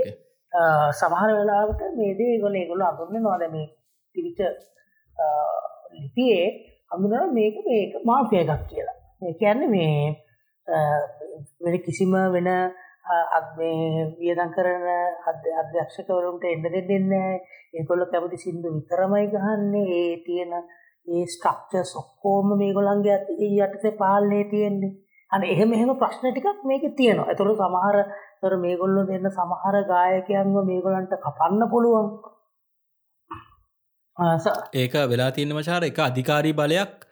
සමහර වෙලාවට මේදේ ගොල ගොල අඳුරන්න නොද මේ තිවිච ලිපියේ හඳුන මේක මේක මාපය එකක් කියලා. මේ කියන්න මේ කිසිම වෙන වියදන් කරන අධ අධ්‍යක්ෂකවරුන්ට එන්න දෙන්න ඒකොල්ල කැමති සිින්දු විතරමයි ගහන්නේ. ඒ තියෙන ඒ ස්ට්‍රක්ච සොක්කෝම මේ ගොළන්ගේ යටතේ පාලනය තියෙන්නේ අන එහෙම එහෙම ප්‍රශ්න ටිකක් මේක තියෙනවා. ඒතකොට සමහර තොර මේගොල්ලෝ දෙන්න සමහර ගායකයන්ව මේගොල්ලන්ට කපන්න පුළුවන්. ඒක වෙලා තියෙන මචාර එක අධිකාරී බලයක්.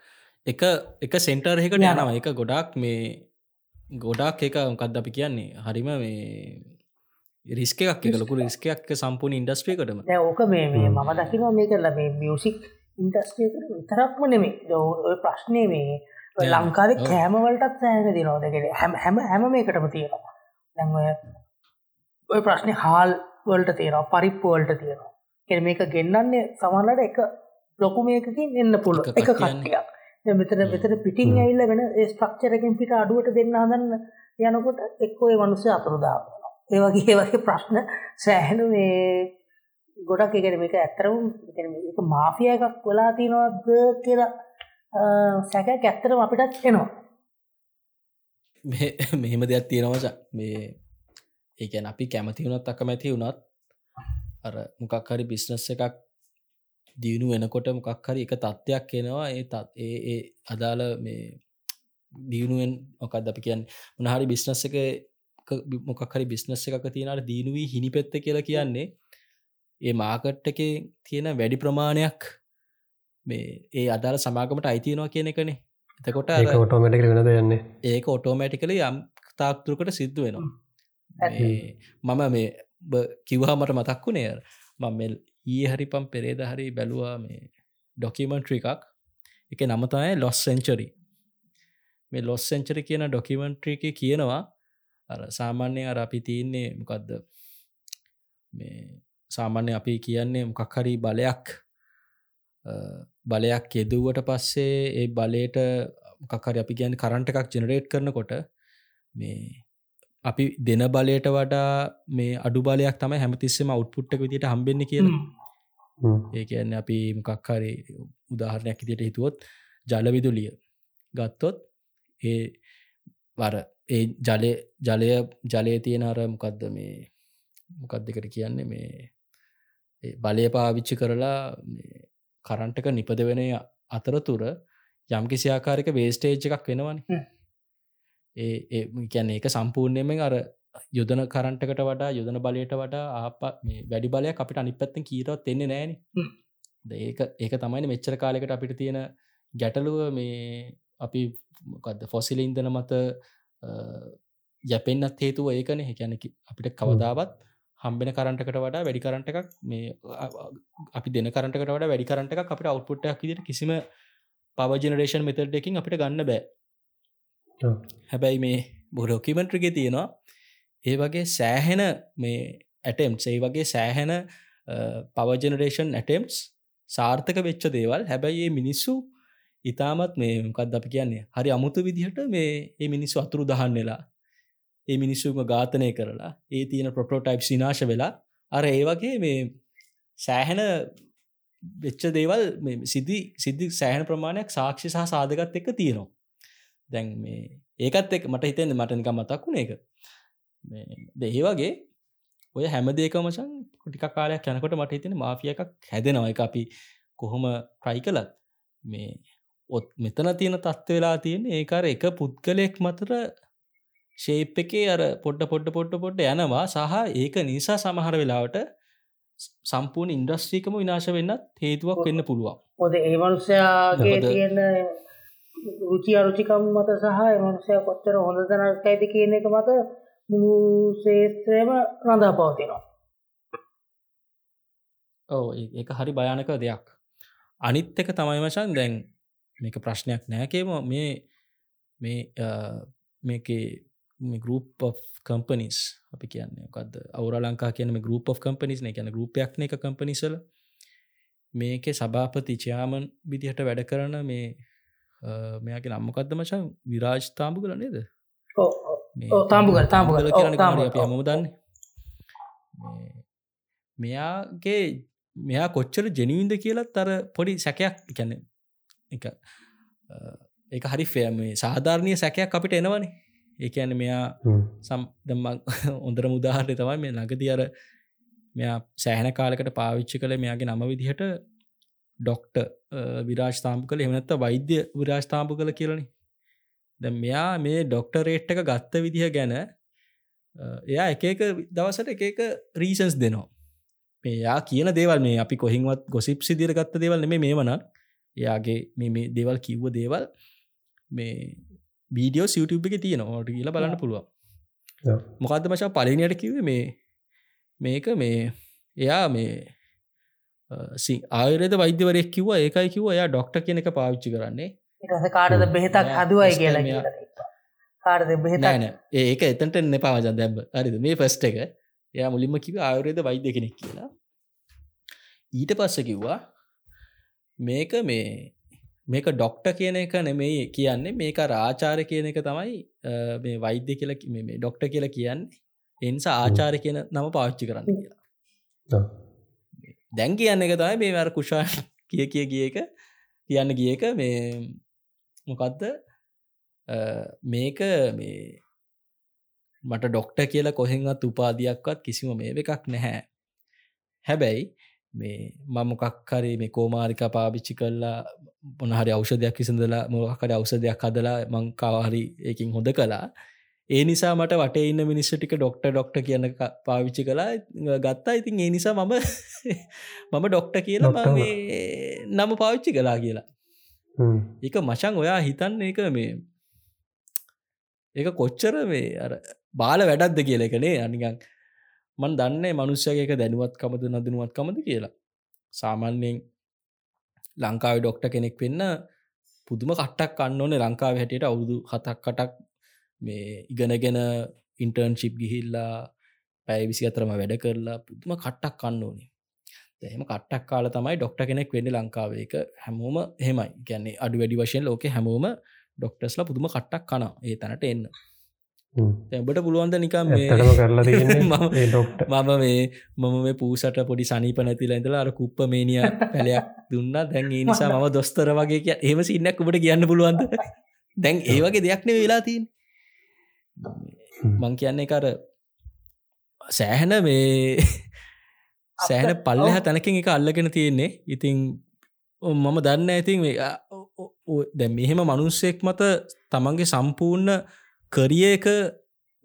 එක එක සෙන්ටර් එකට යනවා. එක ගොඩක් මේ ගොඩක් එක මොකක්ද අපි කියන්නේ? හරිම මේ රිස්ක එකක්. එක ලොකු රිස්කයක් සම්පූර්ණ ඉන්ඩස්ට්‍රියකටම ඕක මේ මම දකිනවා මේක ලබේ මියසික් ඉන්ඩස්ට්‍රියකට විතරක්ම නෙමේ ඔය ප්‍රශ්නය මේ ලංකාවේ කෑමවලටත් සෑහන දිනෝදගෙන හැම හැම හැම මේකටම තියෙනවා. දැන්ව ඔය ප්‍රශ්නය හාල් වලට තියෙනවා පරිප්පුවලට තියෙනවා. කෙ මේක ගෙන්න්නන්නේ සමල්ලට එක ලොකු මේකකින් එන්න පුළුව එක කට්ටියක්. මෙතන මෙතන පිටිං ඇල්ල වෙන ස්පක්චරකින් පිට අඩුවට දෙන්න හදන්න යනකොට එක්කෝ මනුසය අතුරුදාව ඒවගේ වගේ ප්‍රශ්න සෑහනු මේ ගොඩක්. එකන මේක ඇත්තරම එක මාෆිය එකක් වෙලා තියෙනවද කියලා සැක ඇත්තරම අපිටත් එනවා. මෙහෙම දෙයක් තියෙනවස මේ ඒකැන අපි කැමති වුණත් අකමැති වුණත් අර මොකක් හරි බිස්නස් එකක් දියුණු වෙනකොට මොකක් හරි එක තත්ත්වයක් එනවා. ඒ තත් ඒ ඒ අදාළ මේ දියුණුවෙන් මොකක්ද අපි කියන්න? මොනහරි බිස්නස් එක මොකක් හරි බිස්නස් එකක තියෙනට දීනුවී හිනි පෙත්ත කියලා කියන්නේ ඒ මාකට් එක තියෙන වැඩි ප්‍රමාණයක් මේ ඒ අදාළ සමාගමට අයිතියනවා කියන එකනේ. එතකොට ඔටෝමටික වෙනද යන්නේ? ඒක ඔටෝමෑටිකල යම් තාක්තුරකට සිද්ධ වෙනවා. මම මේ කිව්හා මට මතක් වුණේ මම ඊ හරිපම් පෙරේද හරි බැලුවා මේ ඩොකිමන්ට්‍රි එකක්. එක නමතයි ලොස් සෙන්චරි මේ ලොස් සෙන්චරි කියන ඩොකිමන්ට්‍රීක කියනවා අර සාමාන්‍යය අර අපි තියන්නේ මොකක්ද මේ සාමාන්‍ය අපි කියන්නේ මොකක් හරි බලයක් බලයක් යෙදුවට පස්සේ ඒ බලයට මොකක්හරි අපි ගැන කරන්ට එකක් ජෙනරේට් කරනකොට මේ අපි දෙන බලයට වඩා මේ අඩු බලයක් තම හැමතිස්සෙම අවුට්පුට්ටක විදිට හම්බෙන්න කියල. ඒ කියන්න අපි මොකක්හරි උදාහරණයක් ඉදිට හිතුවොත් ජලවිදුලිය ගත්තොත් ඒ වර ඒ ජලය ජලය ජලය තියෙන අර මොකක්ද මේ මොකක් දෙකට කියන්නේ මේ බලය පාවිච්චි කරලා කරන්ටක නිපද වෙන අතරතුර යම් කිසි ආකාරක වේස්ටේජ් එකක් වෙනවන. ඒ කියැන ඒක සම්පූර්ණයමෙන් අර යොදන කරන්ටකට වඩා යොදන බලයට වඩා ආප වැඩි බලයක් අපිට අනිපත්තෙන් කීරවත් එන්නේ නෑන ඒක ඒක තමයි මෙච්චර කාලෙකට අපිට තියෙන ගැටලුව. මේ අපි මොකක්ද ෆොසිල ඉන්දන මත යැපෙන්න්නත් හේතුව ඒකන. හැකැන අපිට කවදාවත් හම්බෙන කරන්ටකට වඩා වැඩි කරන්ට එකක් මේ අපි දෙන කරටකට වඩ වැඩි කරන්ට එක අපිට අවට්පුට්ටක් විදිට කිසිම පවජනරේෂන් මෙතඩ් එකින් අපිට ගන්න බෑ. හැබැයි මේ බොඩොකිමෙන්ට්‍රගේ තියෙනවා. ඒ වගේ සෑහෙන මේ ඇටම් ඒ වගේ සෑහෙන පවජනරේෂන් ඇටම්ස් සාර්ථක වෙච්ච දේවල්. හැබැයි ඒ මිනිස්සු ඉතාමත් මේ මොකක්ද අපි කියන්නේ? හරි අමුතු විදිහට මේ ඒ මිනිස්සු අතුරු දහන් වෙලා ඒ මිනිස්සුම ඝාතනය කරලා ඒ තියෙන ප්‍රොටෝටයිප් සිනාශ වෙලා අර ඒ වගේ මේ සෑහෙන වෙච්ච දේවල් සිදි සිද්ධි සෑහන ප්‍රමාණයක් සාක්ෂි සහ සාධකත් එක්ක තියෙනවා. දැන් මේ ඒකත් එක් මට හිතෙන්න්න මටනික මතක් වුණ එක දෙහි වගේ ඔය හැමදේක මචන් ටික කාලයක් යනකොට මට හිතෙන මාෆිය එකක් හැදෙනවා. එක අපි කොහොම ට්‍රයි කලත් මේ ඔත් මෙතන තියෙන තත්ත්ව වෙලා තියෙන ඒකර එක පුද්ගලයෙක් මතර ශේප් එකේ අර පොඩ්ඩ පොඩ්ඩ පොඩ්ඩ පොඩ්ඩ යනවා. සහ ඒක නිසා සමහර වෙලාවට සම්පූර්ණ ඉන්ඩස්ට්‍රීකම විනාශ වෙන්නත් හේතුවක් වෙන්න පුළුවන්. හොද ඒ මනුෂ්‍යයාගේ තියෙන රුචි අරුචිකම් මත සහ එමනුෂය කොච්චර හොඳ තනකයිද කියන එක මත මුළු ශේත්‍රයම රඳා පවතිනවා ඕ ඒක හරි භයානක දෙයක්. අනිත් එක තමයි මචන් දැන් මේක ප්‍රශ්නයක් නෑකේම මේ මේ මේක ගරුප් කම්පනිස් අපි කියන්නේ. කද අවර ලංකා කියන ගරුප් කම්පනිස් කියන ගරුපයක් එක කම්පනිසල මේක සභාපති චයාමන් විදිහට වැඩ කරන මේ මෙයාගේ නම්මකක්ද මචන් විරාජ් තාම්බු කල නේද තාම්බුගල තාම්බුගල හම දන්න. මෙයාගේ මෙයා කොච්චර ජනීන්ද කියලත් අර පොඩි සැකයක් කැන එක එක හරි ෆෑම සාධාරණය සැකයක් අපිට එනවනේ ඒ ඇන මෙයා සම් දම්මක් ඔොඳර මුදාහරය තමයි මේ ළඟති අර මෙයා සෑහන කාලකට පාවිච්චි කළ මෙයාගේ නම විදිහට ඩොක්ට විරාශ්ථාම්ප කළ එමනත්ත වෛද්‍ය විරාශ්ථාම්ප කළ කියලනි. ද මෙයා මේ ඩොක්ටරේට් එක ගත්ත විදිහ ගැන එයා එක එක දවසට එක එක රීසන්ස් දෙනවා. මෙයා කියන දේවල් මේ අපි කොහින්වත් ගොසිප් සිදිර ගත්ත දේවල් මේ මේ වන එයාගේ මේ දේවල් කිව්ව දේවල් මේ බීඩියෝ සියුටබ් එක තියෙන ඕට කියලා බලන්න පුළුවන්. මොකක්ද මශා පලිනයට කිව මේ මේක මේ එයා මේ ආයරද වෛද්‍යවරයක් කිව ඒකයි කිව එයා ඩොක්ට කියන එක පාවිච්චි කරන්නේ. කාටද බෙහෙතක් හදුවයි කියලා කාරද බෙහෙතන ඒක එතට එන්න පාවජන් දැබ අරිද මේ ෆස්ට එක. එයා මුලින්ම කිව ආයුරේද වෛද්‍ය කෙනෙක් කියලා. ඊට පස්ස කිව්වා මේක මේ මේක ඩොක්ට කියන එක නෙමෙයි කියන්නේ මේක රාචාර කියන එක තමයි මේ වෛද්‍ය කියල මේ ඩොක්ට කියලා කියන්නේ. එනිසා ආචාර කියන නම පාච්චි කරන්න කියලා. දැන් කියන්න එක තමයි මේ වැර කුෂා කිය කිය ගිය එක කියන්න ගිය එක. මේ මොකක්ද මේක මේ මට ඩොක්ට කියලා කොහෙන්වත් උපාධයක්වත් කිසිම මේ එකක් නැහැ. හැබැයි මේ මමොකක්හරි මේ කෝමාරික පාවිච්චි කල්ලා මොනහරි අවෂධයක් විසඳලා මොකකට අවසධයක් හදලා මංකාවාහරි ඒකින් හොඳ කලා ඒ නිසා මට වට ඉන්න මිනිස්ස ටික ඩොක්ට ඩොක්ට කියන පාවිච්චි කලා ගත්තා. ඉතින් ඒ නිසා මම මම ඩොක්ට කියලා නම පාවිච්චි කලා කියලා. එක මචන් ඔයා හිතන්න එක මේ ඒක කොච්චර මේ අර බාල වැඩක්ද කියල එකනේ අනිගන් මන් දන්නේ මනුෂ්‍යයක දැනුවත් කමද නදනුවත් කමද කියලා. සාමාන්‍යයෙන් ලංකාව ඩොක්ට කෙනෙක් වෙන්න පුදුම කට්ටක් කන්න ඕනේ ලංකාව හැටියට. අවුදු හතක් කටක් මේ ඉගෙනගෙන ඉන්ටර්න්ශිප් ගිහිල්ලා පැය විසි අතරම වැඩ කරලා පුදුම කට්ටක් කන්න ඕනේ. එහෙම කට්ටක් කාල තමයි ඩොක්ට කෙනෙක් වෙන්න ලංකාවේක හැමෝම හෙමයි ගැන්නේ අඩු වැඩි වශයෙන් ලෝක හැමෝම ඩොක්ටස්ලා පුදුම කට්ටක් කන ඒ තැනට එන්න. තැබට පුළුවන්ද නිකම් කරලා මම මේ මම මේ පූසට පොඩි සනීප නැතිල ඇඳලා අර කුප්ප මේනිය පැලයක් දුන්න. දැන් ඒ නිසා මම දොස්තර වගේ කිය ඒම සින්නක් ඔබට කියන්න පුළුවන්ද? දැන් ඒ වගේ දෙයක්න වෙලා තින් මං කියන්නේ කර සෑහන මේ සෑහන පල්ලහ තැනකින් එක අල්ලගෙන තියෙන්නේ. ඉතිං මම දන්න ඇතින් දැ මෙහෙම මනුස්සෙක් මත තමන්ගේ සම්පූර්ණ කරියක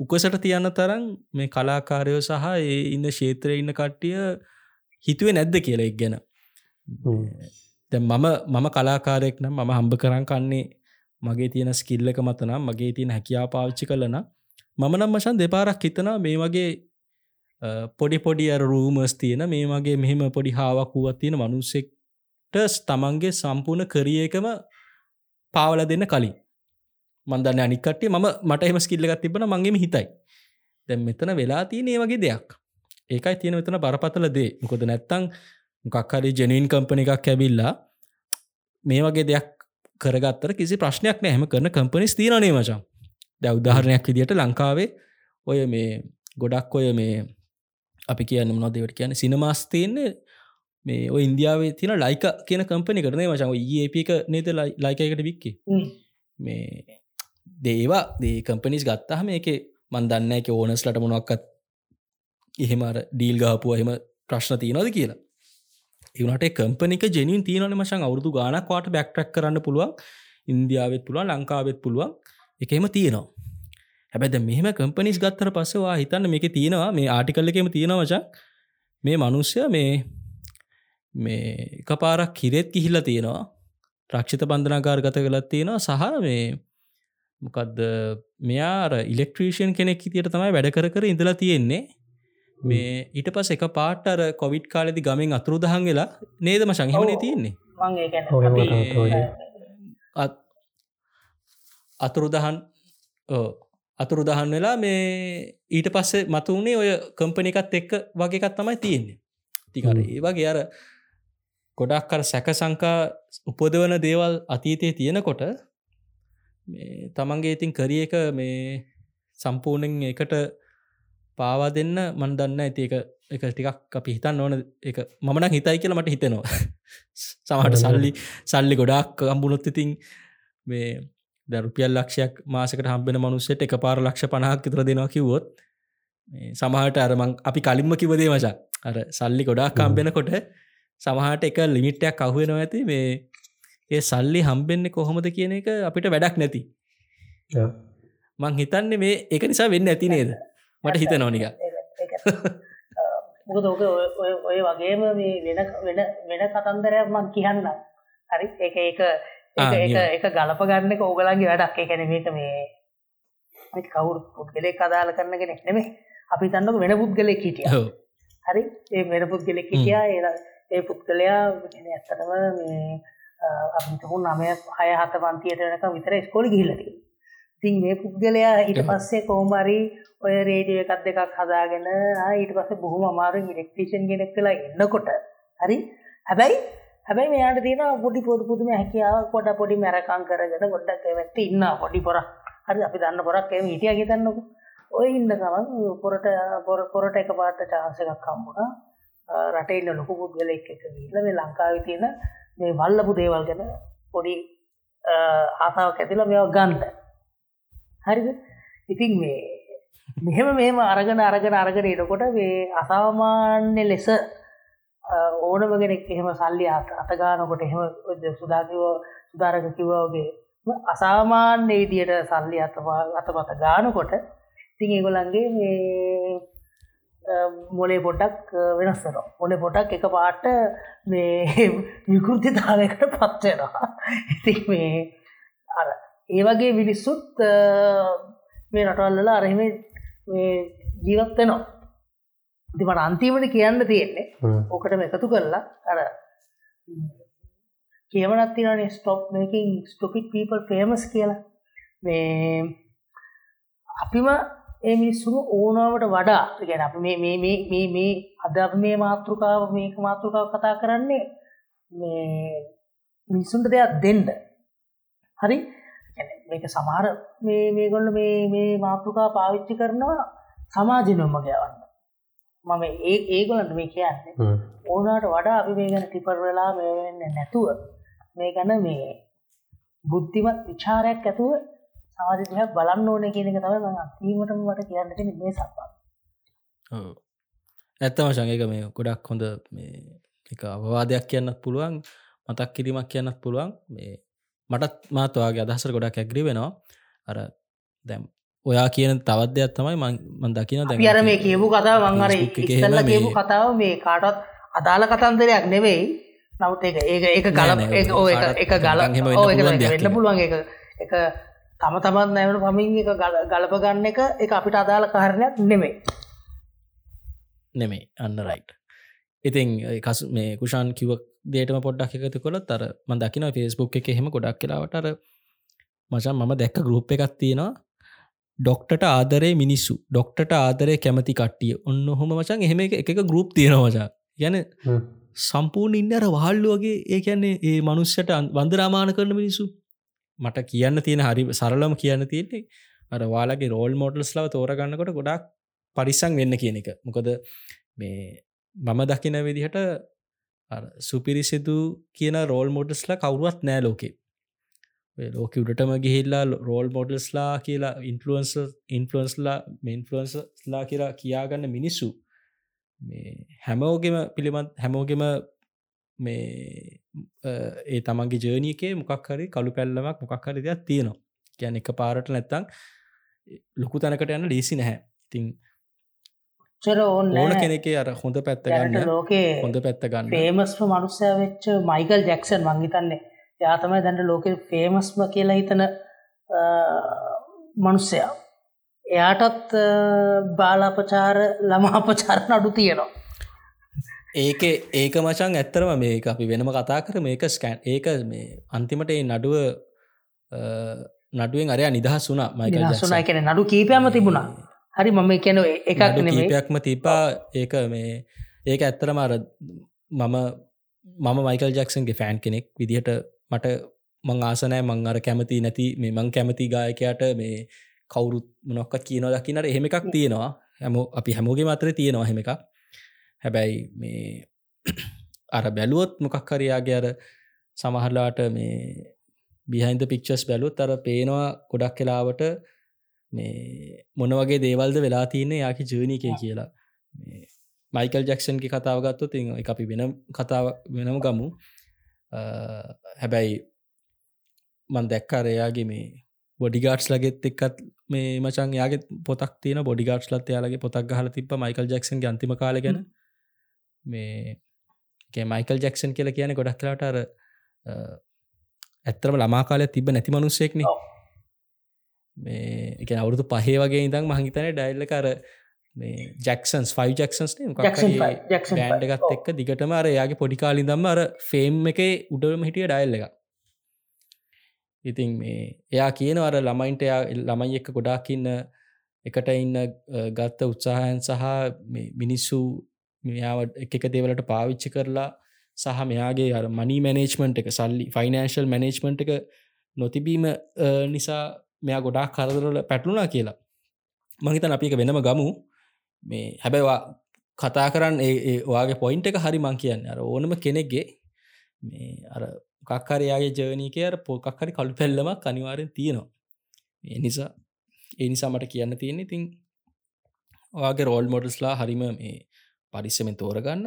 උකසට තියන්න තරම් මේ කලාකාරයෝ සහ ඒ ඉන්න ශේත්‍රය ඉන්න කට්ටිය හිතුවේ නැද්ද කියලා එක් ගැන. මම මම කලාකාරයෙක් නම් මම හම්බ කරන් කන්නේ මගේ තියෙන ස්කිල්ලක මතනම් මගේ තියෙන හැකියා පාවිච්චි කලන මම නම් මශන් දෙපාරක් හිතනා මේ වගේ පොඩි පොඩි අර රූමස් තියෙන මේ වගේ මෙහෙම පොඩි හාවක් වුවත් තියෙන මනුස්සෙක්ට තමන්ගේ සම්පූර්ණ කරියකම පාවල දෙන්න කලින් මන්දන්න අනිකටේ ම මට එම ස්කිල්ලගත් තිබන මගේම හිතයි. දැම් මෙතන වෙලා තියෙන ඒ වගේ දෙයක්. ඒකයි තියෙන මෙතන බරපතල දේ. මොකොද නැත්තං මොකක්හරි ජනීන් කම්පන එකක් කැබිල්ලා මේ වගේ දෙයක් කරගත්තර කිසි ප්‍රශ්නයක් නෑහම කරන කම්පනිස් තිීරනේ මචන් දැ උදාහරණයක් විදිට ලංකාවේ ඔය මේ ගොඩක් ඔය මේ අපි කියන්න මොනොදවට කියන සිනමාස් තියන්නේ. මේ ඔය ඉන්දියාවේ තින ලයික කියන කම්පනි කරනේ මචන් ඒපක නේත ලයිකයකට වික්කි? මේ දේවා දේ කම්පනිස් ගත්තහම එක මන් දන්න එක ඕනස්ලට මොනක්කත් එහෙමර ඩීල් ගාපුුව එහෙම ප්‍රශ්න තියනොද කියලා. එවනට කම්පනික ජනින් තියනන මශන් අවුරදු ගානක් වාට බැක්ටක් කරන්න පුළුවන්. ඉන්දියාවත් පුළුවන් ලංකාවෙත් පුළුවන්. එකම තියනවා. හැබැද මෙහම කම්පනිස් ගත්තර පස්සවා හිතන්න මේක තියෙනවා මේ ආටිකල්ල එකම තියෙනවච මේ මනුස්්‍ය මේ මේ එක පාරක් කිරෙත් කිහිල්ල තියෙනවා. රක්ෂිත බන්ධනාකාර ගත කලත් තියෙනවා. සහ මේ මොකක්ද මෙයාර ඉලෙක්ට්‍රීෂන් කෙනෙක් හිතියට තමයි වැඩ කර කර ඉඳලා තියෙන්නේ. මේ ඊට පස් එක පාටර කොවිඩ් කාලෙදි ගමින් අතුරු දහන් වෙලා නේදම සංහිමනය තියෙන්නේ. අතුරු දහන් අතුරු දහන් වෙලා මේ ඊට පස්සේ මතුවනේ ඔය කම්පනිකත් එක්ක වගේකත් තමයි තියෙන්නේ. තිකර ඒ වගේ අර ගොඩක් කර සැක සංකා උපදවන දේවල් අතීතය තියෙනකොට මේ තමන්ගේ ඉතින් කරිය එක මේ සම්පූර්ණෙන් එකට පාවා දෙන්න මන් දන්න. ඇති එක එක ටිකක් අපි හිතන්න ඕන. එක මමනක් හිතයි කියලා මට හිතෙනවා. සමට සල්ලි සල්ලි ගොඩක් අම්බුණොත් ඉතින් මේ දරුපියල් ලක්ෂයක් මාසකට හම්බෙන මනුස්සට එක පාර ලක්ෂ පණහක් විතර දෙනවා කිව්වොත් සමහට අරමං අපි කලින්ම කිවදේ මචා. අර සල්ලි ගොඩක් කම්බෙනකොට සමහට එක ලිමිට්ටයක් අහුවෙනවා ඇති. මේ ඒ සල්ලි හම්බෙන්නේ කොහොමද කියන එක අපිට වැඩක් නැති. මං හිතන්නේ මේ එක නිසා වෙන්න ඇති නේද? මට හිත නොනික ඕක ඔය වගේම මේ වෙන වෙන වෙන කතන්දරයක් මං කියන්න හරි? එක එක එක ගලප ගන්න ඕගලන්ගේ වැඩක්. එකැන මේක මේ කවුරු පුද්ගලෙක් අදාල කරන්න කෙනෙක් නෙමේ අපි තන්නක වෙන පුද්ගලෙක් හිටිය. හරි? ඒ වෙන පුද්ගලෙක් හිටියා. ඒ ඒ පුද්ගලයා ඇත්තටම මේ අපිතුහු නමය හය හත පන්තියට වෙනක විතර ස්කෝලි ගිහිලති තින් මේ පුද්ගලයා ඊට පස්සේ කෝමරි ඔය රේඩිය එකත් දෙකක් හදාගෙන ඊට පස්සේ බොහොම අමාරුවෙන් ඉලෙක්ට්‍රීෂියන් කෙනෙක් වෙලා එන්නකොට හරි. හැබැයි හැබැයි මෙයාට තියෙන පොඩි පොඩි පුදුම හැකියාවක් පොඩ පොඩි මැරකම් කරගෙන ගොඩක් ඒවත් ඉන්නවා පොඩි පොරක්. හරි අපි දන්න පොරක් එහෙම හිටියා හිතන්නකො ඔය ඉන්න ගමන් පොරට පොරට එකපාරට chance එකක් හම්බුණා. රටේ ඉන්න ලොකු පුද්ගලෙක් එක්ක ගිහිල්ලා මේ ලංකාවේ තියෙන මේ වල්ලපු දේවල් ගැන පොඩි ආසාාවක් ඇතිලා මෙ ගන්ද හරිද? ඉතින් මේ මෙහෙම මෙම අරගෙන අරගෙන අරගෙන එනකොට මේ අසාමාන්‍ය ලෙස ඕනම කෙනෙක් එහෙම සල්ලි අතගානකොට එහෙම සුදාකිව සුදාරක කිව්වගේ අසාමාන්‍ය විදියට සල්ලි අත අතපත ගානකොට ඉතින් ඒගොලන්ගේ මේ මොලේ පොඩක් වෙනස්සර මොලේ පොටක් එක පාට මේ විකෘතිතාවයකට පත්වෙනවා ඉති මේ අර ඒ වගේ විනිස්සුත් මේ රටවල්ලල අරහෙම ජීවත්වෙනවා ඉතිමට අන්තිමට කියන්න තියෙන්නේ ඕකටම එකතු කරලා අර කියවනත්තිනේ ස්ටොප් මේකින් ස්ටොපික් පීපල් ෆේමස් කියලා. මේ අපිම ඒ මිනිස්සුම ඕනාවට වඩා ගැන අප මේ මේ මේ මේ අද මේ මාතෘකාව මේක මාතෘකාව කතා කරන්නේ මේ මිනිස්සුන්ට දෙයක් දෙන්න. හරි? මේක සමහර මේ මේගොල්ල මේ මේ මාතෘකා පාවිච්චි කරනවා සමාජනොම්ම ගයවන්න මම ඒ ඒගොලට මේ කියන්නේ ඕනාට වඩා අපි මේ ගැන ටිපර් වෙලා මේ වෙන්න නැතුව මේ ගැන මේ බුද්ධිමත් විචාරයක් ඇතුව සමාධිදයක් බලන්න ඕන කියන එක තම ම අතීමටම වට කියන්න තියෙන මේ සපා ඇත්තම ශඟක මේ ගොඩක් හොඳ මේ එක අවවාදයක් කියන්නත් පුළුවන් මතක් කිරීමක් කියන්නත් පුළුවන්. මේ මටත් මාතවාගේ අදහසර ගොඩක් ඇග්‍රි වෙනවා. අර දැම් ඔයා කියන තවත් දෙයක් තමයි මන් දකින දැ අර මේ කියපු කතාව මංහර ඉස්සල්ල කියපු කතාව මේ කාටත් අදාළ කතන්දරයක් නෙවෙයි. නවත් ඒ ඒ ඒක ගල එක ගල වෙන්න පුළුවන් එක එක තම තමත් නැවන පමින් එක ගලප ගන්න එක එක අපිට අදාළ කාරණයක් නෙමේ නෙමේ අන්න රයිට් ඉතින් කස් මේ කුෂාන් කිව දේටම පොඩ්ඩක් එකතු කොළ තර මදකින ෆෙස්බුක් එක හෙම ගොඩක් කියලාවටර මචන් මම දැක්ක ගරුප් එකක් තියෙනවා. ඩොක්ටට ආදරේ මිනිස්සු. ඩොක්ටට ආදරය කැමති කට්ටිය. ඔන්න හොම මචන් එහෙම එක ගරුප් තියෙනවචා ගැන සම්පූර්ණ ඉන්න අර වහල්ලු වගේ ඒ කියන්නේ ඒ මනුස්්‍යයට වන්දරාමාන කරන මිනිසු මට කියන්න තියෙන හරි සරලම කියන්න තියෙන්නේ අර වාලගේ රෝල් මෝටල්ස් ලව තෝරගන්නකොට ගොඩක් පරිස්සං වෙන්න කියන එක. මොකද මේ මම දකින විදිහට සුපිරිසිදු කියන රෝල් මෝටස්ලා කවුරුවත් නෑ ලෝකේ. ලෝක උඩටම ගිහිල්ලා රෝල් මොඩල්ස්ලා කියලා ඉන්ෆලුවන්ස ඉන්ෆලන්ස්ලා මේන්ෆලන්ස්ලා කියලා කියාගන්න මිනිස්සු මේ හැමෝගෙම පිළිබඳ හැමෝගෙම මේ ඒ තමන්ගේ ජර්නියකේ මොකක් හරි කළු පැල්ලමක් මොකක් හරි දෙයක් තියෙනවා. ගැන එක පාරට නැත්තං ලොකු තැනකට යන්න ලීසි නැහැ. ඉතිං ඕන කෙනෙකේ අර හොඳ පැත්ත ගන්න ලෝකේ හොඳ පැත්ත ගන්න. පේමස්ම මනුස්සය වෙච්ච මයිකල් ජැක්සන් මංහිතන්නේ යාතමයි දැන්ට ලෝක ෆේමස්ම කියලා හිතන මනුස්සයා. එයාටත් බාලාපචාර ළමාපචාර නඩු තියෙනවා ඒක ඒක මචන් ඇත්තරම මේක අපි වෙනම කතා කර මේක ස්කෑන් ඒක මේ අන්තිමට ඒ නඩුව නඩුවෙන් අරයා නිදහස් වුනා මයික සුනා කියන නඩු කීපයම තිබුණා. හරි මම කියන එකක් කීපයක්ම තිපා ඒක මේ ඒක ඇත්තරම අර මම මම මයිකල් ජක්සන්ගේ ෆෑන් කෙනෙක් විදිහට මට මං ආසනෑ මං අර කැමති නැති මේ මං කැමති ගායකයට මේ කවුරුත් මොනොක්කත් කියනව දකිනට එහෙම එකක් තියෙනවා. හැම අපි හැමෝගේ මතර තියෙනවා හෙම එකක් හැබැයි මේ අර බැලුවොත් මොකක් හරයාගේ අර සමහරලාට මේ බිහින්ද පික්චස් බැලුත් අර පේනවා ගොඩක් කලාවට මේ මොන වගේ දේවල්ද වෙලා තියන්නේ යාකි ජීනීකය කියලා. මයිකල් ජක්ෂන්ගේ කතාව ගත්තු ති එක අපි වෙන කතාව වෙනම ගමු. හැබැයි මන් දැක්කාර එයාගේ මේ බොඩිගාට්ස් ලගෙත් එක්කත් මේ මචන් යාගේ පොතක් තියන බොඩිගාට්ස් ලත් යාලගේ පොතක් ගහල තිබ මයිකල් ජක්සන් ගන්තිම කාල ගැන මේ මයිකල් ජක්සන් කියල කියන ගොඩක් කලාට අර ඇත්තරම ළමා කාලය තිබ නැති මනුස්සෙක්න. මේ එක අවුරුදු පහේ වගේ ඉදම් මහිතන ඩයිල්ල කර ජක්සන්ස් ෆයි ජක්සන්ස් බෑන්ඩ එකත් එක්ක දිගටම අර යාගේ පොඩිකාලි දම්ම අර ෆේම් එක උඩම හිටිය ඩයිල්ල එක ඉතින් මේ එයා කියන අර ළමයින්ට ළමයි එක්ක ගොඩාක්කින්න එකට ඉන්න ගත්ත උත්සාහයන් සහ මිනිස්සු මෙයාවට එක දේවලට පාවිච්චි කරලා සහ මෙයාගේ අර මනි මැනේජ්මන්ට් එක සල්ලි ෆයිනන්ශල් මැනේජ්මන්ට් එක නොතිබීම නිසා මෙයා ගොඩක් කරදරල පැටලුනා කියලා. මහිතන් අපි එක වෙනම ගමු. මේ හැබැයිවා කතා කරන්න ඒ වාගේ පොයින්ට එක හරි මං කියන්න. අර ඕනම කෙනෙක්ගේ මේ අර කක්කරයාගේ ජවනීකය අර පොකක් හරි කළු පැල්ලමක් අනිවාරෙන් තියෙනවා. ඒ නිසා ඒ නිසා මට කියන්න තියෙන ඉතින් ඔයාගේ රෝල් මොඩස්ලා හරිම මේ පරිස්සමෙන් තෝරගන්න.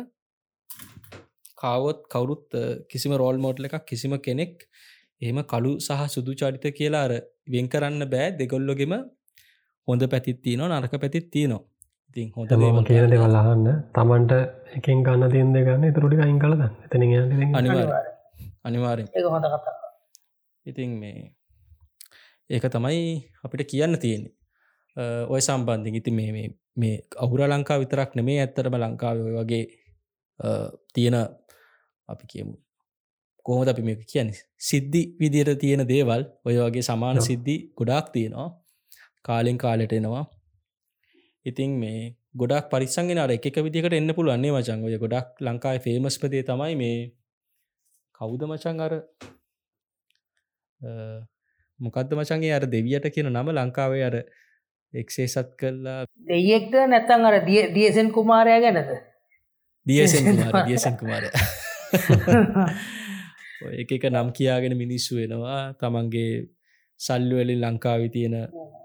කාවොත් කවුරුත් කිසිම රෝල් මෝඩ්ල එකක් කිසිම කෙනෙක් එහෙම කළු සහ සුදු චරිත කියලා අර වෙන් කරන්න බෑ. දෙගොල්ලොගෙම හොඳ පැතිත් තියනවා නරක පැතිත් තියනවා. ඉතින් හොඳ ම කියන දෙවල් අහන්න. තමන්ට එකින් ගන්න තියන්ද ගන්න තුරටි අයින් කලද එතන අනිවාර කතා ඉතින් මේ ඒක තමයි අපිට කියන්න තියෙන්නේ ඔය සම්බන්ධින් ඉති මේ මේ අහුර ලංකා විතරක් නෙමේ ඇත්තරම ලංකාව වගේ තියෙන අපි කියමු. කොහොමද අපි මේ කියන්න? සිද්ධි විදියට තියෙන දේවල් ඔය වගේ සමාන සිද්ධි ගොඩාක් තියෙනවා. කාලෙන් කාලෙට එනවා. ඉතින් මේ ගොඩක් පරිසංගෙන අර එක විදිකට එන්න පුළුවන්නේ මචන් ඔය ගොඩක් ලංකායි ෆේමස්පදේ තමයි මේ කවුද මචන් අර? මොකක්ද මචන්ගේ අර දෙවියට කියන නම? ලංකාවේ අර එක්සේ සත් කරලා දෙයෙක්ද නැත්තන් අර දියසෙන් කුමාරය ගැනද? දියසෙන් දියසෙන් කුමාරය එක එක නම් කියාගෙන මිනිස්සු වෙනවා තමන්ගේ සල්ලුවලින් ලංකාවි තියෙන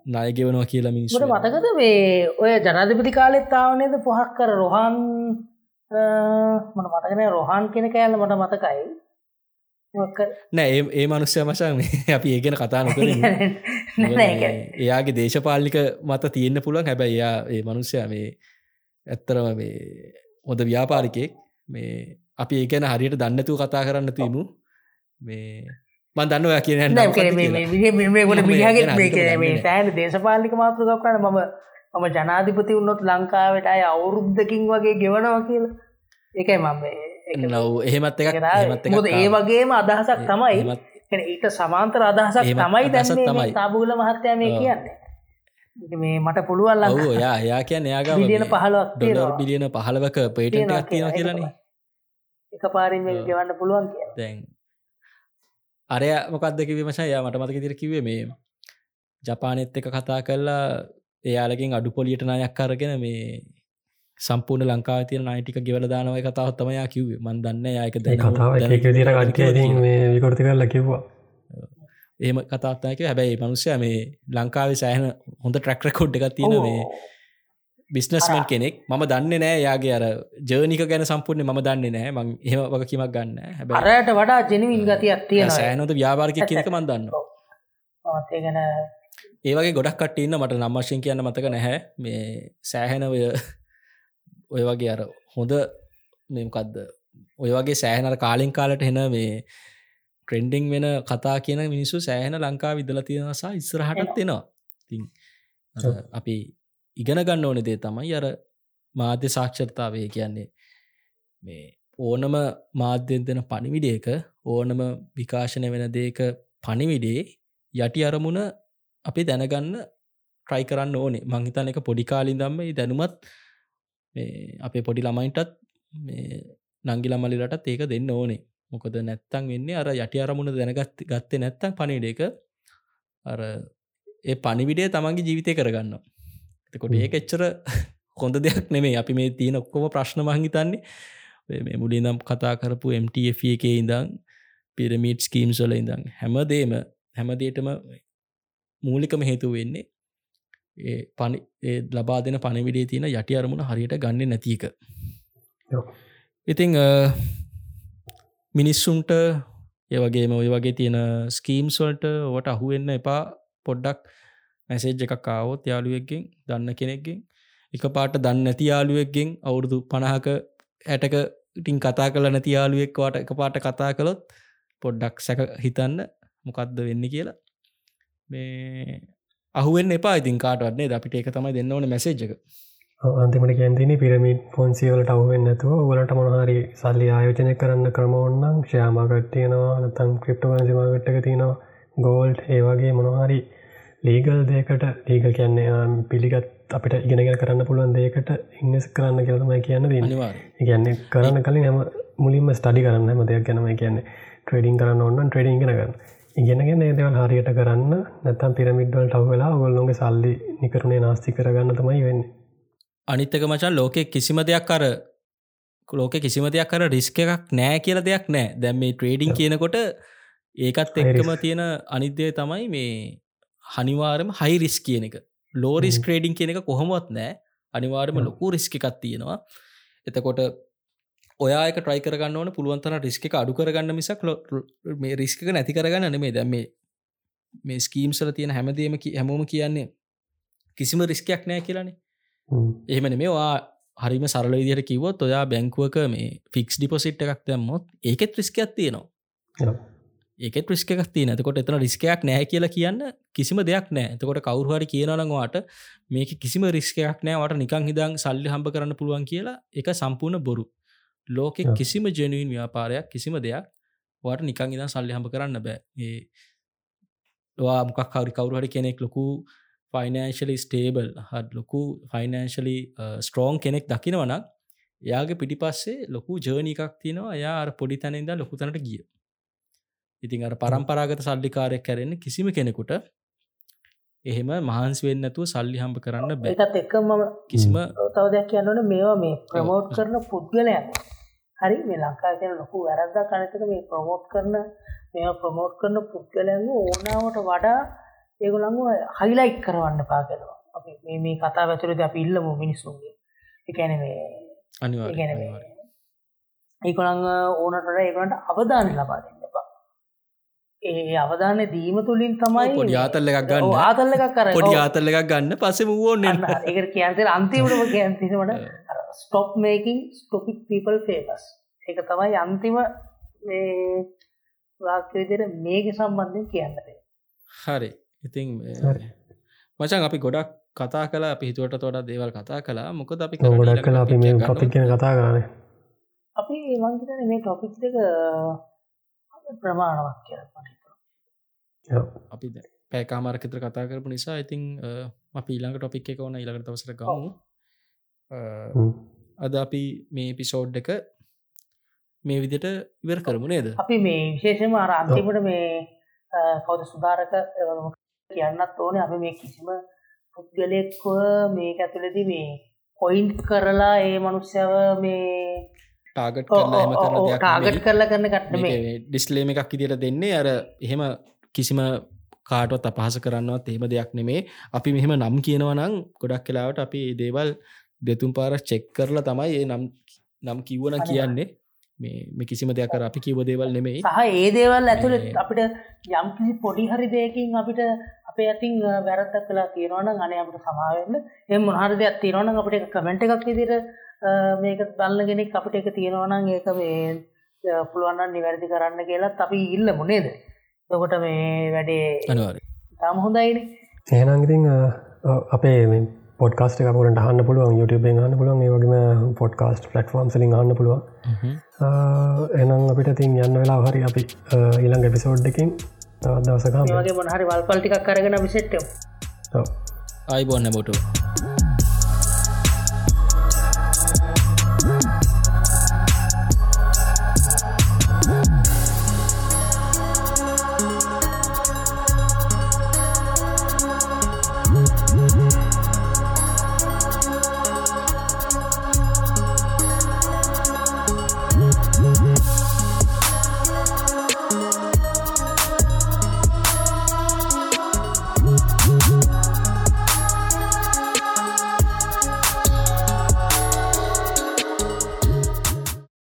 නායගෙවනවා කියලා මිනිස්සුට මතකද මේ ඔය ජනාධිපති කාලෙත් ආවනේද පොහක් කර රොහන් මට මතකන රොහන් කෙන කෑල්ල මට මතකයි. නෑ ඒ මනුස්්‍ය මසන් අපි ඒගෙන කතා නොකර එයාගේ දේශපාලික මත තියෙන්න්න පුළුවන්. හැබැයි එයා ඒ මනුස්්‍යය මේ ඇත්තරම මේ හොඳ ව්‍යාපාරිකෙක් මේ අපි ඒකැන හරියට දන්නතුව කතා කරන්න තිීමු මේ මන් දන්න ඔයා කියන සෑන දේශපාලික මාතෘකක් කන මම මම ජනාධිපති උන්නොත් ලංකාවට අය අවුරුද්ධකින් වගේ ගෙවනවා කියලා. එකයි මම නව එහෙමත් එක ඒ වගේම අදහසක් තමයි ඊට සමාන්තර අදහසක් තමයි දැස තමයි. තාබූල මහත්තය මේ කියන්නේ. මේ මට පුළුවන් ලං යා යා කියන්න යාග බිලියන පහලක් බිලියන පහලවක පේටෙන්ට තියෙන කියලන එක පාරින් ගෙවන්න පුළුවන් දැන් අරය මොකක්දක විමශා යා මට මතක තිර කිවේ මේ ජපානෙත් එක කතා කරලා එයාලකින් අඩු පොලියට නයක් කරගෙන මේ සම්පූර්ණ ලංකා තියන අයිටික ගෙවල දානවයි කතාවත් තමයා කිව්වේ. මන් දන්න යක කතාව එක දිර කට්ටිය විකොරති කරලා කිව්වා. ඒම කතාත්තායක හැබැයි මනුස්්‍යය මේ ලංකාවේ සෑහන හොඳ ට්‍රක්රකොඩ් එකක් තියෙන මේ බිස්නස්මන් කෙනෙක්. මම දන්න නෑ යාගේ අර ජර්නික ගැන සම්පූර්ණය ම දන්න නෑ. මං එහම වග කිමක් ගන්න හැබැරයට වඩා ජනවින් ගතියක් තියෙන සෑනොත ව්‍යාපාරික කියනක මන් දන්න ගැන ඒවගේ ගොඩක් කටඉන්න මට නම්මශයෙන් කියන්න මතක නැහැ. මේ සෑහැනවය ඔය වගේ අර හොඳ මෙමකක්ද ඔය වගේ සෑහනර කාලින් කාලට හෙන මේ ට්‍රෙන්ඩිං වෙන කතා කියන මිනිස්සු සෑහන ලංකා විදල තියෙනසා ඉස්සරහටත් එෙනවා. ති අපි ඉගෙන ගන්න ඕන දේ තමයි අර මාධ්‍ය සාක්ෂරතාවය කියන්නේ. මේ ඕනම මාධ්‍යෙන් දෙන පණිවිඩේක ඕනම විකාශනය වෙන දේක පණිවිඩේ යටි අරමුණ අපි දැනගන්න ට්‍රයි කරන්න ඕනේ. මංහිතන එක පොඩිකාලින් දම්ම දැනුමත් අපේ පොඩි ළමයින්ටත් නංගි ළමලිලටත් ඒක දෙන්න ඕනේ. මොකද නැත්තං වෙන්නේ අර යටි අරමුණ දැනගත් ගත්තේ නැත්තං පනිඩේක අර ඒ පනිවිඩේ තමන්ගේ ජීවිතය කරගන්න එතකොට ඒක එච්චර හොඳ දෙයක් නෙමේ අපි මේ තියෙන ඔක්කොම ප්‍රශ්න මහිතන්නේ මේ මුලි නම් කතා කරපු MTF එක ඉඳං පිරමිට් ස්කීම් සොල ඉඳං හැමදේම හැමදේටම මූලිකම හේතු වෙන්නේ ඒ පනි ලබා දෙන පණවිඩේ තියෙන යටි අරමුණ හරියට ගන්න නැතික ඉතිං මිනිස්සුන්ට ඒවගේම ඔය වගේ තියෙන ස්කීම්ස්වල්ට ඔට අහුවෙන්න එපා. පොඩ්ඩක් මැසේජ් එකක් කාවොත් යාළුවෙක්ගෙන් දන්න කෙනෙක්ගෙන් එක පාට දන්න නැති යාළුවෙක්ගෙන් අවුරුදු පණහක ඇටක ඉටින් කතා කල නැති යාළුවෙක්වාට එක පාට කතා කළොත් පොඩ්ඩක් සැක හිතන්න මොකක්ද වෙන්න කියලා. මේ අහුවෙන් එපා. ඉතින් කාටවන්නේ අපිට එක තමයි දෙන්න ඕන මැසේජ්ක අන්තිමට කැන්තින පිරමිට් ෆොන්සිවලට අවුවෙන් නැතුව වලට මොනහරි සල්ලි ආයෝජනය කරන්න ක්‍රම ඔන්නම් ක්ෂයාමාකට්තියනවා නතම් ක්‍රිප්ටෝගන්සිමාගට්ක තියනවා ගෝල්ඩ් ඒවගේ මොනහරි ලීගල් දේකට ලීග කියන්නේ පිළිගත් අපිට ඉගෙනගෙන කරන්න පුළුවන් දේකට ඉන්නස් කරන්න කියලතමයි කියන්න කියන්නේ කරන්න කලින් හම මුලින්ම ස්ටඩි කරන්න හම දෙයක් ගැනම කියන්නේ ට්‍රේඩින් කරන්න ඔන්න ට්‍රේඩින් ගෙනගන්න ඉගෙනගෙන ඒදවල් හරියට කරන්න නැතම් පිරමිඩ්වල් ටව්වෙලා ඔගොල්ලොගේ සල්ලි නිකරුණේ නාස්ති කරගන්න තමයි වෙන්නේ. අනිත්තක මචන් ලෝකෙ කිසිම දෙයක් කර ලෝක කිසිම දෙයක් කර රිස්ක එකක් නෑ කියල දෙයක් නෑ. දැම් මේ ට්‍රේඩිං කියනකොට ඒකත් එක්කම තියෙන අනිද්‍යය තමයි මේ හනිවාරම හයි රිස් කියන එක. ලෝරිස් ක්‍රේඩිං කියන එක කොහොමත් නෑ. අනිවාර්ම ලොකු රිස්ක එකක් තියෙනවා. එතකොට ඔයාක ට්‍රයි කරගන්න ඕන පුළුවන්තන රිස්ක අඩු කරගන්න මිසක් මේ රිස්ක නැති කරගන්න නෙමේ දැම මේ ස්කීම්සල තියෙන හැමදේම හැමෝම කියන්නේ කිසිම රිස්කයක් නෑ කියලානේ. එහෙමන මේවා හරිම සරල විදිහට කිවොත් ඔයා බැංකුවක මේ ෆික්ස් ඩිපොසිට් එකක් දැම්මොත් ඒකෙත් රිස්කයක් තියෙනවා. ඒක රිස්කක් තිය නතකොට එතන රිස්කයක් නෑ කියලා කියන්න කිසිම දෙයක් නෑ එතකොට කවරුහරි කියනලඟවාට මේක කිසිම රිස්කයක් නෑවට නිකං හිදං සල්ලි හම්බ කරන්න පුළුවන් කියලා එක සම්පූර්ණ බොරු ලෝකෙ කිසිම ජනුවන් ව්‍යාපාරයක් කිසිම දෙයක් වට නිකං ඉදම් සල්ලි හම්බ කරන්න බෑ. ඒ මොකක් කවරි කවරුහරි කෙනෙක් ලොකු ෆයිනන්ශලි ස්ටේබල් හත් ලොකු ෆයිනන්ශලි ස්ට්‍රෝන් කෙනෙක් දකිනවනක් යාගේ පිටි පස්සේ ලොකු ජර්නිකක් තියෙනවා. යා අර පොඩි තැනද ලොකු තැනට ගිය. ඉතින් අර පරම්පරාගත සල්ලිකාරයක් කැරෙන්නේ කිසිම කෙනෙකුට එහෙම මහන්සි වෙන්නතුව සල්ලි හම්බ කරන්න බැත් එක මම කිසිම තව දෙයක් කියන්නන මේවා මේ ප්‍රමෝට් කරන පුද්ගලයන්. හරි මේ ලංකා කියන ලොකු වැරද්දා කනතක මේ ප්‍රමෝට් කරන මේ ප්‍රමෝට් කරන පුද්ගලයන් ඕනාවට වඩා ඒගොළඟ හයිලයිට් කරවන්න පා කරවා අපි මේ මේ කතා වැතුරද අපි ඉල්ලම මිනිස්සුන්ගේ. එකැන මේ අනිවාගැන ඒකොළඟ ඕනට ඒගලන්ට අවධාන ලබා දෙන්න ඒ අවධාන දීම තුළින් තමයි පොඩි ආතල්ල එකක් ගන්න. ආතල්ල එකක් කර පොඩි ආතල්ල එකක් ගන්න. පස්සෙ වුවෝන්න ඒ කියන්තේ අන්තිමටම කියන්තිීමට ස්ටොප් මේකින් ස්ටොපික් පීපල් ෆේපස් එක තමයි අන්තිම වාක්‍යවිදිර මේක සම්බන්ධය කියන්නට හරි. ඉතින් මචන් අපි ගොඩක් කතා කලා පිහිතුවට තොඩ දේවල් කතා කලා මොකද අපි ගොඩක් කලා අපි මේ ටොපික් කියන කතා කරන. අපි මංගතන මේ ටොපික් දෙක ප්‍රමාණවක් කියල. පට අපි පෑකාමාරකතර කතා කරපු නිසා ඉතිං අපි ඊළඟ ටොපික් එක ඕන ඉළඟට තවසර ගමු. අද අපි මේ පිසෝඩ් එක මේ විදිට ඉවර කරමු නේද? අපි මේ විශේෂම අර අන්තිමට මේ කවද සුදාරක කියන්නත් ඕන අපි මේ කිසිම පුද්ගලෙක්ව මේක ඇතුළෙදි මේ පොයින්් කරලා ඒ මනුස්්‍යව මේ ටාගට් ටාගට් කරලා කරන්න කට්න මේ ඩිස්ලේම එකක් ඉදිට දෙන්නේ අර එහෙම කිසිම කාටවත් අපහස කරන්නවත් එහෙම දෙයක් නෙමේ. අපි මෙහෙම නම් කියනවනම් ගොඩක් කලාවට අපි දේවල් දෙතුම් පාර චෙක් කරලා තමයි ඒ නම් නම් කිව්වන කියන්නේ. මේ කිසිම දෙයක් අපි කිව දේවල් නෙමෙයි. සහ ඒ දේවල් ඇතුළ අපිට යම්කිසි පොඩි හරි දෙයකින් අපිට අපේ ඇතින් වැරත්තක් කලා තියෙනවන අනේ අපට සමාවෙන්න එම මොහර දෙයක් තියෙනවන අපට කමෙන්ට් එකක් විදිර මේක දල්න්න ගෙනෙක් අපිට එක තියෙනවනම් ඒක මේ පුළුවන්න නිවැරදි කරන්න කියලා අපි ඉල්ල මුණේද තකොට මේ වැඩේ තාම හොඳයින. ඒනංගතින් අපේ පොඩ්කාස්ට එකපුරට හන්න පුළුවන් YouTube හන්න පුළුවන් ඒවගේම පොඩ්කාස්ට පලට්ෆෝම් සලින් හන්න පුළුවන්. එනම් අපිට තින් යන්න වෙලා හරි අපි ඊළඟ එපිසෝඩ් එකින් දවසක වගේ මොහරි වල්පල්ටිකක් කරගෙන විසෙට්ටෝ අයිබොන්න බොටු